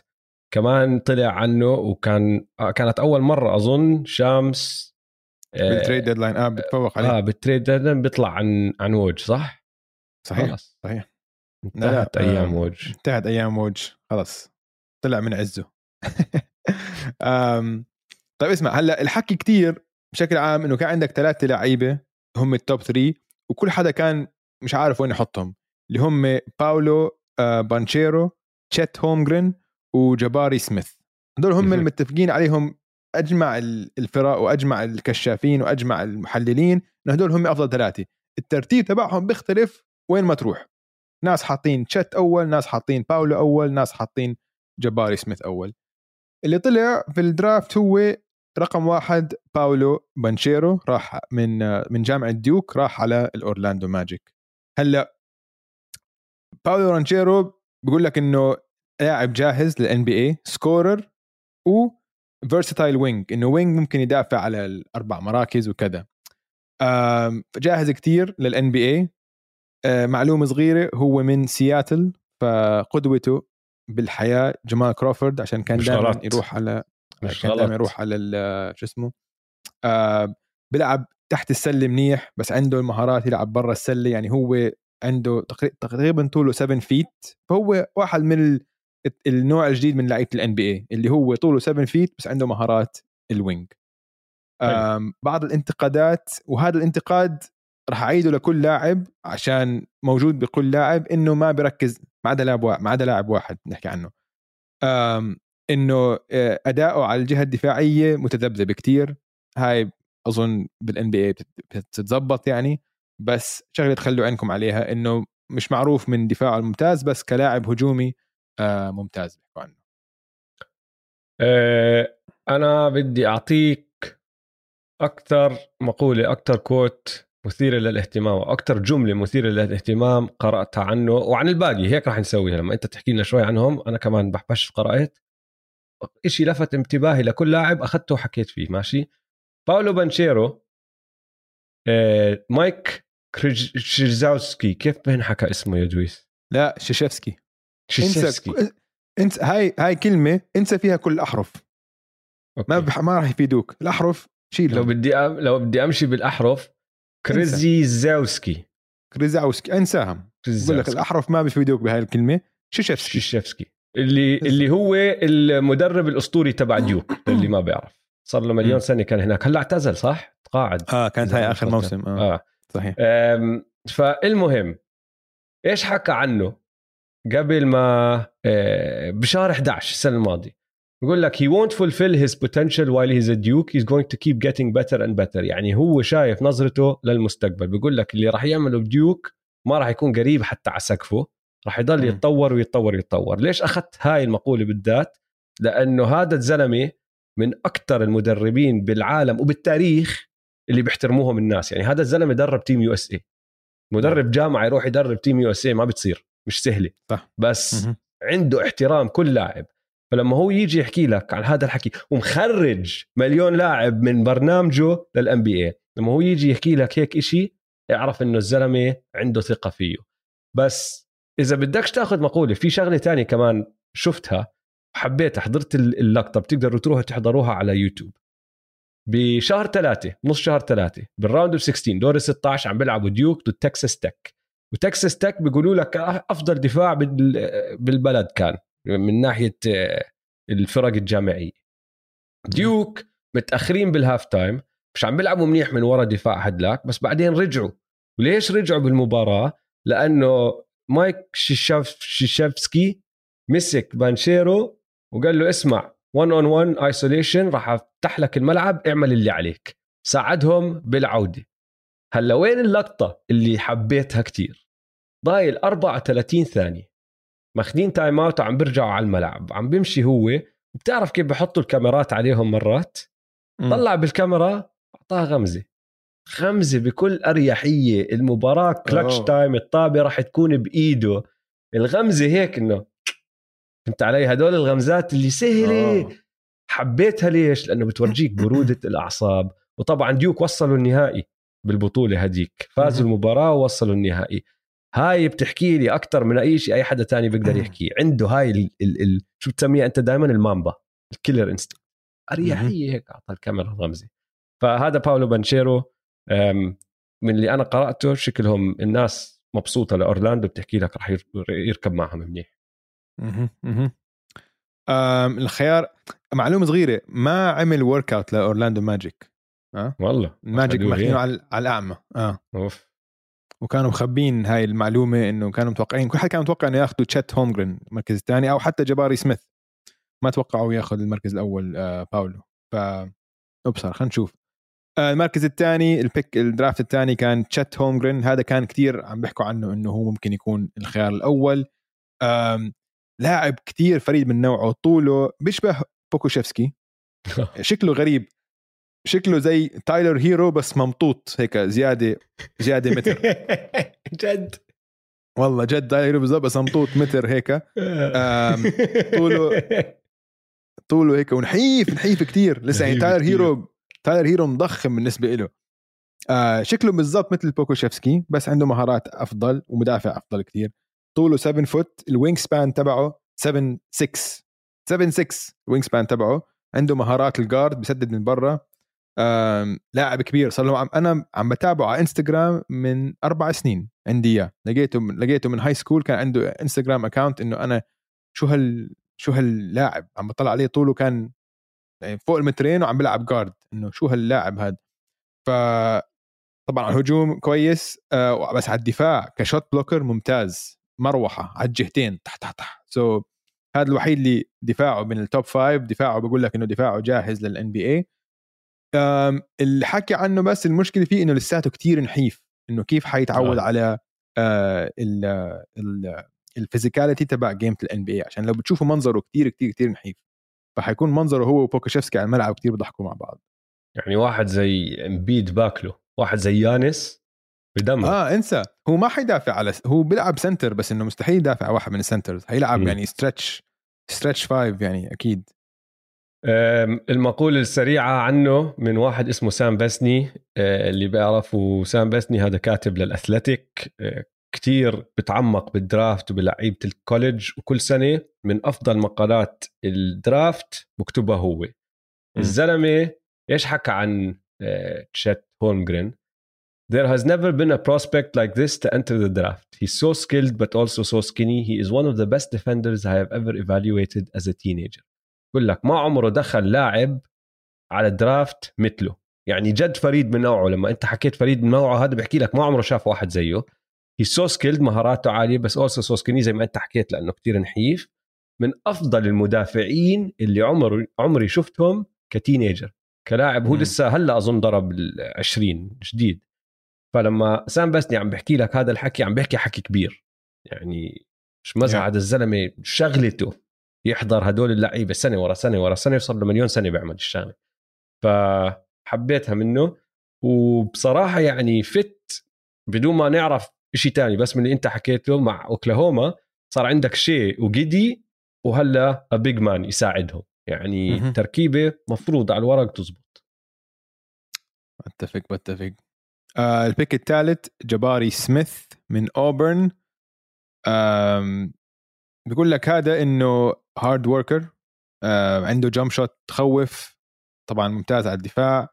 كمان طلع عنه وكان آه، كانت أول مرة أظن شامس بال trade deadline آه بتفوق عليه. آه بال trade deadline بيطلع عن عن ووج صح؟ صحيح خلص. صحيح. انتهت أيام ووج انتهت أيام ووج خلص طلع من عزه. طيب اسمع هلأ الحكي كتير بشكل عام إنه كان عندك ثلاثة لعيبة هم ال top 3 وكل حدا كان مش عارف وين يحطهم اللي هم باولو آه، بانشيرو تشيت هومجرين وجباري سميث هدول هم المتفقين عليهم أجمع الفرق وأجمع الكشافين وأجمع المحللين إنه هدول هم أفضل ثلاثة الترتيب تبعهم بيختلف وين ما تروح. ناس حاطين تشيت أول ناس حاطين باولو أول ناس حاطين جباري سميث أول. اللي طلع في ال draft هو رقم واحد باولو بانشيرو راح من من جامعة ديوك راح على الأورلاندو ماجيك هلأ باولو بانشيرو بيقول لك إنه لاعب جاهز لل NBA scorer و versatile wing إنه wing ممكن يدافع على الأربع مراكز وكذا. جاهز كتير لل NBA معلومة صغيرة هو من سياتل فقدوته بالحياة جمال كروفورد عشان كان دائما يروح على مش كان دائما يروح على شو اسمه؟ آه بيلعب تحت السلة منيح بس عنده المهارات يلعب برا السلة يعني هو عنده تقري- تقريبا طوله 7 feet فهو واحد من ال- النوع الجديد من لعيبة ال NBA اللي هو طوله 7 feet بس عنده مهارات ال wing بعض الانتقادات وهذا الانتقاد راح أعيده لكل لاعب عشان موجود بكل لاعب إنه ما بيركز ما عدا لاعب ما عدا لاعب واحد نحكي عنه. إنه آه، أداؤه على الجهة الدفاعية متذبذب كتير. هاي أظن بالان بي اي بتتظبط يعني. بس شغلة تخلوا عينكم عليها إنه مش معروف من دفاعه الممتاز بس كلاعب هجومي آه، ممتاز بيحكوا عنه. آه، أنا بدي أعطيك أكثر مقولة أكثر كوت مثيرة للاهتمام وأكثر جملة مثيرة للاهتمام قرأتها عنه وعن الباقي هيك راح نسويها. لما أنت تحكي لنا شوي عنهم أنا كمان بحبش قرأت. إشي لفت انتباهي لكل لاعب أخذته وحكيت فيه ماشي؟ باولو بانشيرو آه، مايك كريج- شيرزاوسكي كيف بنحكى اسمه يا دويس؟ لا شيشفسكي شيشفسكي انسى هاي هاي كلمة انسى فيها كل الاحرف ما أوكي. بح... ما راح يفيدوك. الأحرف شيلهم لو بدي أم... لو بدي أمشي بالأحرف كريزي زاوسكي كريزاوسكي انساهم. بقول لك. الأحرف ما بيفيدوك بهاي الكلمة. شيشفسكي شيشفسكي اللي اللي هو المدرب الأسطوري تبع ديوك اللي ما بيعرف. صار له مليون. سنة كان هناك. هلأ اعتزل صح؟ تقاعد. آه كانت هاي آخر موسم. آه, آه. صحيح. فالمهم إيش حكى عنه؟ قبل ما آه، بشهر 11 السنة الماضية. بيقول لك he won't fulfill his potential while he's a duke. He's going to keep getting better and better. يعني هو شايف نظرته للمستقبل. بيقول لك اللي راح يعمله بديوك ما راح يكون قريب حتى على سقفه. راح يضل. يتطور ويتطور ويتطور. ليش أخذت هاي المقولة بالذات؟ لأنه هذا الزلمة من أكثر المدربين بالعالم وبالتاريخ اللي بيحترموهم الناس. يعني هذا الزلمة درب Team USA مدرب جامعة يروح يدرب Team USA ما بتصير. مش سهلة. صح. بس. عنده احترام كل لاعب. فلما هو يجي يحكي لك عن هذا الحكي ومخرج مليون لاعب من برنامجه لل NBA لما هو يجي يحكي لك هيك إشي اعرف إنه الزلمة عنده ثقة فيه. بس إذا بدكش تأخذ مقولة في شغلة تانية كمان شفتها حبيتها حضرت ال- اللقطة بتقدروا تروحوا تحضروها على يوتيوب. بشهر ثلاثة نص شهر ثلاثة بال round of 16 دور ال 16 عم بيلعبوا ديوك ضد تكساس تك وتكساس تك بيقولوا لك أفضل دفاع بال- بالبلد كان. من ناحية آه، الفرق الجامعيه ديوك متأخرين بال half time مش عم بيلعبوا منيح من ورا دفاع هدلاك بس بعدين رجعوا. وليش رجعوا بالمباراة؟ لأنه مايك شيشاف شيشافسكي مسك بانشيرو وقال له اسمع 1 on 1 isolation راح أفتح لك الملعب اعمل اللي عليك. ساعدهم بالعودة. هلأ وين اللقطة اللي حبيتها كتير؟ ضايل 34 ثانية. ماخذين timeout وعم بيرجعوا على الملعب. عم بيمشي هو بتعرف كيف بحطوا الكاميرات عليهم مرات؟ مم. طلع بالكاميرا أعطاها غمزة. غمزة بكل أريحية المباراة كلتش أوه. time الطابة راح تكون بإيده. الغمزة هيك إنه فهمت علي؟ هدول الغمزات اللي سهلة. حبيتها ليش؟ لأنه بتورجيك برودة الأعصاب. وطبعا ديوك وصلوا النهائي بالبطولة هديك. فازوا. المباراة ووصلوا النهائي. هاي بتحكي لي أكثر من أي شيء أي حدا تاني بيقدر يحكي. عنده هاي ال ال ال شو بتسميها أنت دائما ال mamba. ال killer instinct أريحية هيك أعطى الكاميرا غمزه فهذا باولو بانشيرو من اللي أنا قرأته شكلهم الناس مبسوطة لأورلاندو بتحكي لك ير- يركب معهم منيح. الخيار معلومة صغيرة ما عمل workout لاورلاندو ماجيك والله الماجيك أخذوه ماخذينه. على على الأعمى. آه. أوف. وكانوا مخبين هاي المعلومة إنه كانوا متوقعين كل حد كان متوقع إنه ياخذوا تشات هومجرين المركز الثاني أو حتى جباري سميث. ما توقعوا ياخذ المركز الأول آه باولو. ف ابصر خلينا نشوف. آه المركز الثاني ال pick ال draft الثاني كان تشات هومجرين هذا كان كتير عم بيحكوا عنه إنه هو ممكن يكون الخيار الأول. آم لاعب كتير فريد من نوعه طوله بيشبه بوكوشيفسكي. شكله غريب. شكله زي تايلر هيرو بس ممطوط هيك زياده زيادة متر. جد؟ والله جد تايلر هيرو بالضبط بس ممطوط متر هيك. طوله طوله هيك ونحيف نحيف كتير. لسه يعني تايلر. هيرو تايلر هيرو مضخم بالنسبة له آه شكله بالضبط مثل بوكوشيفسكي بس عنده مهارات أفضل ومدافع أفضل كتير. طوله 7 foot ال wingspan تبعه 7 6 7 6 ال wingspan تبعه. عنده مهارات ال guard بسدد من برا. لاعب كبير. صار له عم أنا عم بتابعه على انستغرام من أربع سنين عندي إياه. لقيته من لقيته من high school كان عنده انستغرام account إنه أنا شو هال شو هاللاعب عم بطلع عليه طوله كان يعني فوق المترين وعم بيلعب guard إنه شو هاللاعب هذا ف طبعا على الهجوم كويس آه بس على الدفاع ك shot blocker ممتاز. مروحة على الجهتين تحت تحت تحت so so, هذا الوحيد اللي دفاعه من ال top five دفاعه بقول لك إنه دفاعه جاهز لل NBA اللي حكي عنه بس المشكلة فيه إنه لساته كتير نحيف إنه كيف حيتعود آه. على آه ال ال ال physicality تبع game ال NBA عشان لو بتشوفوا منظره كتير كتير كتير نحيف. فحيكون منظره هو وبوكوشيفسكي على الملعب كتير بيضحكوا مع بعض. يعني واحد زي امبيد باكله واحد زي يانس بدمر آه انسى. هو ما حيدافع على هو بيلعب center بس إنه مستحيل يدافع على واحد من ال centers حيلعب مم. يعني stretch stretch five يعني أكيد. المقولة السريعة عنه من واحد اسمه سام بسني أه، اللي بيعرفوا سام بسني هذا كاتب لل Athletic أه، كتير بتعمق بال draft وبلعيبة ال college وكل سنة من أفضل مقالات ال draft بكتبها هو الزلمة إيش حكى عن أه، تشيت هولمجرين There has never been a prospect like this to enter the draft. He's so skilled but also so skinny. He is one of the best defenders I have ever evaluated as a teenager. بقول لك ما عمره دخل لاعب على ال draft مثله. يعني جد فريد من نوعه لما أنت حكيت فريد من نوعه هذا بحكي لك ما عمره شاف واحد زيه. he's so skilled مهاراته عالية بس also so skinny زي ما أنت حكيت لأنه كتير نحيف. من أفضل المدافعين اللي عمر عمري شفتهم ك teenager. كلاعب هو. لسه هلأ أظن ضرب ال 20 جديد. فلما سام بسني عم بحكي لك هذا الحكي عم بحكي حكي كبير. يعني مش Yeah. هذا الزلمة شغلته. يحضر هدول اللعيبة سنة ورا سنة ورا سنة وصار له مليون سنة بيعمل الشغلة. فحبيتها منه وبصراحة يعني فت بدون ما نعرف شيء تاني بس من اللي أنت حكيته مع أوكلاهوما صار عندك شيء وجدي وهلأ بيج مان يساعدهم. يعني مهم. تركيبة مفروض على الورق تزبط. بتفق بتفق. آه البيك الثالث جباري سميث من اوبرن بيقول لك هذا إنه hard worker آه عنده jump shot تخوف طبعا ممتاز على الدفاع.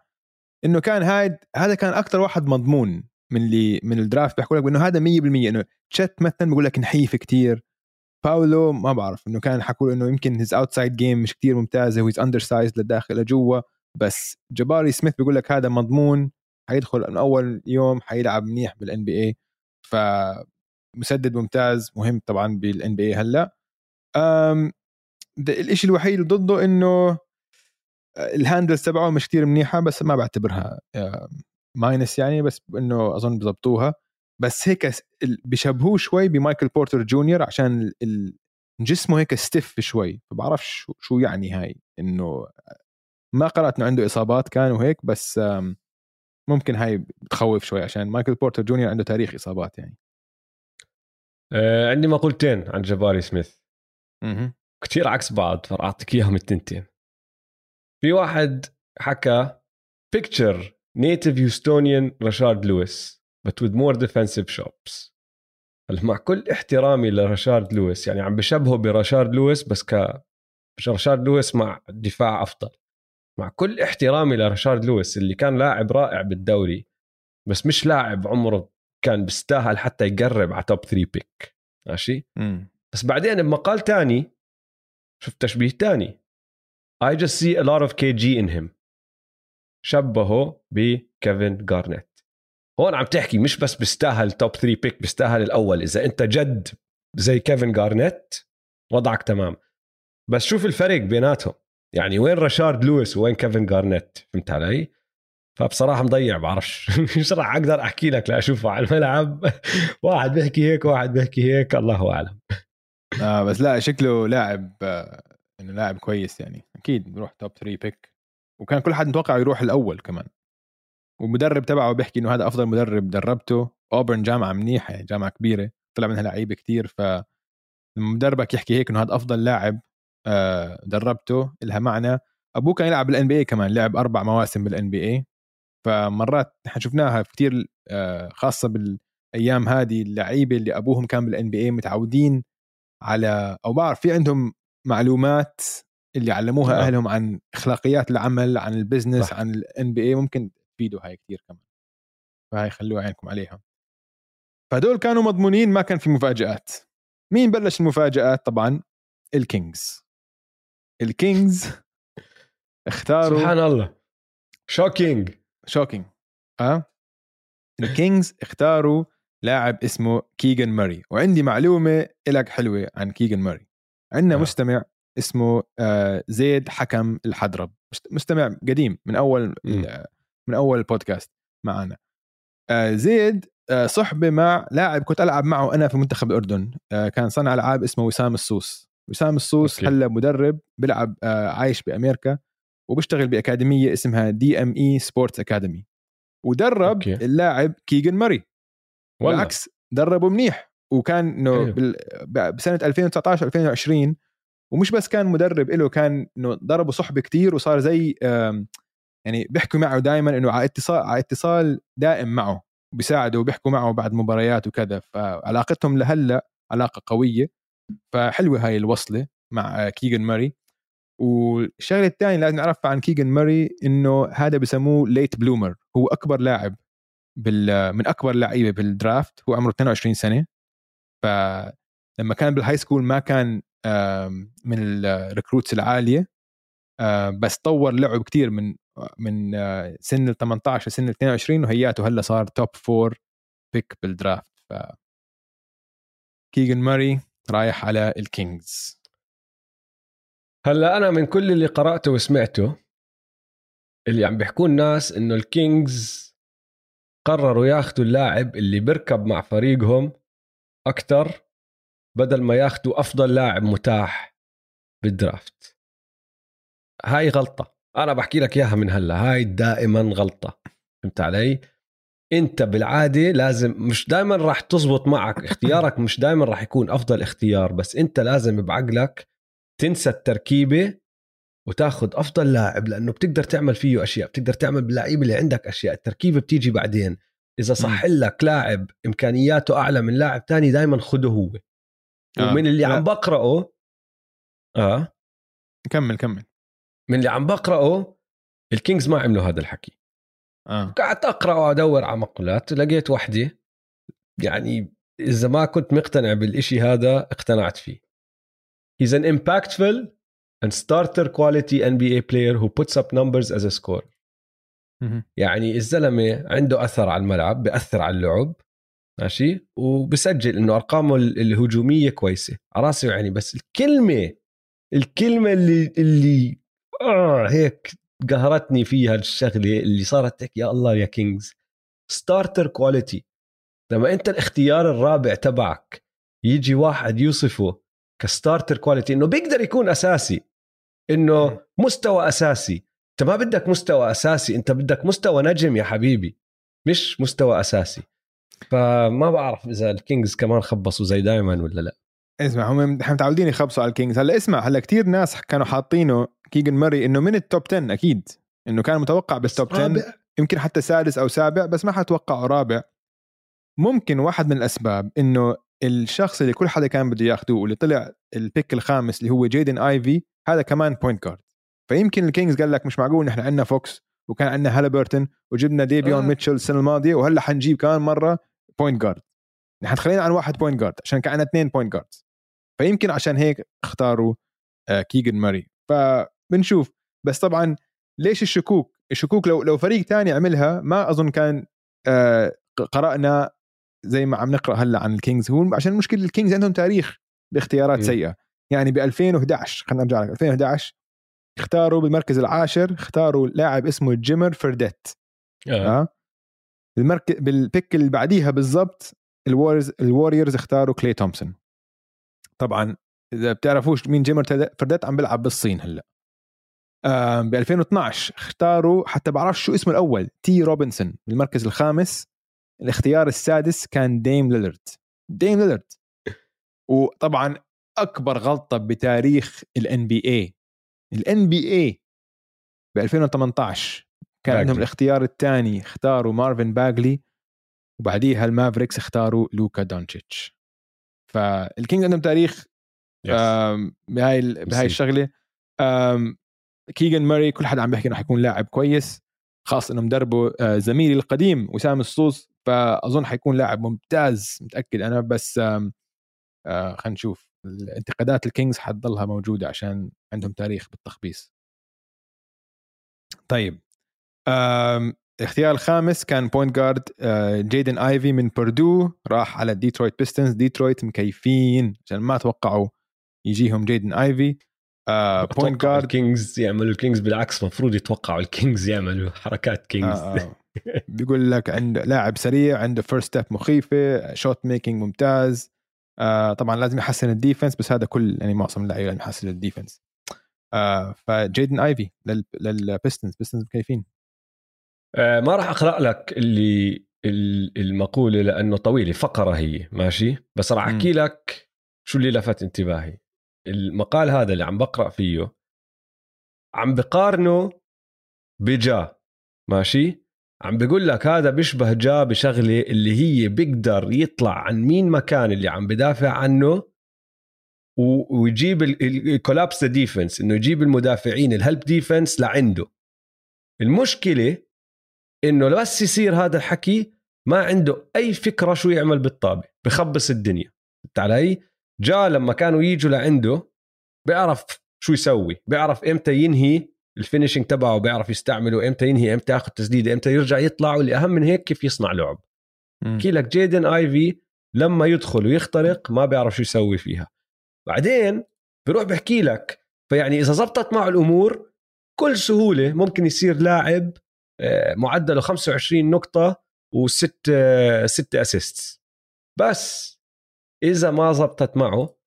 إنه كان هاي هذا كان أكثر واحد مضمون من اللي من ال draft بيحكوا لك إنه هذا 100% إنه تشيت مثلا بقول لك نحيف كتير. باولو ما بعرف إنه كان حكوا إنه يمكن his outside game مش كتير ممتازه و he's undersize لداخل لجوا. بس جباري سميث بيقول لك هذا مضمون حيدخل من أول يوم حيلعب منيح بال NBA فمسدد ممتاز مهم طبعا بال NBA هلا الإشي الوحيد اللي ضده إنه ال handles تبعه مش كتير منيحة بس ما بعتبرها minus يعني بس إنه أظن بضبطوها. بس هيك بيشبهوه شوي بمايكل بورتر جونيور عشان جسمه هيك stiff شوي فبعرفش شو, يعني هاي. إنه ما قرأت إنه عنده إصابات كان وهيك بس ممكن هاي بتخوف شوي عشان مايكل بورتر جونيور عنده تاريخ إصابات يعني. آه عندي مقولتين عن جباري سميث. مهم. كتير عكس بعض فاعطيك إياهم التنتين. في واحد حكى picture native Houstonian رشارد لويس but with more defensive chops. هلا مع كل احترامي لرشارد لويس يعني عم بشبهه برشارد لويس بس ك رشارد لويس مع دفاع أفضل. مع كل احترامي لرشارد لويس اللي كان لاعب رائع بالدوري بس مش لاعب عمره كان بيستاهل حتى يقرب على top 3 pick ماشي. بس بعدين بمقال تاني شفت تشبيه تاني. I just see a lot of KG in him. شبهه بكيفن جارنيت هون عم تحكي مش بس بيستاهل top 3 pick بيستاهل الأول. إذا أنت جد زي كيفن جارنيت وضعك تمام. بس شوف الفرق بيناتهم. يعني وين رشارد لويس وين كيفن جارنيت فهمت علي؟ فبصراحة مضيع بعرفش. مش راح أقدر أحكي لك لاشوفه على الملعب. واحد بيحكي هيك واحد بيحكي هيك الله أعلم. آه بس لا شكله لاعب آه انه لاعب كويس يعني. أكيد بيروح top 3 pick وكان كل حد متوقع يروح الأول كمان. والمدرب تبعه بيحكي إنه هذا أفضل مدرب دربته. اوبرن جامعة منيحة يعني جامعة كبيرة طلع منها لعيبة كتير. ف مدربك يحكي هيك إنه هذا أفضل لاعب آه، دربته لها معنى. أبوه كان يلعب بال NBA كمان لعب أربع مواسم بال NBA فمرات نحن شفناها كثير آه، خاصة بالأيام هذه اللعيبة اللي أبوهم كان بال NBA متعودين على أو بعرف في عندهم معلومات اللي علموها أوه. أهلهم عن إخلاقيات العمل عن ال business صح. عن ال NBA ممكن تفيدوا هاي كثير كمان. فهي خلوها عينكم عليها. فهدول كانوا مضمونين ما كان في مفاجآت. مين بلش المفاجآت؟ طبعا ال Kings. ال Kings اختاروا سبحان الله. shocking shocking ها ال Kings اختاروا لاعب اسمه كيجن ماري وعندي معلومة لك حلوة عن كيجن ماري عندنا آه. مستمع اسمه آه، زيد حكم الحضرب. مستمع قديم من أول م. من أول بودكاست معنا. آه، زيد آه، صحبة مع لاعب كنت ألعب معه أنا في منتخب الأردن. كان صنع ألعاب اسمه وسام السوس. وسام السوس هلأ مدرب بيلعب عايش بامريكا وبيشتغل بأكاديمية اسمها DME Sports Academy ودرب أوكي. اللاعب كيجن ماري. بالعكس دربه منيح. وكان إنه بسنة 2019 2020 ومش بس كان مدرب له كان إنه دربه صحبه كتير وصار زي يعني بيحكوا معه دائما إنه على اتصال على اتصال دائم معه بيساعده وبيحكوا معه بعد مباريات وكذا. فعلاقتهم لهلأ علاقة قوية. فحلوة هاي الوصلة مع كيجن ماري. والشغلة الثانية لازم نعرفها عن كيجن ماري إنه هذا بسموه late bloomer هو أكبر لاعب بال من أكبر لعيبة بال draft هو عمره 22 سنة. فلما كان بال high school ما كان من ال recruits العالية. بس طور لعب كتير من من سن ال 18 لسن ال 22 وهياته هلا صار top four pick بال draft ف كيجن ماري رايح على الكينجز. هلا أنا من كل اللي قرأته وسمعته اللي عم بيحكوا الناس إنه الكينجز قرروا ياخذوا اللاعب اللي بيركب مع فريقهم أكثر بدل ما ياخذوا أفضل لاعب متاح بالدرافت. هاي غلطة. أنا بحكي لك إياها من هلا. هاي دائما غلطة. فهمت علي؟ أنت بالعادة لازم مش دائما راح تزبط معك. اختيارك مش دائما راح يكون أفضل اختيار بس أنت لازم بعقلك تنسى التركيبة وتاخذ أفضل لاعب لأنه بتقدر تعمل فيه أشياء بتقدر تعمل باللعيبة اللي عندك أشياء. التركيبة بتيجي بعدين. إذا صح لك لاعب إمكانياته أعلى من لاعب تاني دائما خده هو. آه. ومن اللي لا. عم بقرأه آه. كمل كمل. من اللي عم بقرأه الكينجز ما عملوا هذا الحكي. آه. قعدت أقرأ وأدور على مقولات لقيت وحدة. يعني إذا ما كنت مقتنع بالإشي هذا اقتنعت فيه. He's an impactful and starter quality NBA player who puts up numbers as a scorer. يعني الزلمة عنده أثر على الملعب بأثر على اللعب ماشي؟ وبسجل إنه أرقامه الهجومية كويسة على راسي وعيني. بس الكلمة الكلمة اللي اللي آه هيك قهرتني فيها الشغلة اللي صارت تحكي يا الله يا كينجز. starter quality لما أنت الاختيار الرابع تبعك يجي واحد يوصفه ك starter quality إنه بيقدر يكون أساسي إنه مستوى أساسي. أنت ما بدك مستوى أساسي أنت بدك مستوى نجم يا حبيبي مش مستوى أساسي. فما بعرف إذا الكينجز كمان خبصوا زي دائما ولا لا. اسمع هم متعودين يخبصوا على الكينجز. هلأ اسمع هلأ كتير ناس كانوا حاطينه كيجن ماري إنه من ال top 10 أكيد إنه كان متوقع بال top 10 رابع. يمكن حتى سادس أو سابع بس ما حتوقعه رابع. ممكن واحد من الأسباب إنه الشخص اللي كل حدا كان بده ياخذوه واللي طلع ال pick الخامس اللي هو جيدن آيفي هذا كمان point guard فيمكن الكينجز قال لك مش معقول نحن عندنا فوكس وكان عندنا هالبرتون وجبنا ديفيون آه. ميتشل السنة الماضية وهلأ حنجيب كمان مرة point guard نحن خلينا عن واحد point guard عشان كان عندنا اثنين point guard فيمكن عشان هيك اختاروا آه كيجن ماري. فبنشوف. بس طبعا ليش الشكوك؟ الشكوك لو لو فريق تاني عملها ما أظن كان آه قرأنا زي ما عم نقرأ هلأ عن الكينجز هو عشان المشكلة الكينجز عندهم تاريخ باختيارات م. سيئة يعني ب 2011 خلينا نرجع لك 2011 اختاروا بالمركز العاشر اختاروا لاعب اسمه جيمر فرديت آه. آه. بالمركز بال pick اللي بعديها بالضبط الوريرز الوريورز اختاروا كلي تومسون طبعا إذا بتعرفوش مين جيمر فرديت عم بيلعب بالصين هلأ آه ب 2012 اختاروا حتى بعرفش شو اسمه الأول تي روبنسون بالمركز الخامس الاختيار السادس كان ديم ليلرد دين ليلرد وطبعا أكبر غلطة بتاريخ ال NBA ال NBA ب 2018 كان باجلي. عندهم الاختيار الثاني اختاروا مارفن باجلي وبعديها المافريكس اختاروا لوكا دونتشيتش فالكينجز عندهم تاريخ بهاي ال- بهاي. الشغلة. كيجن ماري كل حدا عم بيحكي إنه حيكون لاعب كويس خاصة انه مدربه آه، زميلي القديم وسام الصوص فأظن حيكون لاعب ممتاز متأكد. أنا بس آه، خلينا نشوف. الانتقادات الكينجز حتضلها موجودة عشان عندهم تاريخ بالتخبيص. طيب الاختيار الخامس كان point guard آه، جيدن ايفي من بردو راح على ديترويت بيستنز ديترويت مكيفين عشان ما توقعوا يجيهم جيدن ايفي آه، point guard الكينجز يعملوا الكينجز بالعكس مفروض يتوقعوا الكينجز يعملوا حركات كينجز. آه آه. بيقول لك عنده لاعب سريع عنده first step مخيفة shot making ممتاز. آه طبعا لازم يحسن ال defense بس هذا كل يعني معظم اللعيبة لازم يحسن ال defense. آه فجيدن آيفي لل للبيستنز بيستنز مكيفين آه ما راح اقرا لك اللي ال- المقولة لأنه طويلة فقرة هي ماشي؟ بس راح أحكي لك شو اللي لفت انتباهي. المقال هذا اللي عم بقرأ فيه عم بقارنه بجا ماشي؟ عم بيقول لك هذا بيشبه جا بشغلة اللي هي بيقدر يطلع عن مين مكان اللي عم بدافع عنه ويجيب ال collapse defense إنه يجيب المدافعين ال help defense لعنده. المشكلة إنه بس يصير هذا الحكي ما عنده أي فكرة شو يعمل بالطابة بخبص الدنيا. فهمت علي؟ جا لما كانوا يجوا لعنده بيعرف شو يسوي بيعرف إمتى ينهي ال finishing تبعه بيعرف يستعمله إمتى ينهي إمتى ياخذ تسديده إمتى يرجع يطلع واللي اهم من هيك كيف يصنع لعب. احكي لك جيدن آيفي لما يدخل ويخترق ما بيعرف شو يسوي فيها. بعدين بيروح بحكي لك فيعني إذا زبطت معه الأمور بكل سهولة ممكن يصير لاعب آه، معدله 25 نقطة وست آه، ست assist بس إذا ما زبطت معه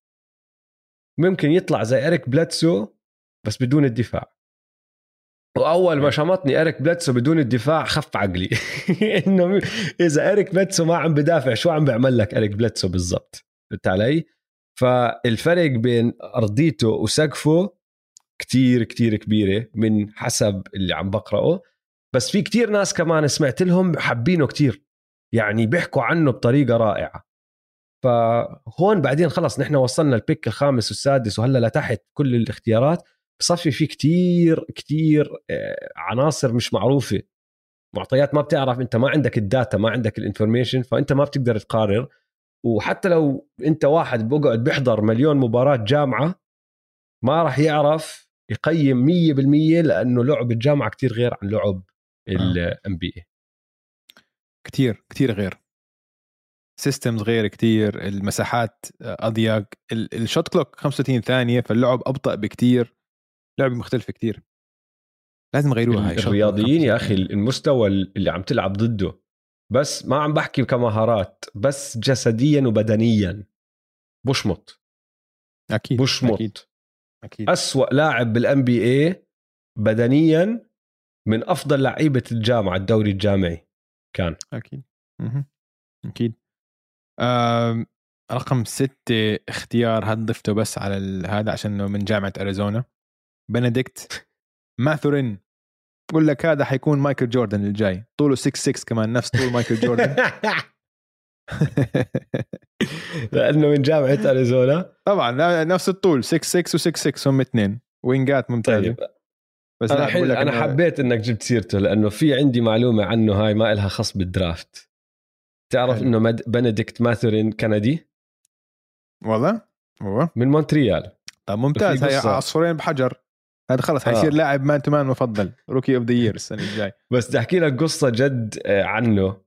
ممكن يطلع زي إريك بلاتسو بس بدون الدفاع. وأول ما شمطني اريك بلاتسو بدون الدفاع خف عقلي. إنه إذا اريك بلاتسو ما عم بدافع شو عم بيعمل لك اريك بلاتسو بالضبط؟ فهمت علي؟ فالفرق بين أرضيته وسقفه كتير كتير كبيرة من حسب اللي عم بقرأه. بس في كتير ناس كمان سمعت لهم حابينه كتير. يعني بيحكوا عنه بطريقة رائعة. فهون بعدين خلص نحن وصلنا ال pick الخامس والسادس وهلأ لتحت كل الاختيارات. بصفي في كتير كتير آه، عناصر مش معروفة. معطيات ما بتعرف انت ما عندك ال data ما عندك ال information فانت ما بتقدر تقارر. وحتى لو انت واحد بقعد بيحضر مليون مباراة جامعة ما راح يعرف يقيم 100% لأنه لعب الجامعة كتير غير عن لعب ال NBA كتير كتير غير. systems غير كتير المساحات أضيق. ال- ال shot clock 35 ثانية فاللعب أبطأ بكتير. لعبه مختلفه كتير. لازم يغيروها هاي الرياضيين يا 35. أخي المستوى اللي عم تلعب ضده بس ما عم بحكي كمهارات بس جسديا وبدنيا. بشمط. أكيد بشمط. أكيد أكيد. أسوأ لاعب بال NBA بدنيا من أفضل لعيبة الجامعة الدوري الجامعي كان. أكيد. مهم. أكيد. رقم ستة اختيار هاد ضفته بس على هذا عشان إنه من جامعة أريزونا؟ بنديكت ماثورين بقول لك هذا حيكون مايكل جوردن الجاي. طوله 6 6 كمان نفس طول مايكل جوردن. لأنه من جامعه أريزونا. طبعا نفس الطول 6 6 و6 6 هم اثنين. وينجات ممتازة. طيب. بس أنا حل... أنا إنه- حبيت إنك جبت سيرته لأنه في عندي معلومة عنه هاي ما إلها خص بال draft. تعرف حلو. إنه مد... بنديكت ماثورين كندي؟ والله؟ والله من مونتريال. طب ممتاز. قصة. عصفورين بحجر. هذا خلص آه. حيصير لاعب man to man مفضل rookie of the year السنة الجاي بس بدي أحكي لك قصة جد آه، عنه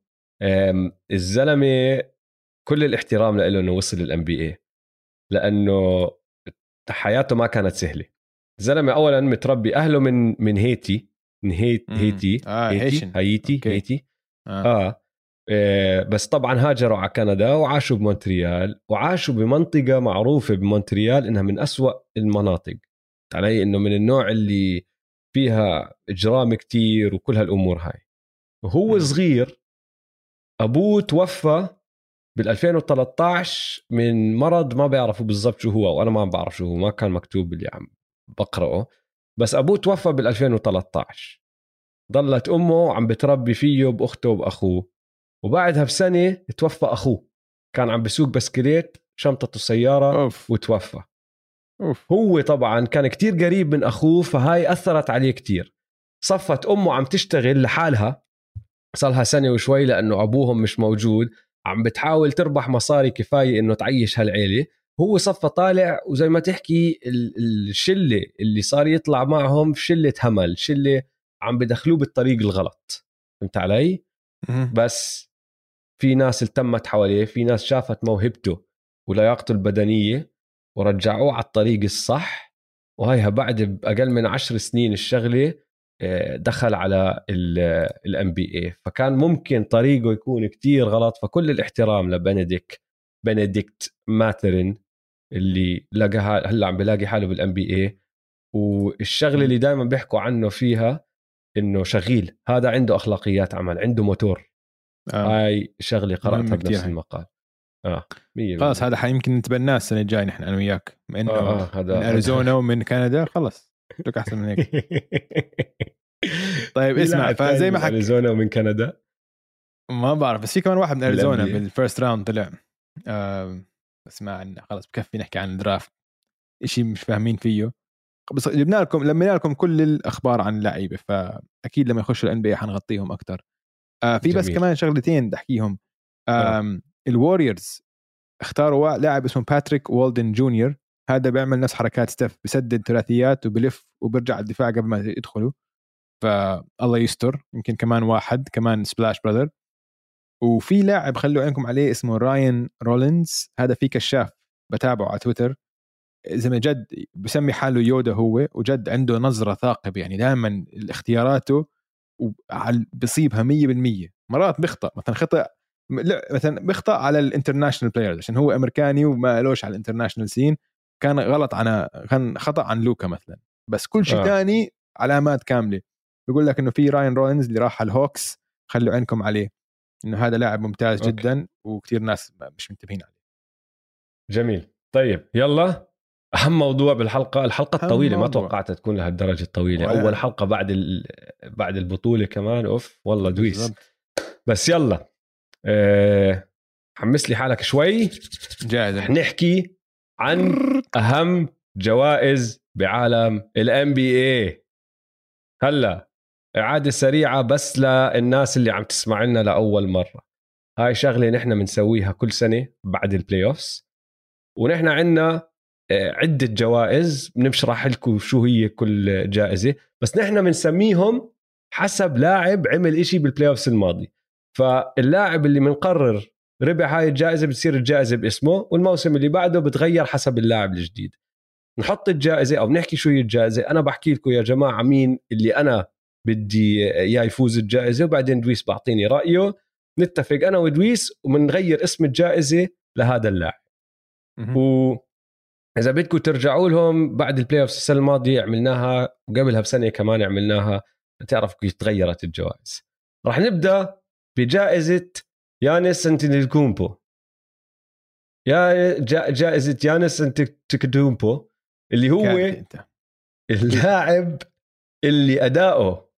الزلمة كل الاحترام له إنه وصل ال NBA لأنه حياته ما كانت سهلة الزلمة اولا متربي أهله من من هيتي من هيت. هيتي آه، هيتي Haitian. هايتي. هيتي آه. آه. آه بس طبعا هاجروا على كندا وعاشوا بمونتريال وعاشوا بمنطقة معروفة بمونتريال إنها من أسوأ المناطق علي إنه من النوع اللي فيها إجرام كتير وكل هالأمور هاي. وهو. صغير أبوه توفى بال 2013 من مرض ما بيعرفوا بالضبط شو هو وأنا ما بعرف شو هو ما كان مكتوب اللي عم بقرأه. بس أبوه توفى بال 2013 ضلت أمه عم بتربي فيه بأخته وبأخوه. وبعدها بسنة توفى أخوه. كان عم بسوق بسكليت شنطته سياره أوف. وتوفى. أوف. هو طبعا كان كتير قريب من أخوه فهاي أثرت عليه كتير. صفت أمه عم تشتغل لحالها. صار لها سنة وشوي لأنه أبوهم مش موجود. عم بتحاول تربح مصاري كفاية إنه تعيش هالعيلة. هو صفى طالع وزي ما تحكي الشلة اللي صار يطلع معهم شلة همل شلة عم بدخلوه بالطريق الغلط. فهمت علي؟ بس في ناس التمت حواليه في ناس شافت موهبته ولياقته البدنية. ورجعوه على الطريق الصح. وهيها بعد بأقل من عشر سنين الشغلة آه، دخل على ال NBA فكان ممكن طريقه يكون كتير غلط. فكل الاحترام لبنديك بنديكت ماثرين اللي لقاها هلأ عم بلاقي حاله بال NBA والشغلة اللي دائما بيحكوا عنه فيها إنه شغيل. هذا عنده أخلاقيات عمل عنده موتور. آه. هاي شغلة قرأتها بنفس المقال. آه. خلاص هذا حيمكن نتبناه السنة الجاية نحن أنا وياك. إنه آه آه هذا من أريزونا ومن كندا خلص لك أحسن من هيك. طيب اسمع فزي ما حكيت أريزونا ومن كندا؟ ما بعرف بس في كمان واحد من أريزونا بال first round طلع. آه بس ما عندنا خلص بكفي نحكي عن ال draft شيء مش فاهمين فيه. بس جبنا لكم لمينا لكم كل الأخبار عن اللعيبة فأكيد لما يخشوا ال NBA حنغطيهم أكثر آه في جميل. بس كمان شغلتين بدي أحكيهم. آه. ال Warriors اختاروا لاعب اسمه باتريك بالدوين جونيور هذا بيعمل نفس حركات ستيف بسدد ثلاثيات وبلف وبرجع الدفاع قبل ما يدخلوا. فالله يستر. يمكن كمان واحد كمان splash brother وفي لاعب خلوا عينكم عليه اسمه راين رولينز هذا في كشاف بتابعه على تويتر زي ما جد بسمي حاله يودا هو وجد عنده نظرة ثاقبه يعني دائما اختياراته بصيبها 100% مرات بيخطأ مثلا خطأ لا مثلا بيخطأ على ال international players عشان هو أمريكاني وما لوش على ال international scene كان غلط عن كان خطأ عن لوكا مثلا. بس كل شيء آه. ثاني علامات كاملة. بيقول لك إنه في راين رولينز اللي راح على ال Hawks خلوا عينكم عليه. إنه هذا لاعب ممتاز okay. جدا وكثير ناس مش منتبهين عليه. جميل. طيب يلا. أهم موضوع بالحلقة الحلقة الطويلة ما توقعتها تكون لهالدرجه الطويلة. ولا. أول حلقة بعد ال... بعد البطولة كمان. أوف والله دويس. بالزبط. بس يلا. أه... حمس لي حالك شوي. جاهز نحكي عن أهم جوائز بعالم ال NBA هلا إعادة سريعة بس للناس اللي عم تسمع لنا لأول مرة. هاي شغلة نحن بنسويها كل سنة بعد ال playoffs ونحن عندنا آه، عدة جوائز. بنشرح لكم شو هي كل جائزة. بس نحن بنسميهم حسب لاعب عمل إشي بال playoffs الماضي. فاللاعب اللي بنقرر ربح هاي الجائزة بتصير الجائزة باسمه والموسم اللي بعده بتغير حسب اللاعب الجديد. نحط الجائزة أو بنحكي شو هي الجائزة أنا بحكي لكم يا جماعة مين اللي أنا بدي إياه يفوز الجائزة وبعدين دويس بعطيني رأيه. نتفق أنا ودويس وبنغير اسم الجائزة لهذا اللاعب. و إذا بدكم ترجعوا لهم بعد ال playoff السنة الماضية عملناها وقبلها بسنة كمان عملناها تعرف كيف تغيرت الجوائز. راح نبدأ بجائزة يانس انتيكومبو يا جائزة يانس انتيكومبو اللي هو اللاعب اللي أداؤه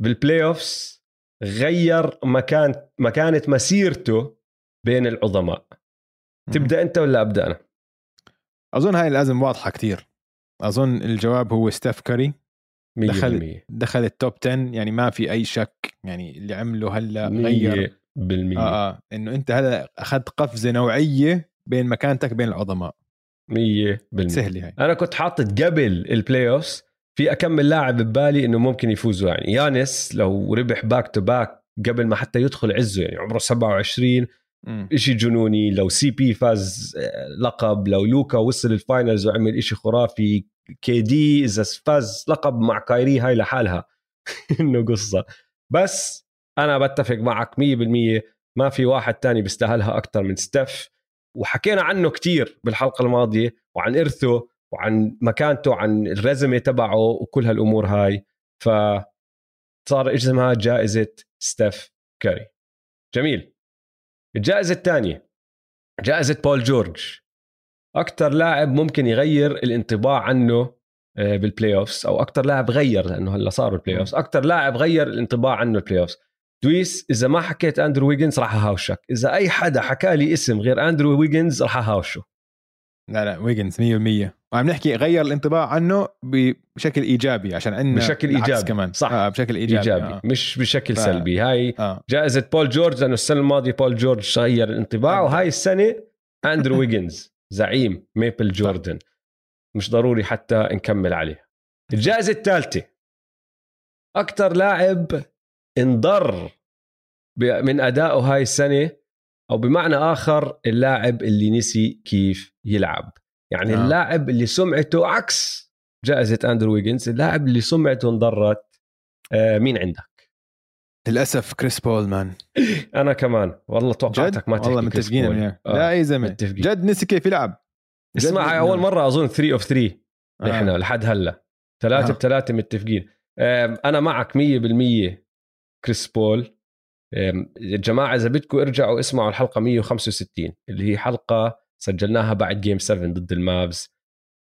بال playoffs غير مكان مكانة مسيرته بين العظماء. تبدأ أنت ولا أبدأ أنا؟ أظن هاي لازم واضحة كثير أظن الجواب هو ستيف كاري. دخل دخل ال top 10 يعني ما في أي شك يعني اللي عمله هلا غير بالمية. آه, آه إنه أنت هذا أخذت قفزة نوعية بين مكانتك بين العظماء. مية بالمية. سهلة هاي. أنا كنت حاطط قبل ال playoffs في كم لاعب ببالي إنه ممكن يفوزوا يعني. يانس لو ربح back to back قبل ما حتى يدخل عزه يعني عمره 27 إشي جنوني لو CP فاز آه، لقب لو لوكا وصل ال finals وعمل إشي خرافي KD اذا فاز لقب مع كايري هاي لحالها. إنه قصة. بس أنا بتفق معك 100% ما في واحد تاني بيستاهلها أكثر من ستيف. وحكينا عنه كتير بالحلقة الماضية وعن إرثه وعن مكانته عن ال resume تبعه وكل هالأمور هاي. ف صار اسمها جائزة ستيف كاري جميل. الجائزة الثانية. جائزة بول جورج. أكثر لاعب ممكن يغير الانطباع عنه آه، بال playoffs أو أكثر لاعب غير لأنه هلأ صاروا ال playoffs أكثر لاعب غير الانطباع عنه ال playoffs دويس إذا ما حكيت أندرو ويجنز راح أهاوشك. إذا أي حدا حكى لي اسم غير أندرو ويجنز راح أهاوشه. لا لا ويجنز 100% وعم نحكي غير الانطباع عنه بشكل إيجابي عشان عندنا بشكل إيجابي. كمان. صح. آه بشكل إيجابي, إيجابي. آه. مش بشكل ف- سلبي. هاي آه. جائزة بول جورج لأنه السنة الماضية بول جورج غير الانطباع أبداً. وهاي السنة أندرو ويجنز. زعيم ميبل جوردن مش ضروري حتى نكمل عليه الجائزة الثالثة أكثر لاعب انضر من أدائه هاي السنة أو بمعنى آخر اللاعب اللي نسي كيف يلعب يعني. آه. اللاعب اللي سمعته عكس جائزة أندرو ويجنز اللاعب اللي سمعته انضرت آه مين عندك؟ للأسف كريس بول man أنا كمان والله توقعتك ما تحكي والله متفقين. أنا. آه. لا أي زلمة. جد نسي كيف يلعب اسمع هاي. أول مرة أظن 3 of 3 آه. إحنا لحد هلأ ثلاثة آه. بثلاثة متفقين أنا معك 100% كريس بول آم، الجماعه إذا بدكم ارجعوا اسمعوا الحلقة 165 اللي هي حلقة سجلناها بعد game 7 ضد المافز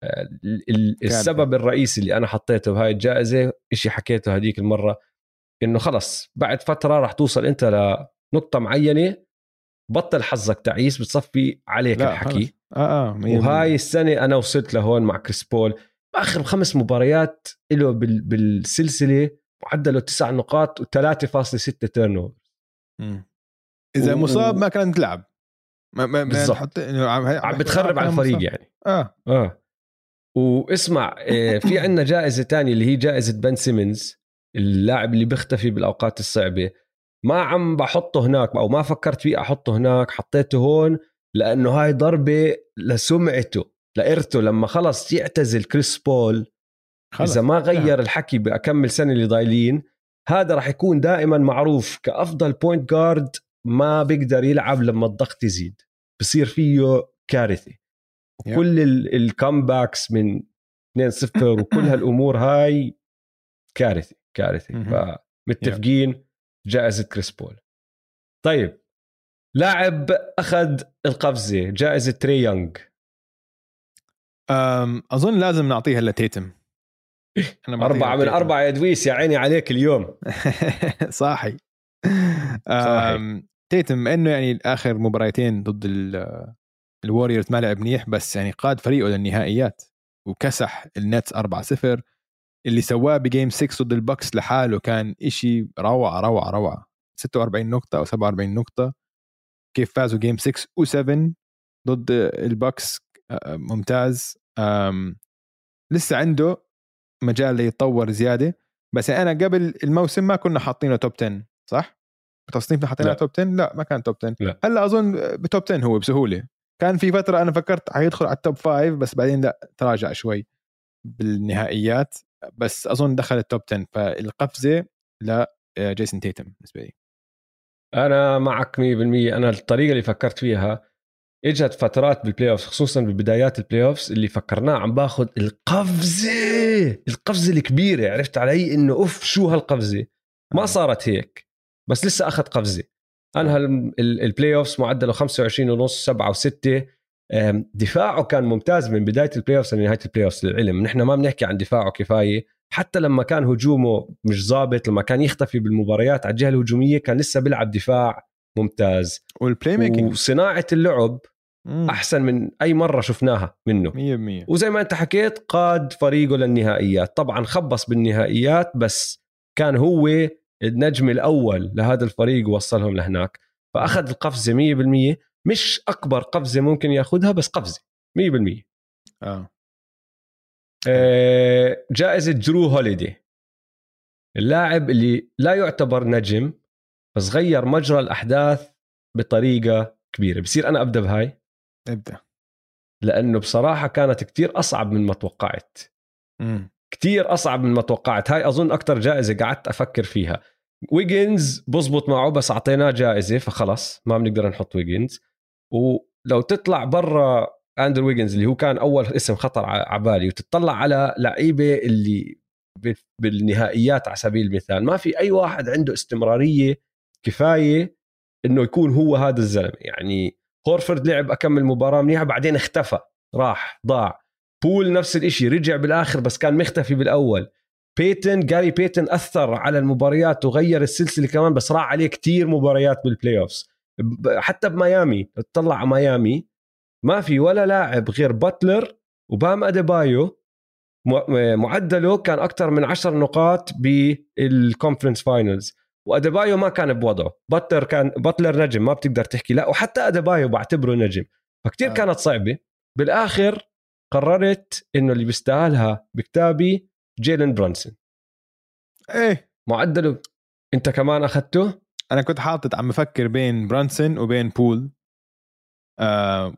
آه، ال- ال- السبب الرئيسي اللي أنا حطيته بهاي الجائزة شيء حكيته هذيك المرة إنه خلص بعد فترة راح توصل أنت لنقطة معينة بطل حظك تعيس بتصفي عليك لا الحكي خلص. آه آه وهاي. السنة أنا وصلت لهون مع كريس بول بآخر خمس مباريات له بال- بالسلسلة معدله تسع نقاط و3.6 turnover. إذا و- مصاب ما كانت تلعب ما ما بالضبط. إنه عم, عم بتخرب على كان الفريق مصاب. يعني آه آه واسمع آه، في عندنا جائزة تانية اللي هي جائزة بن سيمنز اللاعب اللي بيختفي بالأوقات الصعبة. ما عم بحطه هناك أو ما فكرت فيه أحطه هناك حطيته هون لأنه هاي ضربة لسمعته لإرثه لما خلص يعتزل كريس بول خلص. إذا ما غير الحكي بكم سنة اللي ضايلين هذا راح يكون دائما معروف كأفضل point guard ما بيقدر يلعب لما الضغط يزيد. بصير فيه كارثة. yep. كل ال comebacks من 2-0 وكل هالأمور هاي كارثة. كارثة. مهم. فمتفقين جائزة كريس بول. طيب لاعب أخذ القفزة جائزة تري يونغ. أظن لازم نعطيها لتيتم أنا بعطيها أربعة من. أربعة يا دويس يا عيني عليك اليوم. صاحي. أم، تيتم إنه يعني آخر مباراتين ضد ال- الوريورز ما لعب منيح بس يعني قاد فريقه للنهائيات وكسح النتس 4-0 اللي سواه ب game 6 ضد البكس لحاله كان إشي روعة روعة روعة. 46 نقطة أو 47 نقطة. كيف فازوا game 6 و7 ضد البكس آه، ممتاز. أم، لسه عنده مجال ليتطور زيادة. بس أنا قبل الموسم ما كنا حاطينه top 10 صح؟ بتصنيفنا حطيناه. top 10 لا ما كان top 10 لا. هلأ أظن ب top 10 هو بسهولة. كان في فترة أنا فكرت حيدخل على ال top 5 بس بعدين لا تراجع شوي بالنهائيات. بس أظن دخل ال top 10 فالقفزة لا جيسون تيتم بالنسبة لي. أنا معك 100% أنا الطريقة اللي فكرت فيها إجت فترات بال playoff خصوصا ببدايات ال playoff اللي فكرناه عم ياخذ القفزة القفزة الكبيرة عرفت علي؟ إنه أوف شو هالقفزة؟ ما صارت هيك بس لسه أخذ قفزة. ال- ال- ال playoff معدله 25 ونص 7 و6 دفاعه كان ممتاز من بداية ال playoff لنهايه ال playoff للعلم. نحن ما بنحكي عن دفاعه كفاية. حتى لما كان هجومه مش ظابط لما كان يختفي بالمباريات على الجهة الهجومية كان لسه بيلعب دفاع ممتاز. وال playmaking وصناعة اللعب مم. أحسن من أي مرة شفناها منه. 100% وزي ما أنت حكيت قاد فريقه للنهائيات. طبعا خبص بالنهائيات بس كان هو النجم الأول لهذا الفريق ووصلهم لهناك. فأخذ القفزه 100% مش أكبر قفزة ممكن ياخذها بس قفزة 100% آه. آه، جائزة جرو هوليدي. اللاعب اللي لا يعتبر نجم بس غير مجرى الأحداث بطريقة كبيرة. بصير أنا أبدأ بهاي؟ ابدأ. لأنه بصراحة كانت كتير أصعب من ما توقعت. مم. كتير أصعب من ما توقعت. هاي أظن أكثر جائزة قعدت أفكر فيها. ويجنز بزبط معه بس أعطيناه جائزة فخلص ما بنقدر نحط ويجنز ولو تطلع برا أندرو ويجنز اللي هو كان أول اسم خطر على بالي وتطلع على لعيبة اللي بالنهائيات على سبيل المثال ما في أي واحد عنده استمرارية كفاية إنه يكون هو هذا الزلمة. يعني هورفرد لعب أكمل مباراة منيحة بعدين اختفى راح ضاع. بول نفس الشيء رجع بالآخر بس كان مختفي بالأول. بيتن جاري بيتن أثر على المباريات وغير السلسلة كمان بس راح عليه كتير مباريات بال playoffs حتى بميامي تطلع على ميامي ما في ولا لاعب غير باتلر وبام أديبايو معدله كان أكثر من 10 نقاط بال conference finals وأديبايو ما كان بوضعه. باتلر كان باتلر نجم ما بتقدر تحكي. لا وحتى أديبايو بعتبره نجم. فكتير آه. كانت صعبة. بالآخر قررت إنه اللي بيستاهلها بكتابي جيلن برانسون. إيه. معدله. أنت كمان أخذته؟ أنا كنت حاطط عم بفكر بين برانسون وبين بول. آه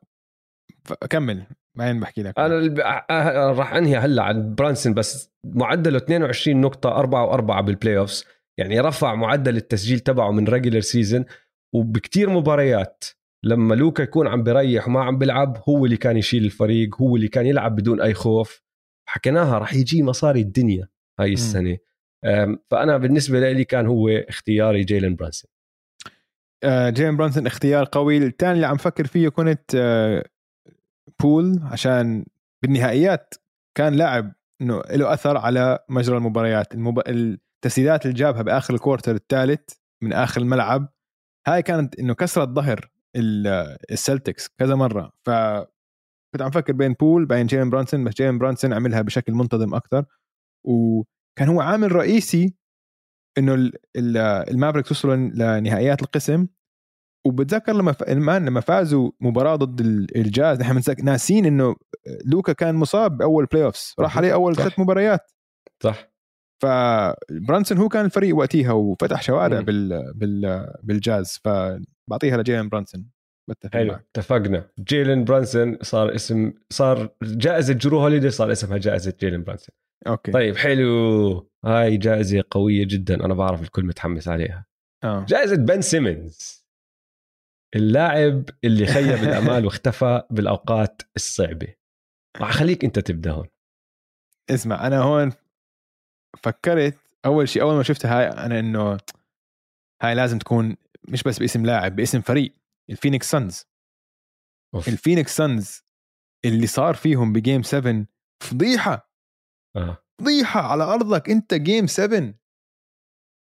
كمل بعدين بحكي لك. أنا راح أنهي هلأ عن برانسون بس معدله 22 نقطة 4 و4 بال playoffs يعني رفع معدل التسجيل تبعه من regular season وبكتير مباريات. لما لوكا يكون عم بريح وما عم بيلعب هو اللي كان يشيل الفريق هو اللي كان يلعب بدون أي خوف. حكيناها راح يجي مصاري الدنيا هاي السنة. فأنا بالنسبة لي كان هو اختياري جيلن برانسون. آه، جيلن برانسون اختيار قوي. الثاني اللي عم فكر فيه كنت آه، بول عشان بالنهائيات كان لاعب إنه له أثر على مجرى المباريات. المب... التسديدات اللي جابها بآخر ال quarter الثالث من آخر الملعب هاي كانت إنه كسرت ظهر السلتكس كذا مرة. ف كنت عم فكر بين بول بين جيلن برانسون بس جيلن برانسون عملها بشكل منتظم أكثر وكان هو عامل رئيسي إنه المافريكس وصلوا لنهائيات القسم. وبتذكر لما لما فازوا مباراة ضد الجاز نحن ناسين إنه لوكا كان مصاب بأول playoffs راح عليه أول ثلاث مباريات. صح. فبرانسون هو كان الفريق وقتها وفتح شوارع بال بال بالجاز. فبعطيها لجيلن برانسون. حلو اتفقنا. جيلن برانسون صار اسم صار جائزة جرو هوليدي صار اسمها جائزة جيلن برانسون. okay. طيب حلو. هاي جائزة قوية جدا. أنا بعرف الكل متحمس عليها. أوه. جائزة بن سيمنز. اللاعب اللي خيب الأمال واختفى بالأوقات الصعبة. راح أخليك أنت تبدأ هون. اسمع أنا هون فكرت أول شيء أول ما شفتها هاي أنا إنه هاي لازم تكون مش بس باسم لاعب باسم فريق الفينيكس سانز. الفينيكس سانز اللي صار فيهم ب game 7 فضيحة. آه. فضيحه على أرضك. أنت game 7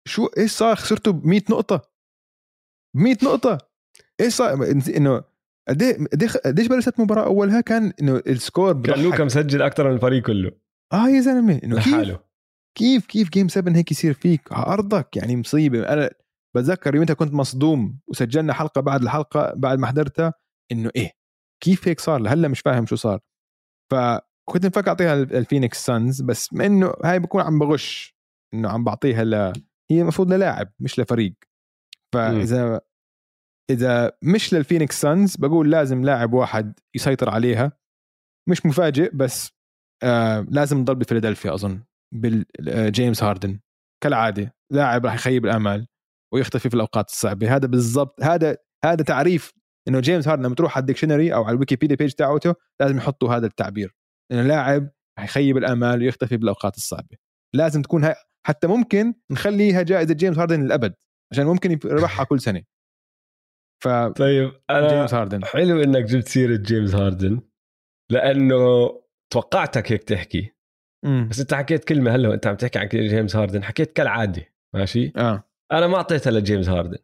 شو؟ إيش صار؟ خسرتوا ب 100 نقطة. ب 100 نقطة. إيش صار؟ إنه قد إيه قديش بلشت المباراه أولها؟ كان إنه ال score كان لوكا مسجل أكثر من الفريق كله. آه يا زلمة. إنه كيف كيف كيف game 7 هيك يصير فيك على أرضك؟ يعني مصيبة. أنا بتذكر يومتها كنت مصدوم وسجلنا حلقة بعد الحلقة بعد ما حضرتها إنه إيه؟ كيف هيك صار؟ لهلأ مش فاهم شو صار. فكنت مفكر أعطيها الفينيكس سانز بس ما إنه هاي بكون عم بغش إنه عم بعطيها ل هي المفروض للاعب مش لفريق. فإذا إذا مش للفينيكس سانز بقول لازم لاعب واحد يسيطر عليها. مش مفاجئ بس آه لازم نضل بفيلادلفيا أظن بالجيمس آه، هاردن كالعادة لاعب راح يخيب الامال ويختفي في الأوقات الصعبة. هذا بالضبط هذا هذا تعريف إنه جيمس هاردن لما تروح على ال dictionary أو على ال Wikipedia page تاعته لازم يحطوا هذا التعبير. انه لاعب يخيب الامال ويختفي بالأوقات الصعبة. لازم تكون هاي حتى ممكن نخليها جائزة جيمس هاردن للأبد عشان ممكن يربحها كل سنة. ف طيب أنا جيمس هاردن. حلو إنك جبت سيرة جيمس هاردن لأنه توقعتك هيك تحكي. مم. بس أنت حكيت كلمة هلأ وأنت عم تحكي عن جيمس هاردن حكيت كالعادة ماشي؟ آه. أنا ما أعطيتها لجيمس هاردن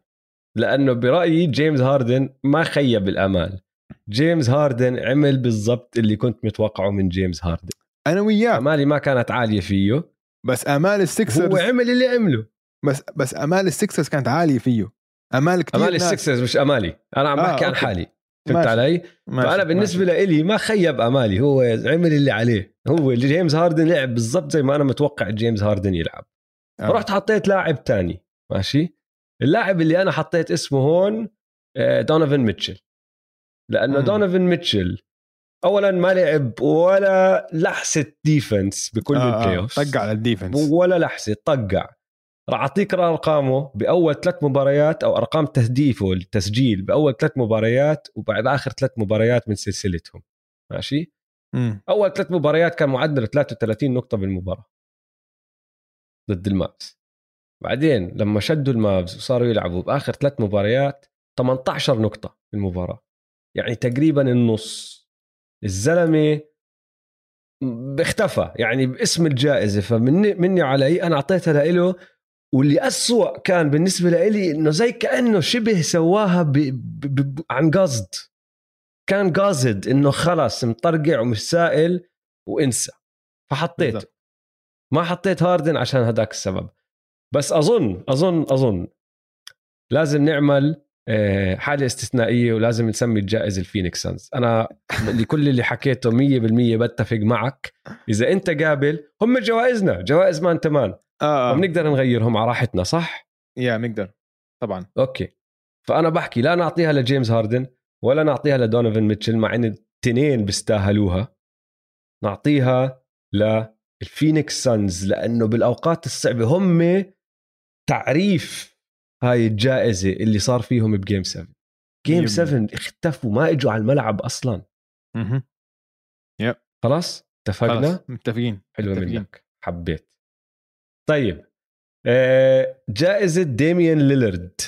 لأنه برأيي جيمس هاردن ما خيب الامال جيمس هاردن عمل بالضبط اللي كنت متوقعه من جيمس هاردن. أنا وياه. أمالي ما كانت عالية فيه. بس أمال السكسرز هو عمل اللي عمله. بس بس أمال السكسرز كانت عالية فيه. أمال كثير أمال السكسرز مش أمالي. أنا عم بحكي آه عن حالي. فهمت علي؟ ماشي. فأنا بالنسبة لي ما خيب أمالي. هو عمل اللي عليه. هو جيمس هاردن لعب بالضبط زي ما أنا متوقع جيمس هاردن يلعب. آه. رحت حطيت لاعب تاني. ماشي؟ اللاعب اللي أنا حطيت اسمه هون دونيفن ميتشل. لأنه دونيفن ميتشل اولا ما لعب ولا لحسة defense بكل آه ال playoff طقع على ال defense. ولا لحسة طقع. راح أعطيك أرقامه بأول ثلاث مباريات أو أرقام تهديفه التسجيل بأول ثلاث مباريات وبعد آخر ثلاث مباريات من سلسلتهم. ماشي؟ م. أول ثلاث مباريات كان معدله 33 نقطة بالمباراة. ضد المابس بعدين لما شدوا المابس وصاروا يلعبوا بآخر ثلاث مباريات 18 نقطة في المباراه يعني تقريبا النص. الزلمة اختفى يعني باسم الجائزة فمني مني علي أنا أعطيتها له واللي أسوأ كان بالنسبة لي إنه زي كأنه شبه سواها ب... ب... ب... عن قصد. كان قاصد إنه خلاص مطرقع ومش سائل وإنسى. فحطيته. ما حطيت هاردن عشان هذاك السبب. بس أظن أظن أظن لازم نعمل حاله استثنائية ولازم نسمي الجائزه ال Phoenix Suns. أنا لكل اللي حكيته 100% بتفق معك. إذا أنت قابل هم جوائزنا جوائز مان تمان آه وبنقدر نغيرهم على راحتنا صح؟ يا بنقدر طبعا. okay. فأنا بحكي لا نعطيها لجيمس هاردن ولا نعطيها لدونيفن ميتشل مع إن التنين بيستاهلوها. نعطيها لل Phoenix Suns لأنه بالأوقات الصعبة هم تعريف هاي الجائزة اللي صار فيهم ب game 7 game 7 اختفوا ما إجوا على الملعب أصلا. أها yep. خلاص؟ اتفقنا؟ متفقين حلوة متفقين. منك حبيت. طيب آه، جائزة ديميان ليلرد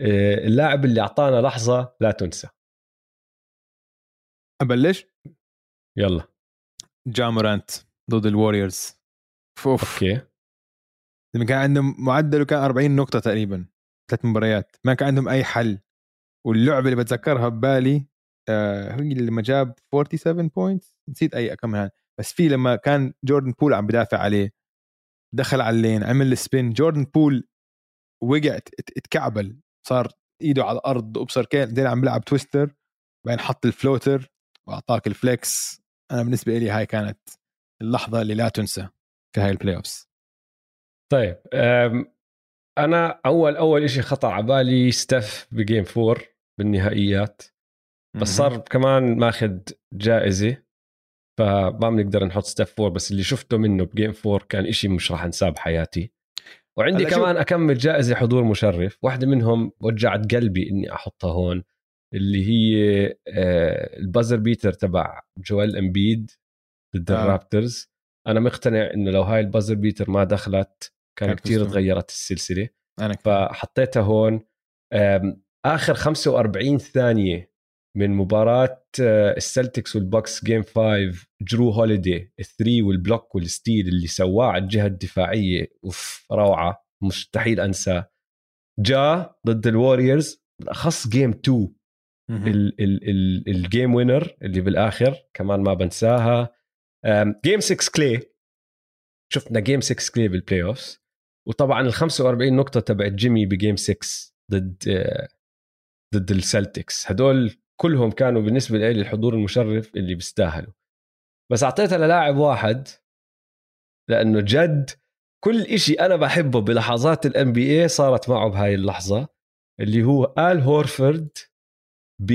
آه، اللاعب اللي أعطانا لحظة لا تنسى. أبلش؟ يلا. جا مورانت ضد ال Warriors. أوف. okay. لما كان عندهم معدله كان 40 نقطة تقريبا ثلاث مباريات ما كان عندهم أي حل. واللعبة اللي بتذكرها ببالي آه هي لما جاب 47 points نسيت أي game بس في لما كان جوردن بول عم بدافع عليه دخل على ال lane عمل ال spin جوردن بول وقع ات- ات- اتكعبل صار إيده على الأرض وابصر كان زي عم بيلعب Twister بعدين حط ال floater وأعطاك ال flex. أنا بالنسبة لي هاي كانت اللحظة اللي لا تنسى في هاي ال playoffs طيب أم، أنا أول أول إشي خطر على بالي ستيف ب game four بالنهائيات بس صار كمان ماخذ جائزة فما بنقدر نحط ستيف four بس اللي شفته منه ب game four كان إشي مش راح انساه بحياتي. وعندي كمان أكمل جائزة حضور مشرف واحدة منهم وجعت قلبي إني أحطها هون اللي هي آه، ال buzzer beater تبع جوال امبيد ضد آه. ال Raptors. أنا مقتنع إنه لو هاي ال buzzer beater ما دخلت كان فزتوا. تغيرت السلسلة. أنا. فحطيتها هون. آخر 45 ثانية من مباراة آه، ال Celtics وال Bucks game 5 جرو هوليدي ال three وال block وال steal اللي سواه على الجهة الدفاعية. أوف روعة. مستحيل انساه جا ضد ال Warriors بالاخص game 2 مهم. ال- ال- ال- ال game winner اللي بالآخر كمان ما بنساها. game 6 كلي شفنا game 6 كلي بال playoffs وطبعا ال 45 نقطة تبعت جيمي ب game 6 ضد آه، ضد ال Celtics هدول كلهم كانوا بالنسبة لي الحضور المشرف اللي بيستاهلوا. بس اعطيتها للاعب واحد لأنه جد كل إشي أنا بحبه بلحظات ال NBA صارت معه بهاي اللحظة اللي هو آل هورفورد ب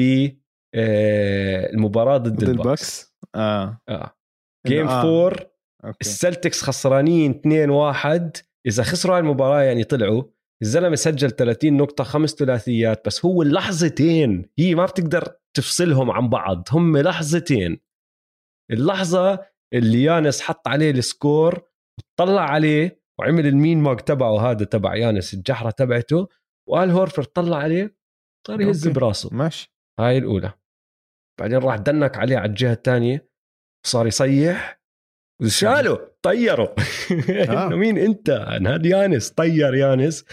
آه، المباراة ضد, ضد ال Bucks. ال Bucks؟ آه. آه. game آه. 4 okay. ال Celtics خسرانين 2-1 إذا خسروا هاي المباراة يعني طلعوا الزلمة سجل 30 نقطة خمس ثلاثيات بس هو اللحظتين هي ما بتقدر تفصلهم عن بعض هم لحظتين. اللحظة اللي يانس حط عليه ال score طلع عليه وعمل ال mean mug تبعه هذا تبع يانس الجحرة تبعته وآل هورفورد طلع عليه صار يهز. براسه. ماشي. هاي الأولى. بعدين راح دنك عليه على الجهة الثانية صار يصيح. وشاله طيره آه. إنه مين أنت؟ هذا يانس طير يانس.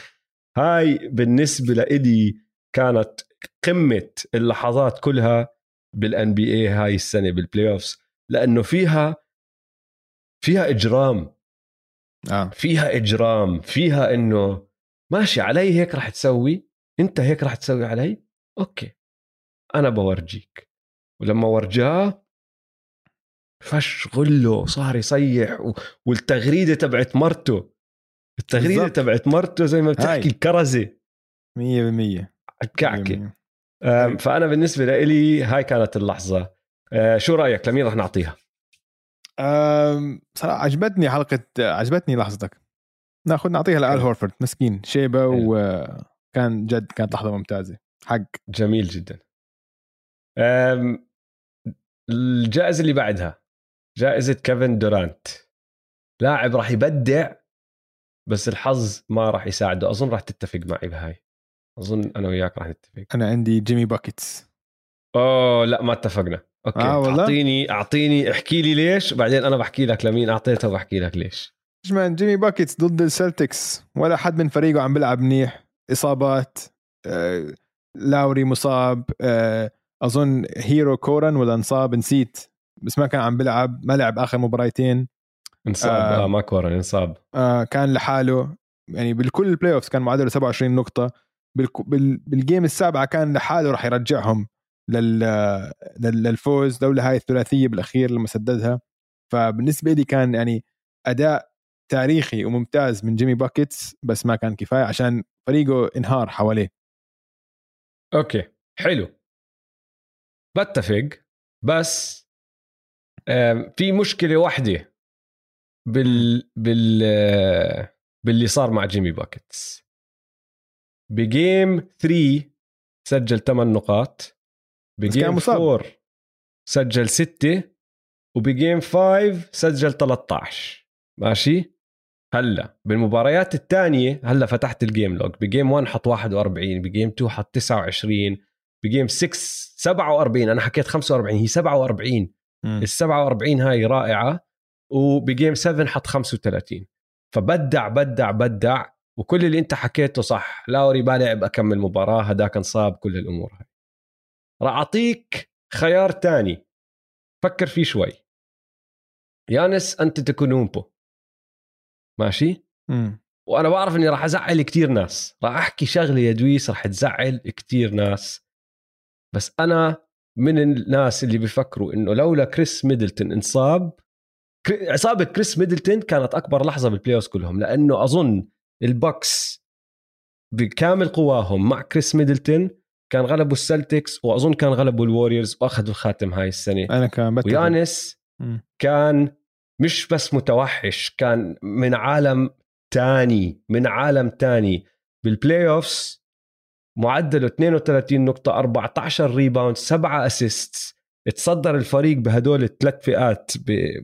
هاي بالنسبة لإلي كانت قمة اللحظات كلها بال NBA هاي السنة بال playoffs لأنه فيها فيها إجرام. آه. فيها إجرام فيها إنه ماشي علي هيك راح تسوي؟ أنت هيك راح تسوي علي؟ okay. أنا بورجيك. ولما ورجاه فش غله صار يصيح و... والتغريدة تبعت مرته. التغريدة بالضبط. تبعت مرته زي ما. بتحكي الكرزة. 100% الكعكه أم، فأنا بالنسبة لي هاي كانت اللحظة. أه، شو رأيك؟ لمين رح نعطيها؟ صراحة عجبتني حلقة عجبتني لحظتك. ناخذ نعطيها لآل حلو. هورفورد. مسكين. شيبة. وكان جد كانت لحظة ممتازة. حق. جميل جدا. الجائزة اللي بعدها. جائزة كيفن دورانت. لاعب راح يبدع بس الحظ ما راح يساعده. أظن راح تتفق معي بهاي. أظن أنا وياك راح نتفق. أنا عندي جيمي Buckets. أوه لا ما اتفقنا. okay. آه والله؟ أعطيني أعطيني احكي لي ليش بعدين أنا بحكي لك لمين اعطيتها وبحكي لك ليش. man جيمي Buckets ضد ال Celtics. ولا حد من فريقه عم بيلعب منيح. إصابات آه، لاوري مصاب آه، أظن هيرو كورن ولا انصاب نسيت. بس ما كان عم بيلعب ما لعب آخر مباراتين انصاب آه. ما كورن انصاب. آه، كان لحاله يعني بالكل ال playoffs كان معدله 27 نقطة. بال game السابعة كان لحاله راح يرجعهم لل لل- للفوز لولا هاي الثلاثية بالأخير لما سددها. فبالنسبة لي كان يعني أداء تاريخي وممتاز من جيمي Buckets بس ما كان كفاية عشان فريقه انهار حواليه. okay حلو. بتفق بس في مشكلة واحدة بال بال باللي صار مع جيمي Buckets ب game 3 سجل 8 نقاط ب game مصاب. 4 سجل 6 وب game 5 سجل 13 ماشي؟ هلأ بالمباريات الثانية هلأ فتحت ال game log ب game 1 حط 41 ب game 2 حط 29 بجيم 6 47 أنا حكيت 45 هي 47 ال 47 هاي رائعة وبجيم 7 حط 35 فبدع بدع بدع وكل اللي انت حكيته صح. لاوري ما لعب أكمل مباراة هداك انصاب كل الأمور هاي. راح أعطيك خيار تاني. فكر فيه شوي. يانس انت تكونومبو ماشي؟ مم. وأنا بعرف إني راح أزعل كتير ناس. راح أحكي شغلة يا دويس راح تزعل كتير ناس. بس أنا من الناس اللي بيفكروا إنه لولا كريس ميدلتون انصاب اصابه كريس ميدلتون كانت أكبر لحظة بال playoff كلهم لأنه أظن ال Bucks بكامل قواهم مع كريس ميدلتون كان غلبوا ال Celtics وأظن كان غلبوا ال Warriors وأخذوا الخاتم هاي السنة أنا كان بتفق. ويانس. كان مش بس متوحش كان من عالم تاني من عالم تاني بال playoffs معدله 32 نقطة 14 rebound 7 assist تصدر الفريق بهدول الثلاث فئات.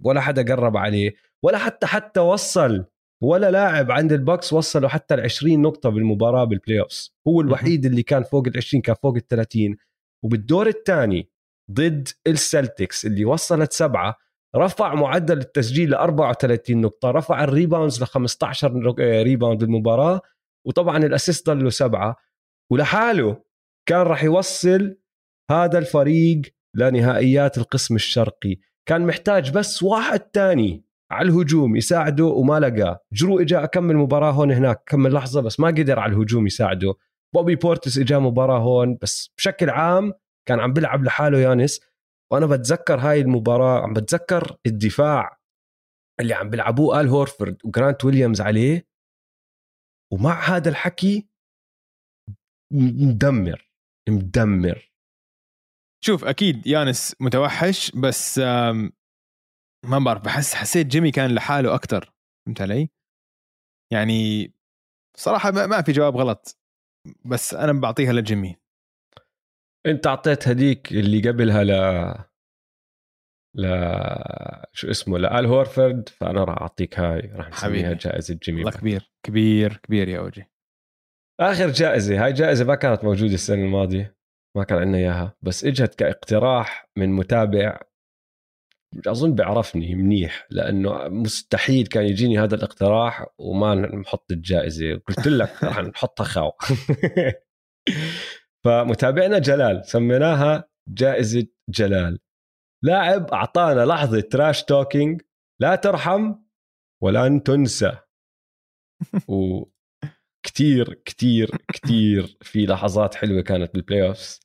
ولا حدا قرب عليه ولا حتى حتى وصل ولا لاعب عند ال Bucks وصلوا حتى ال 20 نقطة بالمباراة بال playoffs هو الوحيد اللي كان فوق ال 20 كان فوق ال 30 وبالدور الثاني ضد ال Celtics اللي وصلت سبعة رفع معدل التسجيل ل 34 نقطة رفع ال rebounds ل 15 نق- آه، rebound بالمباراة. وطبعا ال assist ضل له سبعة. ولحاله كان راح يوصل هذا الفريق لنهائيات القسم الشرقي. كان محتاج بس واحد تاني على الهجوم يساعده وما لقاه. جرو إجا كم مباراة هون هناك كم لحظة بس ما قدر على الهجوم يساعده. بوبي بورتس إجا مباراة هون بس بشكل عام كان عم بيلعب لحاله يانس. وأنا بتذكر هاي المباراة عم بتذكر الدفاع اللي عم بيلعبوه آل هورفورد وجرانت ويليامز عليه. ومع هذا الحكي مدمر مدمر شوف أكيد يانس متوحش بس ما بعرف بحس حسيت جيمي كان لحاله أكثر فهمت علي؟ يعني صراحة ما ما في جواب غلط بس أنا بعطيها لجيمي أنت أعطيت هديك اللي قبلها ل ل شو اسمه لآل هورفورد فأنا راح أعطيك هاي راح نسميها. جائزة جيمي والله باتر. كبير كبير كبير يا أوجي آخر جائزة هاي جائزة ما كانت موجودة السنة الماضية ما كان عندنا إياها بس إجت كاقتراح من متابع أظن بيعرفني منيح لأنه مستحيل كان يجيني هذا الاقتراح وما نحط الجائزة قلت لك راح نحطها خاو فمتابعنا جلال سميناها جائزة جلال. لاعب أعطانا لحظة trash talking لا ترحم ولن تنسى. وكتير كتير كتير في لحظات حلوة كانت بال playoffs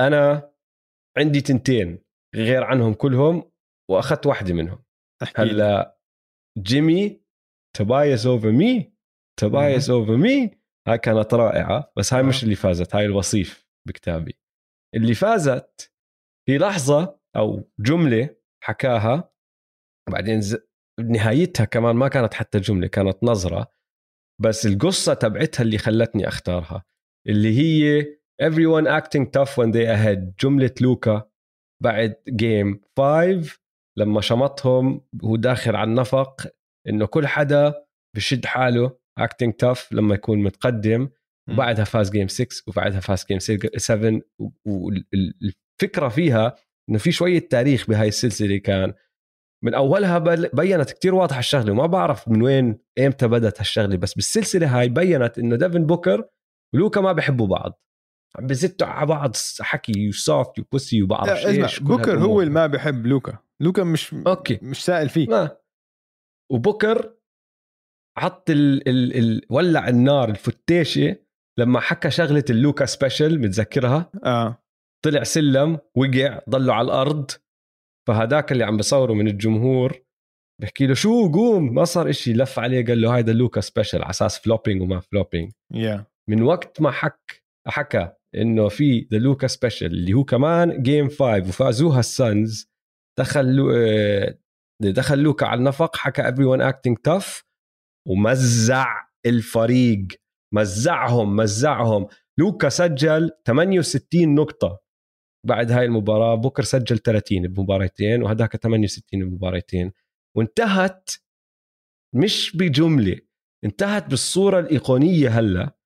أنا عندي تنتين غير عنهم كلهم وأخذت واحدة منهم. هلأ جيمي Tobias over me Tobias over me هاي كانت رائعة بس هاي. مش اللي فازت هاي الوصيف بكتابي. اللي فازت هي لحظة أو جملة حكاها بعدين ز... نهايتها كمان ما كانت حتى جملة كانت نظرة. بس القصة تبعتها اللي خلتني أختارها اللي هي everyone acting tough when they ahead جملة لوكا بعد جيم 5 لما شمطهم وهو داخل على النفق إنه كل حدا بشد حاله acting tough لما يكون متقدم وبعدها فاز game 6 وبعدها فاز game 7 والفكرة فيها إنه في شوية تاريخ بهاي السلسلة كان من أولها بينت كتير واضحة الشغلة وما بعرف من وين إمتى بدت هالشغلة بس بالسلسلة هاي بينت إنه ديفن بوكر ولوكا ما بحبوا بعض. عم بزتوا على بعض حكي و soft و pussy وبعرف إيش بوكر هو اللي ما بحب لوكا. لوكا مش okay. مش سائل فيه. ما. وبوكر حط ال ال ال ولع النار الفتيشة لما حكى شغلة اللوكا سبيشل متذكرها؟ آه. طلع سلم وقع ضلوا على الأرض. فهداك اللي عم بصوره من الجمهور بحكي له شو قوم؟ ما صار إشي لف عليه قال له هيدا لوكا سبيشل على أساس فلوبينج وما فلوبينج yeah. من وقت ما حك حكى إنه في ذا لوكا سبيشل اللي هو كمان جيم 5 وفازوها السانز دخل آه، دخل لوكا على النفق حكى everyone acting tough ومزع الفريق. مزعهم مزعهم. لوكا سجل 68 نقطة. بعد هاي المباراة بوكر سجل 30 بمباراتين وهداك 68 بمباراتين وانتهت مش بجملة انتهت بالصورة الإيقونية هلأ.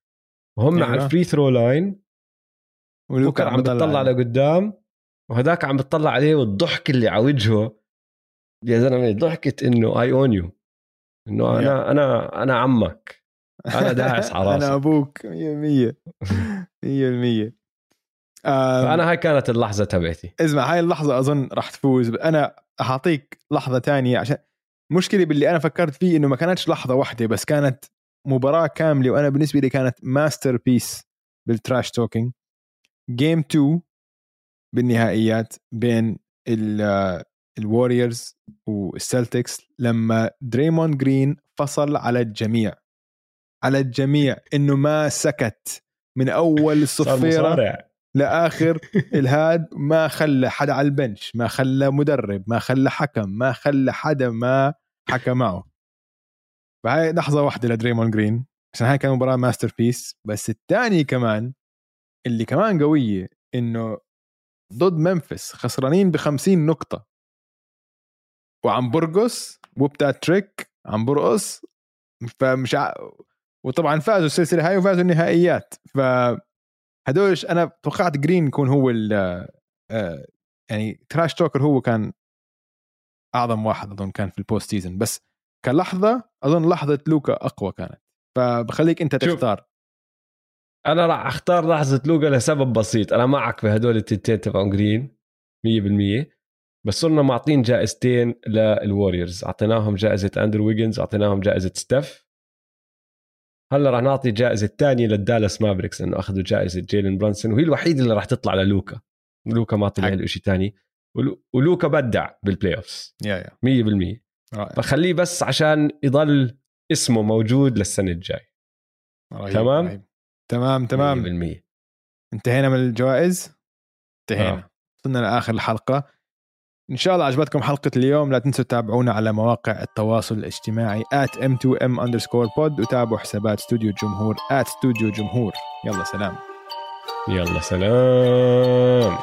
وهم أيوة. على ال free throw line بوكر عم بتطلع لقدام وهداك عم بتطلع عليه والضحك اللي على وجهه. يا زلمة ضحكت إنه I own you إنه أنا أنا أنا عمك. أنا داعس على راسك. أنا أبوك 100% 100% فأنا هاي كانت اللحظة تبعتي. اسمع هاي اللحظة أظن راح تفوز. أنا أعطيك لحظة تانية عشان مشكلة باللي أنا فكرت فيه إنه ما كانتش لحظة واحدة بس كانت مباراة كاملة وأنا بالنسبة لي كانت masterpiece بال trash talking game 2 بالنهائيات بين ال Warriors وال Celtics لما دريمون جرين فصل على الجميع. على الجميع إنه ما سكت. من أول الصفيره لآخر الهاد ما خلى حدا على ال bench ما خلى مدرب ما خلى حكم ما خلى حدا ما حكى معه. فهاي لحظة واحدة لدريمون جرين عشان هاي كان مباراة masterpiece بس الثاني كمان اللي كمان قوية إنه ضد ممفيس خسرانين ب 50 نقطة. وعم برقص وبتاع trick عم برقص فمش ع... وطبعا فازوا السلسلة هاي وفازوا النهائيات. ف هدولش أنا توقعت جرين يكون هو ال آه، يعني trash talker هو كان أعظم واحد أظن كان في ال post season بس كلحظة أظن لحظة لوكا أقوى كانت. فبخليك أنت تختار. أنا راح أختار لحظة لوكا لسبب بسيط. أنا معك في هدول التنتين تبعون جرين 100% بس صرنا معطين جائزتين لل Warriors أعطيناهم جائزة اندرو ويجنز أعطيناهم جائزة ستيف هلا راح نعطي جائزه ثانية لل Dallas Mavericks إنه أخذوا جائزة جيلين برانسون وهي الوحيدة اللي راح تطلع للوكا. لوكا ما طلع له شيء ثاني ولوكا بدع بال playoffs يا. يا 100% فخليه بس عشان يضل اسمه موجود للسنة الجاي. تمام؟ رهيب. تمام تمام. 100% انتهينا من الجوائز؟ انتهينا. آه. وصلنا لآخر الحلقة. إن شاء الله عجبتكم حلقة اليوم. لا تنسوا تتابعونا على مواقع التواصل الاجتماعي m2m underscore pod وتابعوا حسابات استوديو الجمهور استوديو جمهور. يلا سلام. يلا سلام.